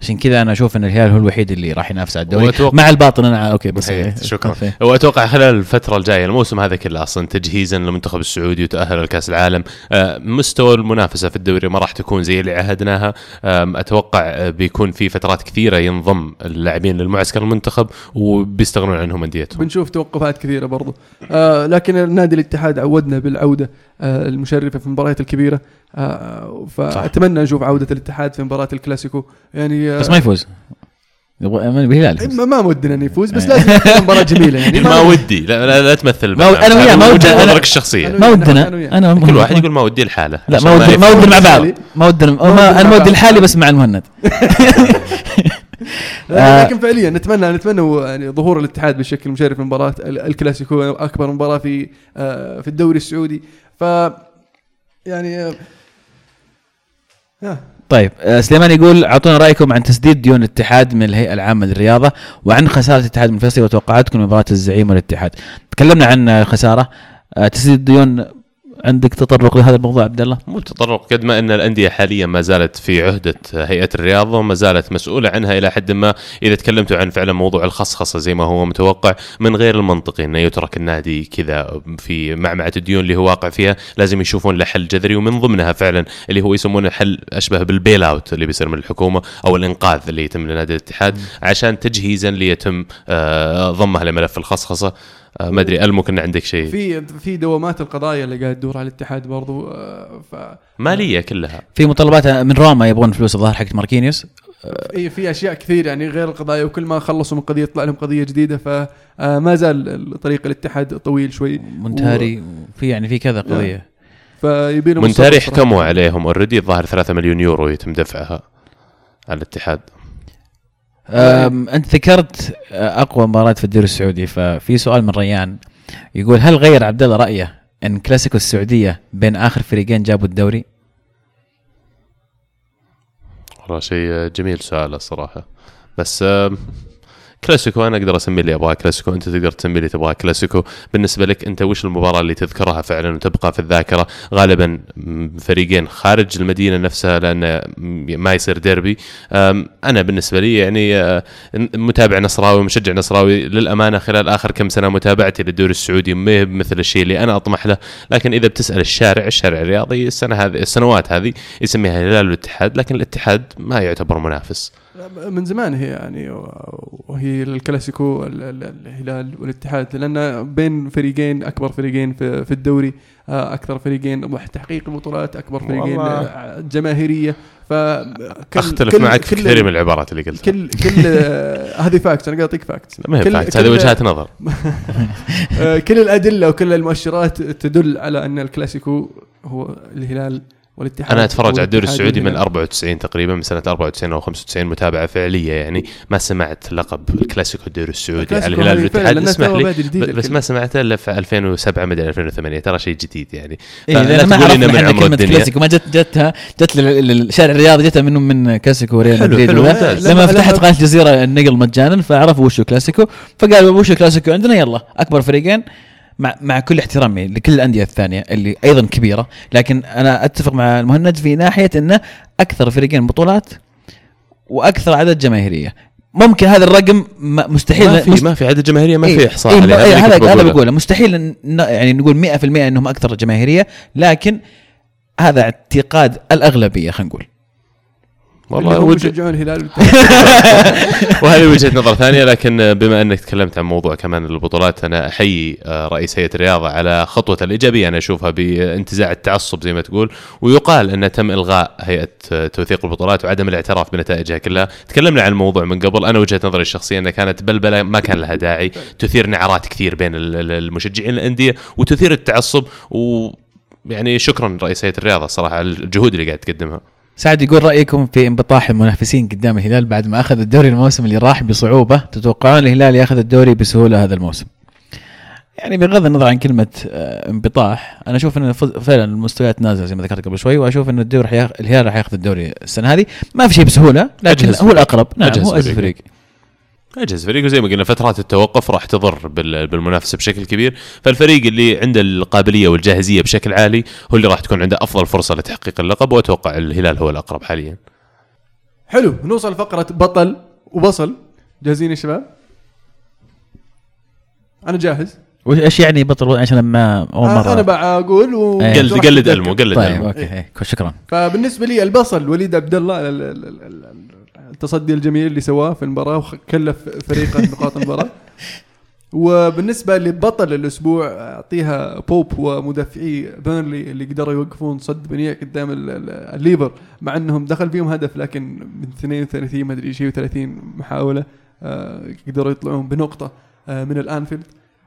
عشان كذا أنا أشوف إن الهلال هو الوحيد اللي راح ينافس على الدوري. وأتوقع- مع الباطن أنا أوكي بس إيه، شكرا. وأتوقع خلال الفترة الجاية الموسم هذا كله أصلا تجهيزا للمنتخب السعودي وتأهل لكأس العالم. آه، مستوى المنافسة في الدوري ما راح تكون زي اللي عهدناها. أتوقع آه، بيكون في فترات كثيرة ينضم اللاعبين للمعسكر المنتخب وبيستغنون عنهم أنديتهم. بنشوف توقفات كثيرة برضو. آه لكن نادي الاتحاد عودنا بالعودة آه المشرفة في المباريات الكبيرة. آه فأتمنى نشوف عودة الاتحاد في مباراة الكلاسيكو. يعني آه بس ما يفوز. يبغى من الهلال يفوز. ما ما ودنا إنه يفوز بس لازم تكون مباراة جميلة يعني. ما ودي. لا, لا, لا تمثل ما أنا وياه، ما ودي- نظرك الشخصية. أنا- ما ودنا. أنا كل واحد يقول ما ودي الحاله لا ما ودي ما. ودنا مع بعض. ما ودنا أنا ما ودي. لحالي بس مع المهند. آه. لكن فعليا نتمنى نتمنى يعني ظهور الاتحاد بشكل مشرف لمباراه ال- الكلاسيكو أكبر مباراة في آه، في الدوري السعودي. ف يعني آه، آه، طيب آه، سليمان يقول أعطونا رأيكم عن تسديد ديون الاتحاد من الهيئة العامة للرياضة وعن خسارة الاتحاد المنفصل وتوقعاتكم لمباراة الزعيم والاتحاد. تكلمنا عن الخساره آه، تسديد الديون عندك تطرق لهذا الموضوع عبد الله؟ مو تطرق قد ما أن الأندية حاليا ما زالت في عهدة هيئة الرياضة وما زالت مسؤولة عنها إلى حد ما. إذا تكلمتوا عن فعلا موضوع الخصخصة زي ما هو متوقع من غير المنطقي انه يترك النادي كذا في معمعة الديون اللي هو واقع فيها لازم يشوفون له حل جذري. ومن ضمنها فعلا اللي هو يسمونه حل أشبه بالبيل أوت اللي بيصير من الحكومة أو الإنقاذ اللي يتم لنادي الاتحاد عشان تجهيزا ليتم آه، ضمه لملف الخصخصة. ما أدري المهند إن عندك شيء. في في دوامات القضايا اللي قاعد تدور على الاتحاد برضو آه، ف مالية كلها. في مطالبات من روما يبغون فلوس الظاهر حقت ماركينيوس. في في أشياء كثير يعني غير القضايا وكل ما خلصوا من قضية يطلع لهم قضية جديدة فما زال طريق الاتحاد طويل شوي. مونتاري في يعني في كذا قضية. فيبي مونتاري الصبر صراحة. حكموا عليهم already الظاهر 3 مليون يورو يتم دفعها على الاتحاد. أنت ذكرت آه، أقوى مباراة في الدوري السعودي ففي سؤال من ريان يقول هل غير عبد الله رأيه إن كلاسيكو السعودية بين آخر فريقين جابوا الدوري؟ والله شيء جميل سؤال الصراحة بس كلاسيكو أنا أقدر أسمي اللي أبغاه كلاسيكو أنت تقدر تسمي اللي تبغاه كلاسيكو. بالنسبة لك أنت وش المباراة اللي تذكرها فعلا وتبقى في الذاكرة؟ غالبا فريقين خارج المدينة نفسها لأن ما يصير ديربي. أنا بالنسبة لي يعني متابع نصراوي مشجع نصراوي للأمانة خلال آخر كم سنة متابعتي للدوري السعودي ما هي مثل الشيء اللي أنا أطمح له. لكن إذا بتسأل الشارع الشارع الرياضي السنة هذه السنوات هذه يسميها الهلال والاتحاد لكن الاتحاد ما يعتبر منافس. من زمان هي يعني وهي الكلاسيكو ال- ال- الهلال والاتحاد لأن بين فريقين أكبر فريقين في, في الدوري آه، أكثر فريقين تحقيق البطولات أكبر فريقين والله. آه، جماهيرية. ف أختلف معك في كثير من العبارات اللي قلتها. كل كل آه، هذه fact أنا قاعد أعطيك fact ما هي كل- fact كل- هذه وجهات نظر. كل الأدلة وكل المؤشرات تدل على أن الكلاسيكو هو الهلال والاتحاد أنا أتفرج على الدوري السعودي من والهلال. 94 تقريبا من سنة 94 أو 95 متابعة فعليه يعني ما سمعت لقب الكلاسيكو الدوري السعودي على الهلال والاتحاد اسمح لي بس. ما سمعته إلا في 2007 مدري 2008 ترى شيء جديد يعني إيه لأن ما تقول إنه من عمر كلمة الدنيا. كلاسيكو ما جت جتها جت لل- للشارع الرياضي جتها منهم من كلاسيكو ريال مدريد. لما فتحت قناة الجزيرة النقل مجانا فعرفوا وشو كلاسيكو فقالوا وشو كلاسيكو عندنا يلا أكبر فريقين مع مع كل احترامي لكل الأندية الثانية اللي أيضا كبيرة لكن أنا أتفق مع المهند في ناحية إنه أكثر فريقين بطولات وأكثر عدد جماهيرية. ممكن هذا الرقم مستحيل ما في مست- ما في عدد جماهيرية ما إيه، في إحصاء إيه عليها إيه هذا كنت هذا بقوله. بقوله. مستحيل إن يعني نقول 100% إنهم أكثر جماهيرية لكن هذا اعتقاد الأغلبية خلينا نقول. والله يشجعون الهلال. وهذه وجهة نظر ثانية لكن بما أنك تكلمت عن موضوع كمان البطولات أنا أحيي آه، رئيس هيئة الرياضة على خطوته الإيجابية أنا أشوفها بانتزاع التعصب زي ما تقول ويقال أن تم إلغاء هيئة آه، توثيق البطولات وعدم الاعتراف بنتائجها كلها. تكلمنا عن الموضوع من قبل. أنا وجهة نظري الشخصية أنها كانت بلبلة ما كان لها داعي. تثير نعرات كثير بين ال- ال- المشجعين الأندية وتثير التعصب و يعني شكرا رئيس هيئة الرياضة صراحة على الجهود اللي قاعد تقدمها. سعد يقول رأيكم في انبطاح المنافسين قدام الهلال بعد ما أخذ الدوري الموسم اللي راح بصعوبة تتوقعون الهلال يأخذ الدوري بسهولة هذا الموسم يعني بغض النظر عن كلمة آه، انبطاح أنا أشوف إن فعلا المستويات نازلة زي ما ذكرت قبل شوي وأشوف إن الدوري. الهلال راح يأخذ الدوري السنة هذه ما في شيء بسهولة لكن هو. الأقرب نعم هو أجهز فريق. فريق اجهز فريق وزي ما قلنا فترات التوقف راح تضر بال- بالمنافسة بشكل كبير. فالفريق اللي عنده القابلية والجاهزية بشكل عالي هو اللي راح تكون عنده أفضل فرصة لتحقيق اللقب وأتوقع الهلال هو الأقرب حاليا. حلو. نوصل لفقره بطل وبصل. جاهزين يا شباب؟ أنا جاهز. وش إيش يعني بطل عشان ما أول مرة. آه أنا بقول و إيه. قلد قلد. ألمو قلد طيب ألمو. أوكي. إيه، شكرا. فبالنسبة لي البصل وليد عبد الله ال- ال- ال- ال- التصدي الجميل اللي سواه في المباراة وكلف فريقه نقاط المباراة. وبالنسبة لبطل الأسبوع أعطيها بوب ومدافعي بيرنلي اللي قدروا يوقفون صد منيع قدام ال- ال- الليفر مع إنهم دخل فيهم هدف لكن من 32 ما أدري شيء و30 محاولة آه، قدروا يطلعون بنقطة آه، من الأنفيلد.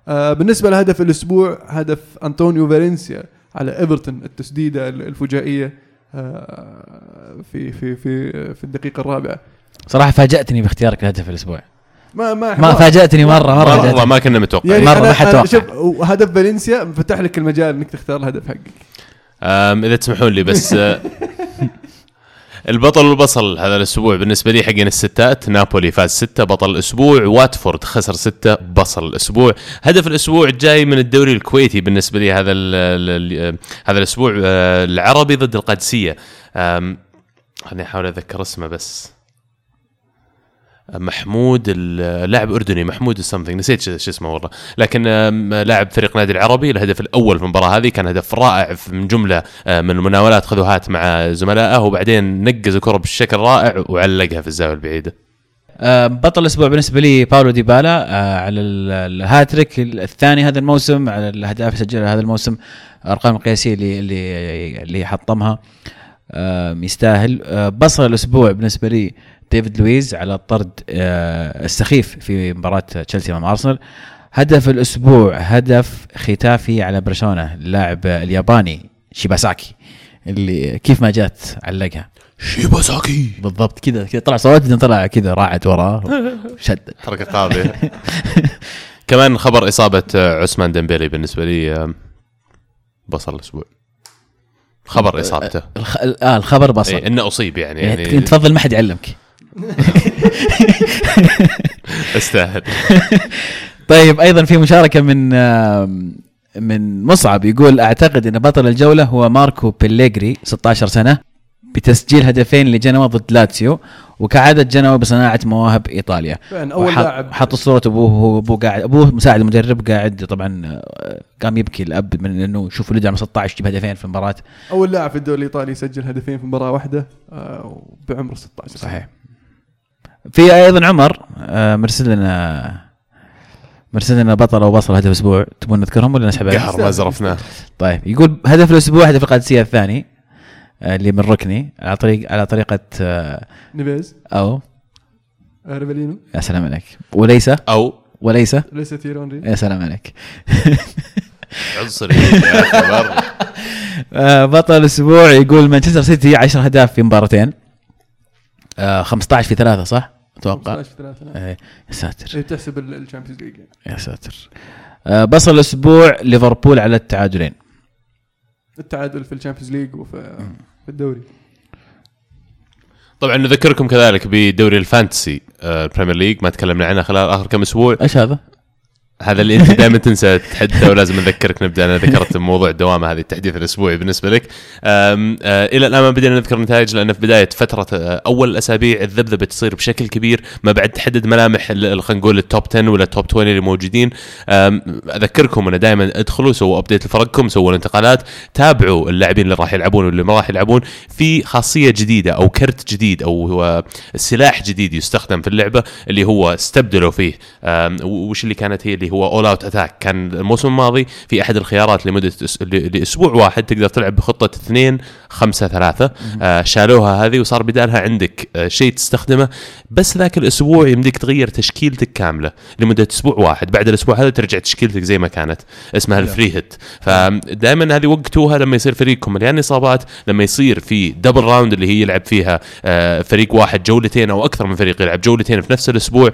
آه، بالنسبة لهدف الأسبوع هدف أنطونيو فالنسيا على إيفرتون التسديدة الفجائية. في في في في الدقيقة الرابعة صراحة فاجأتني باختيارك لهدف الأسبوع ما ما ما فاجأتني مرة مرة, مره فاجأتني. ما كنا متوقعين يعني مرة أنا ما حد توقع. شوف هدف فالنسيا فتح لك المجال إنك تختار الهدف حقك إذا تسمحون لي بس آه، البطل والبصل هذا الأسبوع بالنسبة لي حقين الستات. نابولي فاز ستة بطل الأسبوع. واتفورد خسر ستة بصل الأسبوع. هدف الأسبوع جاي من الدوري الكويتي بالنسبة لي هذا ال هذا الأسبوع آه، العربي ضد القادسية. خليني أحاول اتذكر اسمه بس. محمود اللاعب أردني محمود something نسيت شو اسمه والله. لكن لاعب فريق نادي العربي الهدف الأول في المباراة هذه كان هدف رائع من جملة آه، من المناولات خذ وهات مع زملائه وبعدين نقز الكرة بشكل رائع وعلقها في الزاوية البعيدة. آه، بطل الأسبوع بالنسبة لي باولو ديبالا آه، على ال- الهاتريك الثاني هذا الموسم على الأهداف سجلها هذا الموسم أرقام القياسيه اللي اللي اللي حطمها يستاهل. بصل الأسبوع بالنسبة لي ديفيد لويز على الطرد آه، السخيف في مباراة تشيلسي امام أرسنال. هدف الأسبوع هدف ختافي على برشلونة اللاعب الياباني شيباساكي اللي كيف ما جات علقها. شيباساكي. بالضبط كذا كذا طلع صوت بعدين طلع كذا راعد وراه شد. حركه قاضيه كمان خبر إصابة آه، عثمان ديمبيلي بالنسبة لي بصل الأسبوع. خبر إصابته. الخ... آه الخبر بصل. إيه إنه أصيب يعني يعني يعني تفضل ما حد يعلمك. استاهل. طيب أيضا في مشاركة من من مصعب يقول أعتقد إن بطل الجولة هو ماركو بيليجري 16 سنة بتسجيل هدفين لجنوى ضد لاتسيو وكعادة جنوا بصناعة مواهب إيطاليا. وحط- لاعب حط صورة أبوه وهو أبوه قاعد أبوه مساعد المدرب قاعد طبعا آه، قام يبكي الأب من إنه شوف ولده عمره 16 يجيب هدفين في المباراة. أول لاعب في الدوري الإيطالي يسجل هدفين في مباراة واحدة آه، بعمر 16 سنة. صحيح. في أيضا عمر آه، مرسل لنا مرسل لنا بطل أو بصل هدف أسبوع تبون نذكرهم ولا نسحب عليهم؟ قهر ما زرفناه. طيب يقول هدف الأسبوع هدف القادسية الثاني آه، اللي من ركني على طريق على طريقة آه، نيفيز. أو؟ ريفالينو يا سلام عليك. وليس؟ أو؟ وليس؟ ليس تيرونري يا سلام عليك. عنصري. بطل الأسبوع يقول مانشستر سيتي 10 أهداف في مباراتين. آه، 15 في ثلاثة صح؟ أتوقع 15 في ثلاثة نعم. آه، يا ساتر إيه، تحسب الشامبيونز ليج يعني. يا ساتر آه، بصل الأسبوع ليفربول على التعادلين التعادل في ال Champions League وفي في الدوري طبعا نذكركم كذلك بدوري ال Fantasy آه، ال Premier League ما تكلمنا عنه خلال آخر كم أسبوع إيش هذا؟ هذا اللي أنت دائما تنسى تحدثه ولازم نذكرك نبدأ. أنا ذكرت موضوع الدوامة هذه التحديث الأسبوعي بالنسبة لك. آه إلى الآن ما بدينا نذكر النتائج لأن في بداية فترة آه أول الأسابيع الذبذبة تصير بشكل كبير ما بعد تحدد ملامح خلينا نقول ال top 10 ولا ال top 20 اللي موجودين. أذكركم انه دائما ادخلوا سووا update لفرقكم سووا الانتقالات تابعوا اللاعبين اللي راح يلعبون واللي ما راح يلعبون. في خاصية جديدة أو كرت جديد أو هو سلاح جديد يستخدم في اللعبة اللي هو استبدلوا فيه. وش اللي كانت هي؟ اللي هو all out attack كان الموسم الماضي في أحد الخيارات لمدة لأسبوع واحد تقدر تلعب بخطة 2 5 3 آه شالوها هذه وصار بدالها عندك آه شيء تستخدمه. بس ذاك الأسبوع يمديك تغير تشكيلتك كاملة لمدة أسبوع واحد. بعد الأسبوع هذا ترجع تشكيلتك زي ما كانت اسمها ال free hit فدائما هذه وقتوها لما يصير فريقكم مليان إصابات لما يصير في double round اللي هي يلعب فيها آه، فريق واحد جولتين أو أكثر من فريق يلعب جولتين في نفس الأسبوع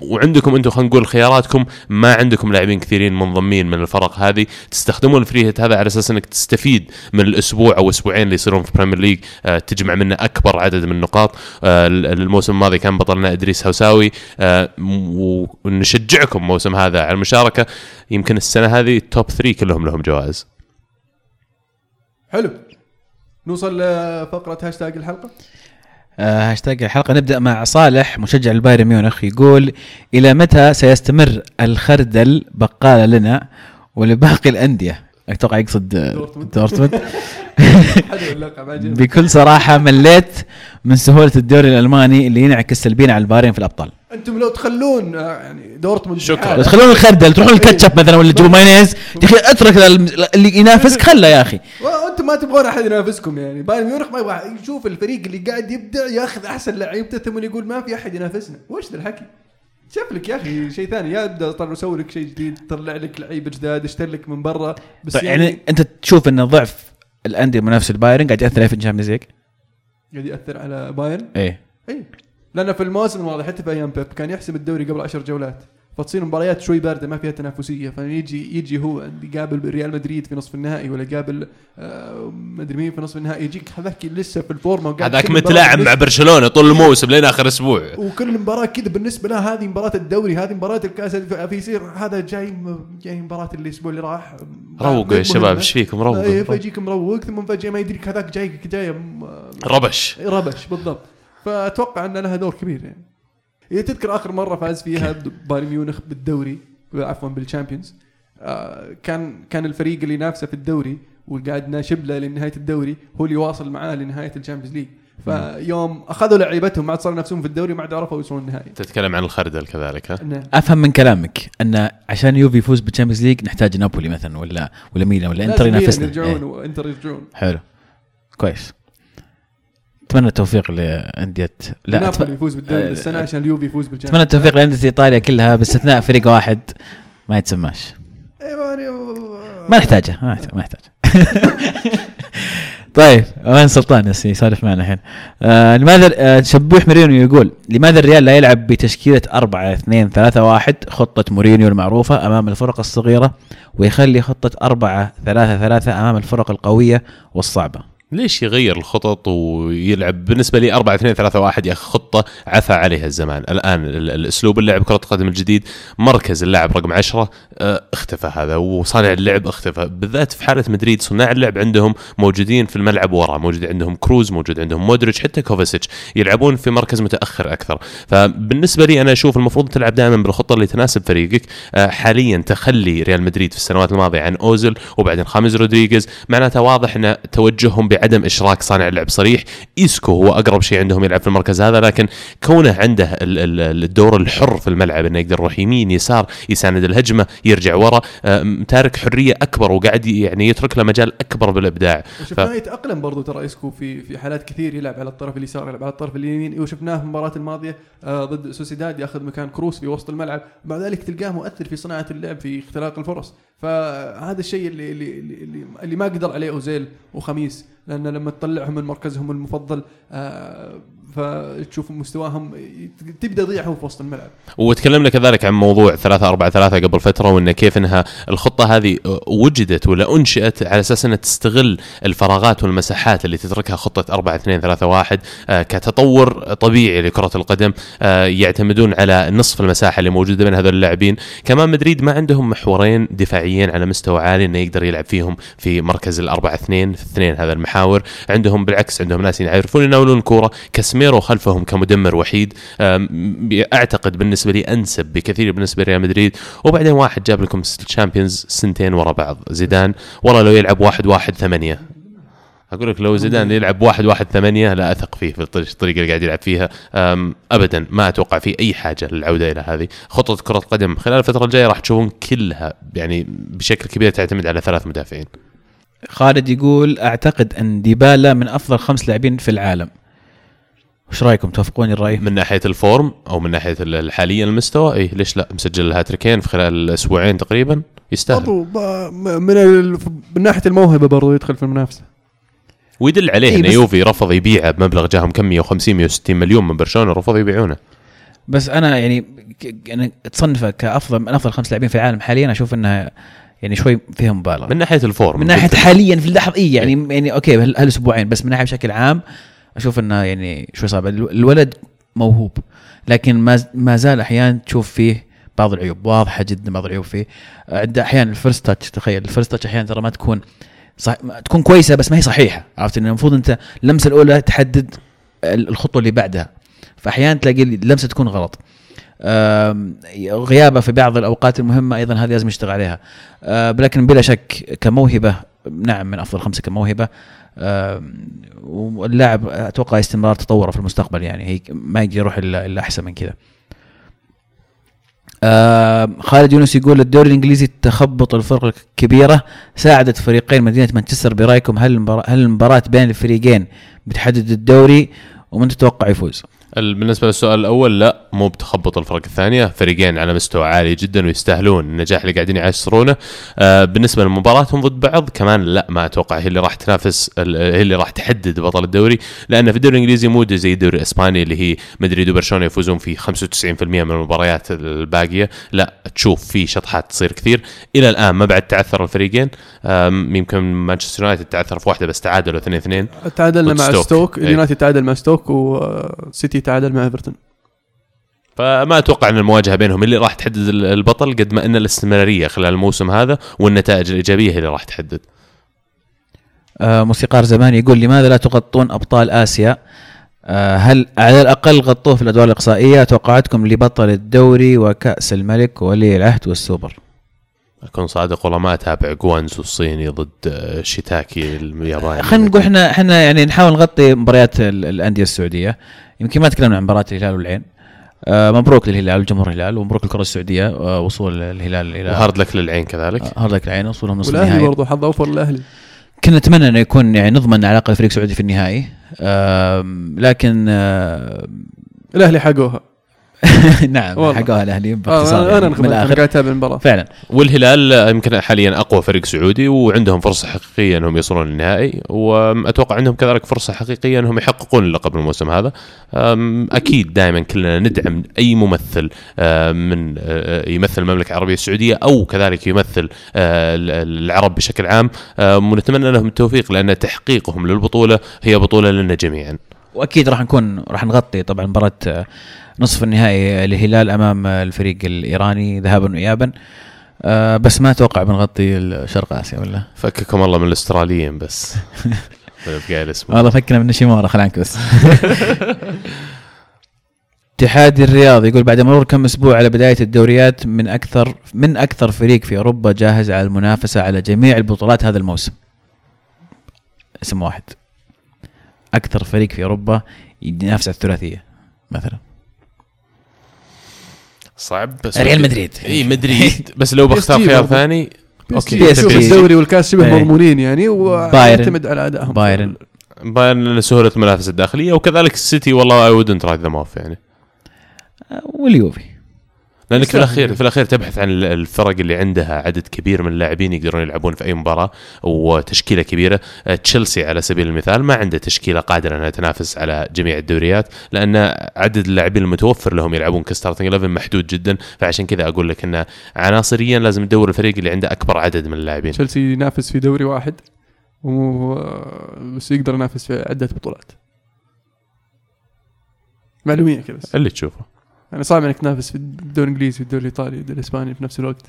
وعندكم أنتم خلينا نقول خياراتكم ما عندكم لاعبين كثيرين منضمين من الفرق هذه. تستخدمون ال free hit هذا على أساس إنك تستفيد من الأسبوع أو أسبوعين اللي يصيرون في Premier League آه، تجمع منه أكبر عدد من النقاط. آه، الموسم الماضي كان بطلنا إدريس هوساوي. آه، ونشجعكم الموسم هذا على المشاركة. يمكن السنة هذه ال top 3 كلهم لهم جوائز. حلو. نوصل لفقرة هاشتاج الحلقة. آه، هاشتاج الحلقة. نبدأ مع صالح مشجع البايرن ميونخ يقول إلى متى سيستمر الخردل بقاله لنا ولباقي الأندية؟ أتوقع يقصد دورتموند. بكل صراحة مليت من سهولة الدوري الألماني اللي ينعكس سلبيا على البايرن في الأبطال. أنتم لو تخلون آه، يعني دورتموند شكراً. لو تخلون الخردل تروحون الكاتشب مثلا ولا تجيبوا مايونيز. يا أخي اترك ال- اللي ينافسك خله يا أخي. وأنتم ما تبغون أحد ينافسكم يعني. بايرن ميونخ ما يبغى يشوف الفريق اللي قاعد يبدع ياخذ أحسن لعيبته ثم يقول ما في أحد ينافسنا. وش ذا الحكي؟ شوف لك يا أخي شيء ثاني. يا ابدأ طلع سوي لك شيء جديد طلع لك لعيبه جداد اشتري لك من برا. بس طيب يعني, يعني أنت تشوف إن ضعف الأندية المنافسه البايرن قاعد يأثر عليه في ال Champions League؟ قاعد يأثر على بايرن؟ إيه. اي لأن في الموسم الماضي حتى في أيام بيب كان يحسم الدوري قبل عشر جولات. فتصير مباريات شوي باردة ما فيها تنافسية. فيجي يجي هو يقابل ريال مدريد في نصف النهائي ولا يقابل آه مدري مين في نصف النهائي يجيك هذاك لسه في ال form ة وقاعد هذاك متلاعب مع برشلونة طول الموسم لين آخر أسبوع. وكل مباراة كذا بالنسبة له هذه مباراة الدوري هذه مباراة الكأس فيصير هذا جاي جاي مباراة الأسبوع اللي راح. روقوا يا شباب. إيش فيكم؟ إيه، روقوا فيجيك مروق ثم فجأة ما يدريك هذاك جاي م- ربش. ربش بالضبط. فأتوقع أن لها دور كبير يعني. إذا تذكر آخر مرة فاز فيها بايرن ميونخ بالدوري عفوا بال Champions آه كان كان الفريق اللي ينافسه في الدوري وقاعد ناشب له لنهاية الدوري هو اللي واصل معاه لنهاية ال Champions League فيوم أخذوا لعيبتهم ما عاد صاروا نفسهم في الدوري ما عاد عرفوا يوصلون النهائي. تتكلم عن الخردل كذلك ها؟ نعم. أفهم من كلامك أن عشان اليوفي يفوز بال Champions League نحتاج نابولي مثلا ولا ولا ميلان ولا إنتر ينافسنا. يرجعون إيه. وإنتر يرجعون. حلو. كويس. أتمنى التوفيق لانديه لا نابولي. يفوز بالدوري آه، السنة عشان اليوفي يفوز بال Champions. أتمنى التوفيق لأندية إيطاليا كلها باستثناء فريق واحد ما يتسماش. ما نحتاجه ما نحتاج ما نحتاج طيب وين سلطان يس يسولف معنا الحين. آه لماذا آه شبوح مورينيو يقول لماذا الريال لا يلعب بتشكيلة 4 2 3 1 خطة مورينيو المعروفة أمام الفرق الصغيرة ويخلي خطة 4 3 3 أمام الفرق القوية والصعبة؟ ليش يغير الخطط ويلعب؟ بالنسبة لي 4 2 3 1 يا أخي خطة عفى عليها الزمان. الآن ال- الأسلوب اللعب كرة القدم الجديد مركز اللاعب رقم 10 آه، اختفى هذا وصانع اللعب اختفى. بالذات في حالة مدريد صناع اللعب عندهم موجودين في الملعب ورا موجود عندهم كروز موجود عندهم مودريتش حتى كوفاسيتش يلعبون في مركز متأخر أكثر. فبالنسبة لي أنا أشوف المفروض تلعب دائما بالخطة اللي تناسب فريقك. آه، حاليا تخلي ريال مدريد في السنوات الماضية عن اوزل وبعدين خاميس رودريغيز معناته واضح إن توجههم بعدم إشراك صانع اللعب صريح. إيسكو هو أقرب شيء عندهم يلعب في المركز هذا لكن كونه عنده ال- ال- الدور الحر في الملعب إنه يقدر يروح يمين يسار يساند الهجمة يرجع ورا تارك حرية أكبر وقاعد يعني يترك له مجال أكبر بالإبداع. وشفناه يتأقلم برضو ترى اسكو في في حالات كثير يلعب على الطرف اليسار يلعب على الطرف اليمين. وشفناه في المباراة الماضية آه ضد سوسيداد ياخذ مكان كروس في وسط الملعب. مع ذلك تلقاه مؤثر في صناعة اللعب في اختلاق الفرص. فهذا الشيء اللي اللي اللي, اللي ما قدر عليه أوزيل وخميس لأن لما تطلعهم من مركزهم المفضل آه فتشوف مستواهم تبدأ يضيعهم في وسط الملعب. وتكلمنا كذلك عن موضوع 3 4 3 قبل فترة وإن كيف إنها الخطة هذه وجدت ولا أنشئت على أساس إنها تستغل الفراغات والمساحات اللي تتركها خطة 4 2 3 1 آه، كتطور طبيعي لكرة القدم آه، يعتمدون على نصف المساحة اللي موجودة بين هذول اللاعبين. كمان مدريد ما عندهم محورين دفاعيين على مستوى عالي إنه يقدر يلعب فيهم في مركز الأربعة اثنين في اثنين هذا المحاور. عندهم بالعكس عندهم ناس يعرفون يناولون كورة كاسميرو خلفهم كمدمر وحيد. أعتقد بالنسبة لي أنسب بكثير بالنسبة لريال مدريد. وبعدين واحد جاب لكم ال Champions سنتين ورا بعض. زيدان والله لو يلعب واحد واحد ثمانية. أقول لك لو زيدان يلعب واحد واحد ثمانية لا أثق فيه في الطريقة اللي قاعد يلعب فيها. ابدا ما أتوقع في أي حاجة للعودة إلى هذه. خطة كرة القدم خلال الفترة الجاية راح تشوفون كلها يعني بشكل كبير تعتمد على ثلاث مدافعين. خالد يقول أعتقد أن ديبالا من أفضل خمس لاعبين في العالم. وش رأيكم؟ توافقوني الرأي؟ من ناحية ال form أو من ناحية ال- حاليا المستوى؟ اي ليش لا؟ مسجل هاتريكين في خلال أسبوعين تقريبا يستاهل. من ال- من ناحية الموهبة برضو يدخل في المنافسة. ويدل عليه إي إن يوفي رفض يبيعه بمبلغ جاهم كم؟ 150 160 مليون من برشلونة رفضوا يبيعونه. بس أنا يعني أنا تصنفه كأفضل من أفضل خمس لاعبين في العالم حاليا أشوف انها يعني شوي فيها مبالغة. من ناحية ال form من ناحية حاليا في اللحظة اي يعني يعني okay هال- هالاسبوعين بس من ناحية بشكل عام أشوف إنه يعني شوي صعب. الو- الولد موهوب لكن ما ما زال أحيانا تشوف فيه بعض العيوب. واضحة جدا بعض العيوب فيه. عنده أحيانا ال first touch تخيل. ال first touch أحيانا ترى ما تكون صح تكون كويسة بس ما هي صحيحة. عرفت؟ إنه المفروض أنت اللمسة الأولى تحدد ال- الخطوة اللي بعدها. فاحيانا تلاقي اللمسة تكون غلط. غيابة في بعض الأوقات المهمة أيضا هذه لازم يشتغل عليها. آه، لكن بلا شك كموهبة نعم من أفضل خمسة كموهبة. واللاعب أتوقع استمرار تطوره في المستقبل يعني هي ما يقدر يروح إلا أحسن من كذا. آم، خالد يونس يقول الدوري الإنجليزي تخبط الفرق الكبيرة ساعدت فريقين مدينة مانشستر برأيكم هل المباراه هل المباراة بين الفريقين بتحدد الدوري ومن تتوقع يفوز؟ ال- بالنسبة للسؤال الأول لا مو بتخبط الفرق الثانية. فريقين على مستوى عالي جدا ويستاهلون النجاح اللي قاعدين يعصرونه آه بالنسبة لمباراتهم ضد بعض كمان لا ما أتوقع هي اللي راح تنافس هي اللي راح تحدد بطل الدوري. لأن في الدوري الإنجليزي مو زي الدوري الإسباني اللي هي مدريد وبرشلونة يفوزون في 95% من المباريات الباقية. لا تشوف في شطحات تصير كثير. إلى الآن ما بعد تعثر الفريقين. يمكن مانشستر يونايتد تعثر في واحدة بس تعادلوا 2 2 تعادلنا مع ستوك. ستوك. إيه. اليونايتد تعادل مع ستوك وسيتي تعادل مع إيفرتون فما أتوقع إن المواجهة بينهم اللي راح تحدد ال- البطل قد ما إن الاستمرارية خلال الموسم هذا والنتائج الإيجابية هي اللي راح تحدد. آه، موسيقار زمان يقول لماذا لا تغطون أبطال آسيا؟ آه، هل على الأقل غطوه في الأدوار الإقصائية؟ توقعاتكم لبطل الدوري وكأس الملك وولي العهد والسوبر. أكون صادق والله ما أتابع جوانزو الصيني ضد آه، شيتاكي الياباني. خلينا نقول إحنا إحنا يعني نحاول نغطي مباريات ال- الأندية السعودية. يمكن ما تكلمنا عن مباراة الهلال والعين. آه، مبروك للهلال وجمهور الهلال ومبروك الكره السعودية آه، وصول الهلال إلى و hard luck للعين كذلك. آه، hard luck العين وصولهم نصف والأهلي النهائي. برضو حظ أوفر للأهلي. كنا نتمنى إنه يكون يعني نضمن على الاقل فريق سعودي في النهائي. لكن آه، الأهلي حقوها. نعم. حقوها الأهلي باختصار آه يعني أنا من الآخر قاعد أتابع المباراة فعلا والهلال آه، يمكن حاليا أقوى فريق سعودي وعندهم فرصة حقيقية إنهم يوصلون للنهائي وأتوقع عندهم كذلك فرصة حقيقية إنهم يحققون اللقب الموسم هذا. أكيد دائما كلنا ندعم أي ممثل آه، من آه، يمثل المملكة العربية السعودية أو كذلك يمثل آه، ال- العرب بشكل عام آه، ونتمنى لهم التوفيق لأن تحقيقهم للبطولة هي بطولة لنا جميعا. وأكيد راح نكون راح نغطي طبعا مباراة آه، نصف النهائي الهلال أمام الفريق الإيراني ذهابا وايابا آه، بس ما أتوقع بنغطي شرق آسيا ولا فككم الله من الأستراليين بس. قايل اسمه. والله فكنا من نشيمورا خل عنك بس اتحاد الرياض يقول بعد مرور كم أسبوع على بداية الدوريات من أكثر من أكثر فريق في أوروبا جاهز على المنافسة على جميع البطولات هذا الموسم. اسم واحد. أكثر فريق في أوروبا ينافس على الثلاثية مثلا. صعب بس ريال مدريد. إي مدريد بس لو بختار خيار. ثاني okay PSG. الدوري والكاس شبه. مضمونين يعني ويعتمد على أدائهم بايرن. بايرن سهولة المنافسة الداخلية وكذلك السيتي والله I wouldn't write them off يعني واليوفي. لأنك في. الاخير في الأخير تبحث عن الفرق اللي عندها عدد كبير من اللاعبين يقدرون يلعبون في أي مباراة وتشكيلة كبيرة. آه، تشيلسي على سبيل المثال ما عنده تشكيلة قادرة إنها تنافس على جميع الدوريات لأن عدد اللاعبين المتوفر لهم يلعبون كستارتنج 11 محدود جدا. فعشان كذا أقول لك انه عناصريا لازم تدور الفريق اللي عنده أكبر عدد من اللاعبين. تشيلسي ينافس في دوري واحد و... بس يقدر ينافس في عدة بطولات. معلومية كذا بس. اللي تشوفه. يعني صعب إنك تنافس في الدوري الإنجليزي والدوري الإيطالي والدوري الإسباني في نفس الوقت.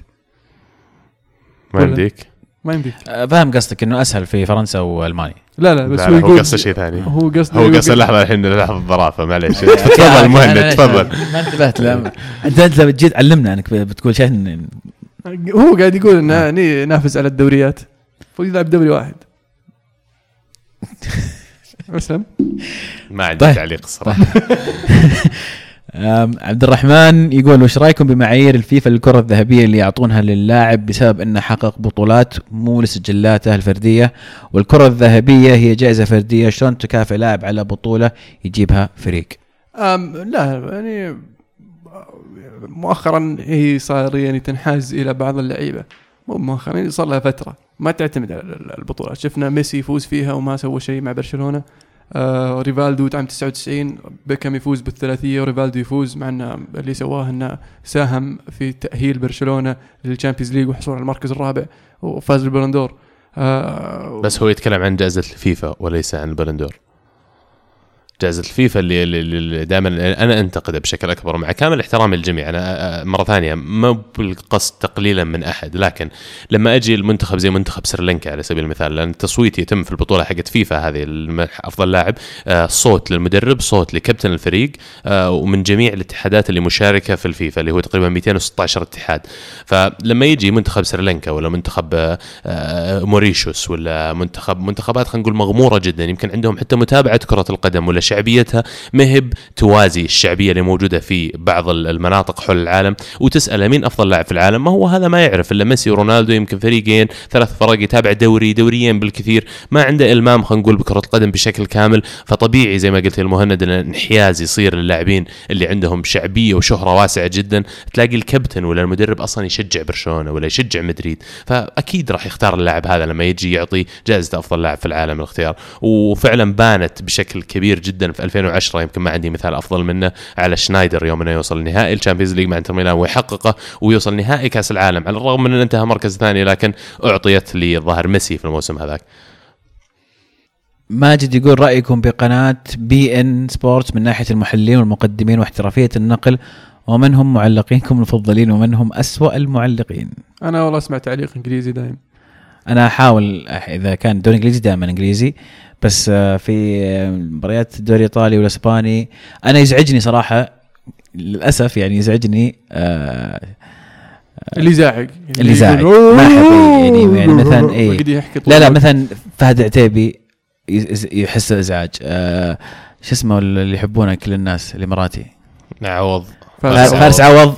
ما يمديك؟ ما يمديك. آه، فاهم قصدك إنه أسهل في فرنسا وألمانيا. لا لا بس لا هو قصده شيء ثاني. هو قصده هو قصده لحظة الحين لحظه ظرافه معليش. تفضل مهند تفضل. ما انتبهت لا انت أنت لو جيت علمنا أنك بتقول شيء إن- هو قاعد يقول إنه يعني ينافس على الدوريات. المفروض يلعب دوري واحد. أسلم. ما عندي طيب. تعليق الصراحة. عبد الرحمن يقول وش رأيكم بمعايير الفيفا للكرة الذهبية اللي يعطونها للاعب بسبب إنه حقق بطولات مو لسجلاته الفردية؟ والكرة الذهبية هي جائزة فردية شلون تكافئ لاعب على بطولة يجيبها فريق؟ أم لا يعني مؤخرا هي صار يعني تنحاز إلى بعض اللعيبة. مو مؤخرا يعني صار لها فترة. ما تعتمد على البطولات. شفنا ميسي يفوز فيها وما سوى شيء مع برشلونة. آه ريفالدو عام 99 بيكم يفوز بالثلاثية وريفالدو يفوز مع انه اللي سواه إنه ساهم في تأهيل برشلونة لل Champions League وحصول على المركز الرابع وفاز بال Ballon d'Or آه بس هو يتكلم عن جائزة الفيفا وليس عن ال Ballon d'Or جائزة الفيفا اللي, اللي دائما أنا انتقدها بشكل أكبر مع كامل احترامي للجميع. أنا مرة ثانية ما بالقصد تقليلا من أحد لكن لما أجي المنتخب زي منتخب سريلانكا على سبيل المثال لأن التصويت يتم في البطولة حقت فيفا هذه أفضل لاعب صوت للمدرب صوت لكابتن الفريق ومن جميع الاتحادات اللي مشاركة في الفيفا اللي هو تقريبا 216 اتحاد. فلما يجي منتخب سريلانكا ولا منتخب موريشيوس ولا منتخب منتخبات خلينا نقول مغمورة جدا يمكن عندهم حتى متابعة كرة القدم ولا شعبيتها. مهب توازي الشعبية اللي موجودة في بعض ال- المناطق حول العالم وتساله مين أفضل لاعب في العالم. ما هو هذا ما يعرف إلا ميسي ورونالدو يمكن فريقين ثلاث فرق يتابع دوري دوريين بالكثير. ما عنده إلمام خلينا نقول بكرة القدم بشكل كامل. فطبيعي زي ما قلت المهند إن انحياز يصير للاعبين اللي عندهم شعبية وشهرة واسعة جدا. تلاقي الكابتن ولا المدرب أصلا يشجع برشلونة ولا يشجع مدريد. فأكيد راح يختار اللاعب هذا لما يجي يعطي جائزة أفضل لاعب في العالم الاختيار. وفعلا بانت بشكل كبير جدا. في 2010 يمكن ما عندي مثال أفضل منه على سنايدر يوم إنه يوصل نهائي ال Champions League مع إنتر ميلان ويحققه ويوصل نهائي كأس العالم على الرغم من إنه انتهى مركز ثاني لكن أعطيت للظاهر ميسي في الموسم هذاك. ماجد يقول رأيكم بقناة beIN Sports من ناحية المحللين والمقدمين واحترافية النقل ومن هم معلقينكم المفضلين ومن هم أسوأ المعلقين؟ أنا والله أسمع تعليق إنجليزي دايم. أنا أحاول إذا كان الدوري الانجليزي دائما إنجليزي بس آه، في آه، مباريات الدوري الايطالي والاسباني أنا يزعجني صراحة للأسف يعني يزعجني آه اللي زاعق اللي زاعق. ما يعني- يعني مثلاً طول لا لا. مثلا فهد عتيبي يحس ازعاج آه شو اسمه اللي يحبونه كل الناس الإماراتي. عوض. فارس فارس عوض.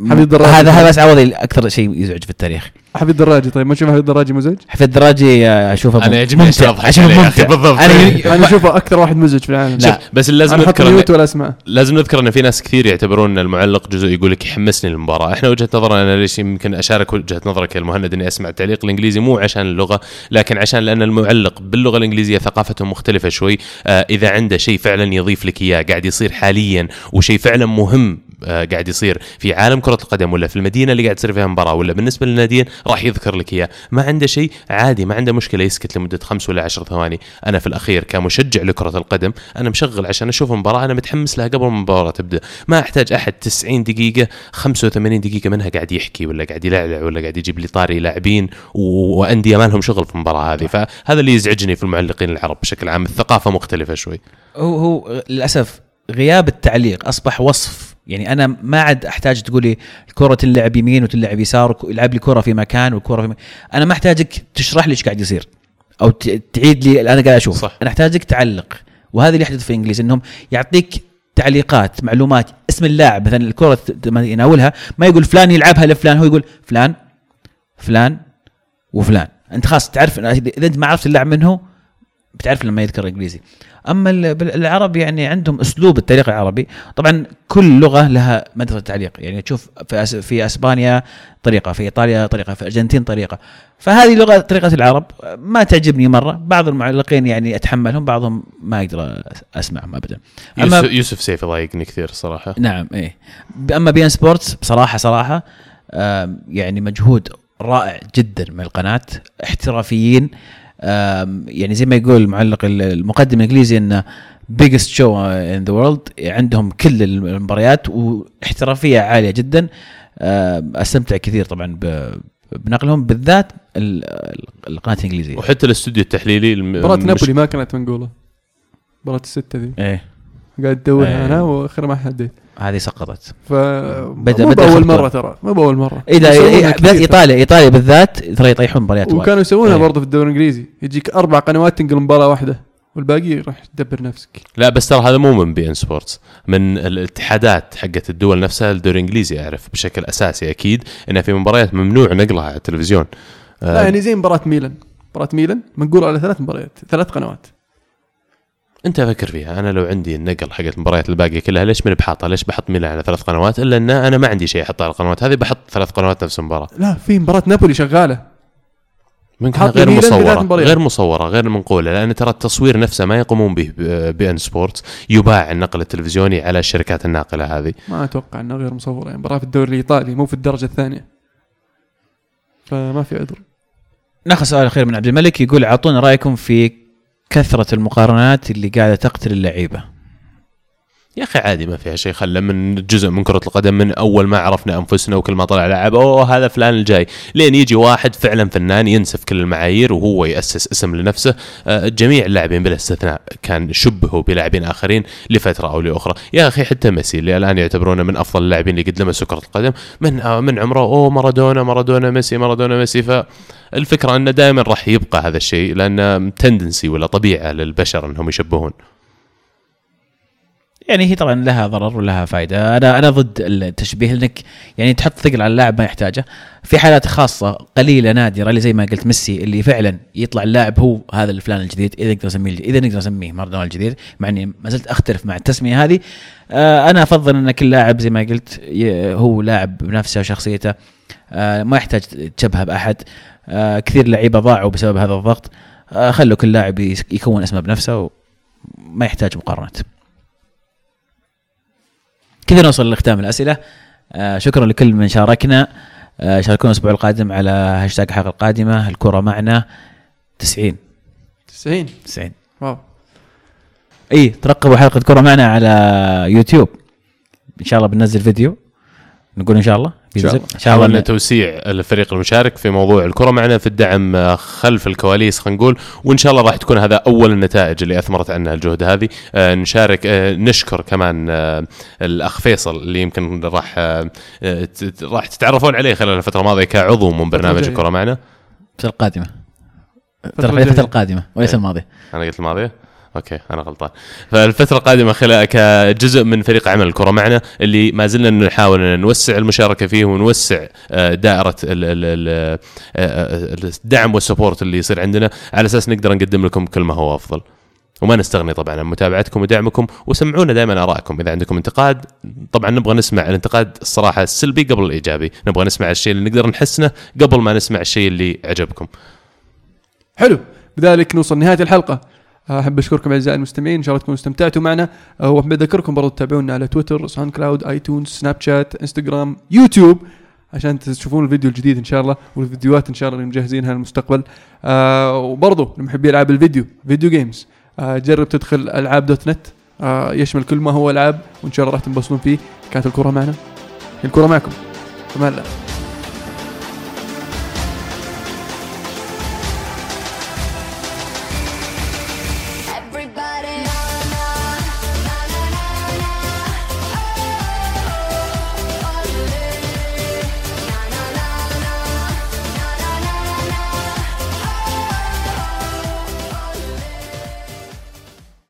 حميد الدراجي. هذا هذا فارس عوض أكثر شيء يزعج في التاريخ حفيد الدراجي طيب ما تشوف حفيد الدراجي مزعج؟ حفيد الدراجي أشوفه أنا يعجبني أشوفه ممتع بالضبط. أنا أنا أشوفه أكثر واحد مزعج في العالم لا. بس لازم نذكر ميوت ولا اسمع لازم نذكر إن في ناس كثير يعتبرون إن المعلق جزء يقول لك يحمسني للمباراة، إحنا وجهة نظرنا أنا ليش يمكن أشارك وجهة نظرك يا المهند إني أسمع التعليق الإنجليزي مو عشان اللغة لكن عشان لأن المعلق باللغة الإنجليزية ثقافته مختلفة شوي، آه إذا عنده شيء فعلا يضيف لك إياه قاعد يصير حاليا وشيء فعلا مهم قاعد يصير في عالم كرة القدم ولا في المدينة اللي قاعد تصير فيها مباراة ولا بالنسبة للناديين راح يذكر لك إياه، ما عنده شيء عادي ما عنده مشكلة يسكت لمدة خمس ولا عشر ثواني، أنا في الأخير كمشجع لكرة القدم أنا مشغل عشان أشوف المباراه أنا متحمس لها قبل ما المباراة تبدأ، ما أحتاج أحد 90 دقيقة 85 دقيقة منها قاعد يحكي ولا قاعد يلعلع ولا قاعد يجيب لي طاري لاعبين وأندية ما لهم شغل في المباراة هذه، فهذا اللي يزعجني في المعلقين العرب بشكل عام، الثقافة مختلفة شوي. هو هو للأسف غياب التعليق أصبح وصف يعني أنا ما عاد أحتاج تقولي الكرة تلعب يمين وتلعب يسار وك- يلعب لي كرة في مكان والكرة في مكان. أنا ما أحتاجك تشرح لي إيش قاعد يصير أو تعيد لي أنا قاعد أشوف صح. أنا أحتاجك تعلق وهذا اللي يحدث في الانجليزي إنهم يعطيك تعليقات معلومات اسم اللاعب مثلا الكرة لما يناولها ما يقول فلان يلعبها لفلان هو يقول فلان فلان وفلان أنت خلاص تعرف إذا أنت ما عرفت اللاعب منه بتعرف لما يذكر إنجليزي أما العرب يعني عندهم أسلوب التعليق العربي. طبعا كل لغة لها مدرسه تعليق. يعني تشوف في في أسبانيا طريقة في إيطاليا طريقة في الارجنتين طريقة. فهذه لغة طريقة العرب. ما تعجبني مرة. بعض المعلقين يعني اتحملهم بعضهم ما أقدر أسمعهم ابدا. يوسف, يوسف سيف يضايقني كثير صراحة. نعم إيه. أما beIN Sports بصراحة صراحة يعني مجهود رائع جدا من القناة. احترافيين يعني زي ما يقول المعلق ال- المقدم الإنجليزي انه biggest show in the world عندهم كل المباريات واحترافية عالية جدا. أستمتع كثير طبعا بنقلهم بالذات ال- ال- القناة الإنجليزية. وحتى الاستوديو التحليلي مش- نابولي ما كانت منقولة. مباراة الستة ذي. إيه. قاعد ادور أي. أنا وآخر ما حديت هذه سقطت ف بدأ- مو بأول. مرة ترى مو بأول مرة اذا كثير. ايطاليا إيطاليا بالذات ترى يطيحون مباريات. وكانوا يسوونها إيه. برضه في الدوري الإنجليزي يجيك أربع قنوات تنقل مباراة واحدة والباقي راح تدبر نفسك لا بس ترى هذا مو من بي إن سبورتس من الاتحادات حقت الدول نفسها الدوري الإنجليزي اعرف بشكل أساسي أكيد انها في مباريات ممنوع نقلها على التلفزيون لا آه، يعني زي مباراة ميلان مباراة ميلان منقول على ثلاث مباريات ثلاث قنوات أنت فكر فيها. أنا لو عندي النقل حقت المباريات الباقيه كلها ليش ماني بحاطها؟ ليش بحط ميلان على ثلاث قنوات؟ إلا إن أنا ما عندي شيء أحطه على القنوات. هذه بحط ثلاث قنوات نفس المباراة. لا في مباراة نابولي شغالة. حاط غير مصورة. غير مصورة غير منقولة. لأن ترى التصوير نفسه ما يقومون به beIN Sports يباع النقل التلفزيوني على الشركات الناقلة هذه. ما أتوقع انها غير مصورة. يعني مباراة في الدوري الإيطالي مو في الدرجة الثانية. فما في عذر. ناخذ سؤال أخير من عبد الملك. يقول اعطونا رأيكم في كثرة المقارنات اللي قاعدة تقتل اللعيبة. يا أخي عادي ما فيها شيء خله من جزء من كرة القدم من أول ما عرفنا أنفسنا وكل ما طلع لاعب اوه هذا فلان الجاي. لين يجي واحد فعلا فنان ينسف كل المعايير وهو يأسس اسم لنفسه. آه، جميع اللاعبين بلا استثناء كان شبهوا بلاعبين آخرين لفترة أو لأخرى. يا أخي حتى ميسي اللي الآن يعتبرونه من أفضل اللاعبين اللي قد لمسوا كرة القدم من آه، من عمره اوه مارادونا مارادونا ميسي مارادونا ميسي. فالفكرة أنه دائما راح يبقى هذا الشيء لأنه تندنسي ولا طبيعة للبشر أنهم يشبهون. يعني هي طبعا لها ضرر ولها فائده أنا أنا ضد التشبيه لأنك يعني تحط ثقل على اللاعب ما يحتاجه. في حالات خاصة قليلة نادرة اللي زي ما قلت ميسي اللي فعلا يطلع اللاعب هو هذا الفلان الجديد إذا نقدر نسميه إذا نقدر نسميه مارادونا الجديد مع إني ما زلت أختلف مع التسمية هذه. آه أنا أفضل إن كل لاعب زي ما قلت هو لاعب بنفسه وشخصيته. آه ما يحتاج تشبهه بأحد. آه كثير لعيبة ضاعوا بسبب هذا الضغط. خلوا كل لاعب يكون اسمه بنفسه وما يحتاج مقارنات كذا نوصل لختام الأسئلة. آه شكرا لكل من شاركنا. آه شاركونا الأسبوع القادم على هاشتاج الحلقة القادمة. الكرة معنا. 90 90 90 واو. إي ترقبوا حلقة كرة معنا على يوتيوب. إن شاء الله بننزل فيديو. نقول إن شاء الله إن شاء بينزل. الله. إن شاء الله توسيع الفريق المشارك في موضوع الكرة معنا في الدعم آه، خلف الكواليس خلينا نقول وإن شاء الله راح تكون هذا أول النتائج اللي أثمرت عنها الجهد هذه آه، نشارك آه، نشكر كمان آه، الأخ فيصل اللي يمكن راح راح تتعرفون عليه خلال الفترة الماضية كعضو من برنامج. الكرة معنا القادمة الفترة. القادمة وليس إيه. الماضية أنا قلت الماضية okay أنا غلطان. فالفترة القادمة خلال كجزء من فريق عمل الكرة معنا اللي ما زلنا نحاول أن نوسع المشاركة فيه ونوسع آه، دائرة ال- آه، الدعم وال support اللي يصير عندنا. على أساس نقدر نقدم لكم كل ما هو أفضل. وما نستغني طبعا عن متابعتكم ودعمكم وسمعونا دائما آرائكم. إذا عندكم انتقاد طبعا نبغى نسمع الانتقاد الصراحة السلبي قبل الإيجابي. نبغى نسمع الشيء اللي نقدر نحسنه قبل ما نسمع الشيء اللي عجبكم. حلو. بذلك نوصل نهايه الحلقة. أحب أشكركم أعزائي المستمعين إن شاء الله تكونوا استمتعتوا معنا. أه، وأحب أذكركم برضو تتابعونا على تويتر SoundCloud iTunes سناب شات انستغرام يوتيوب عشان تشوفون الفيديو الجديد إن شاء الله والفيديوهات إن شاء الله اللي مجهزينها للمستقبل. آه وبرضو لمحبي العاب الفيديو video games آه جرب تدخل ألعاب dot net آه يشمل كل ما هو ألعاب وإن شاء الله راح تنبسطون فيه. كانت الكرة معنا. الكرة معكم. فمان الله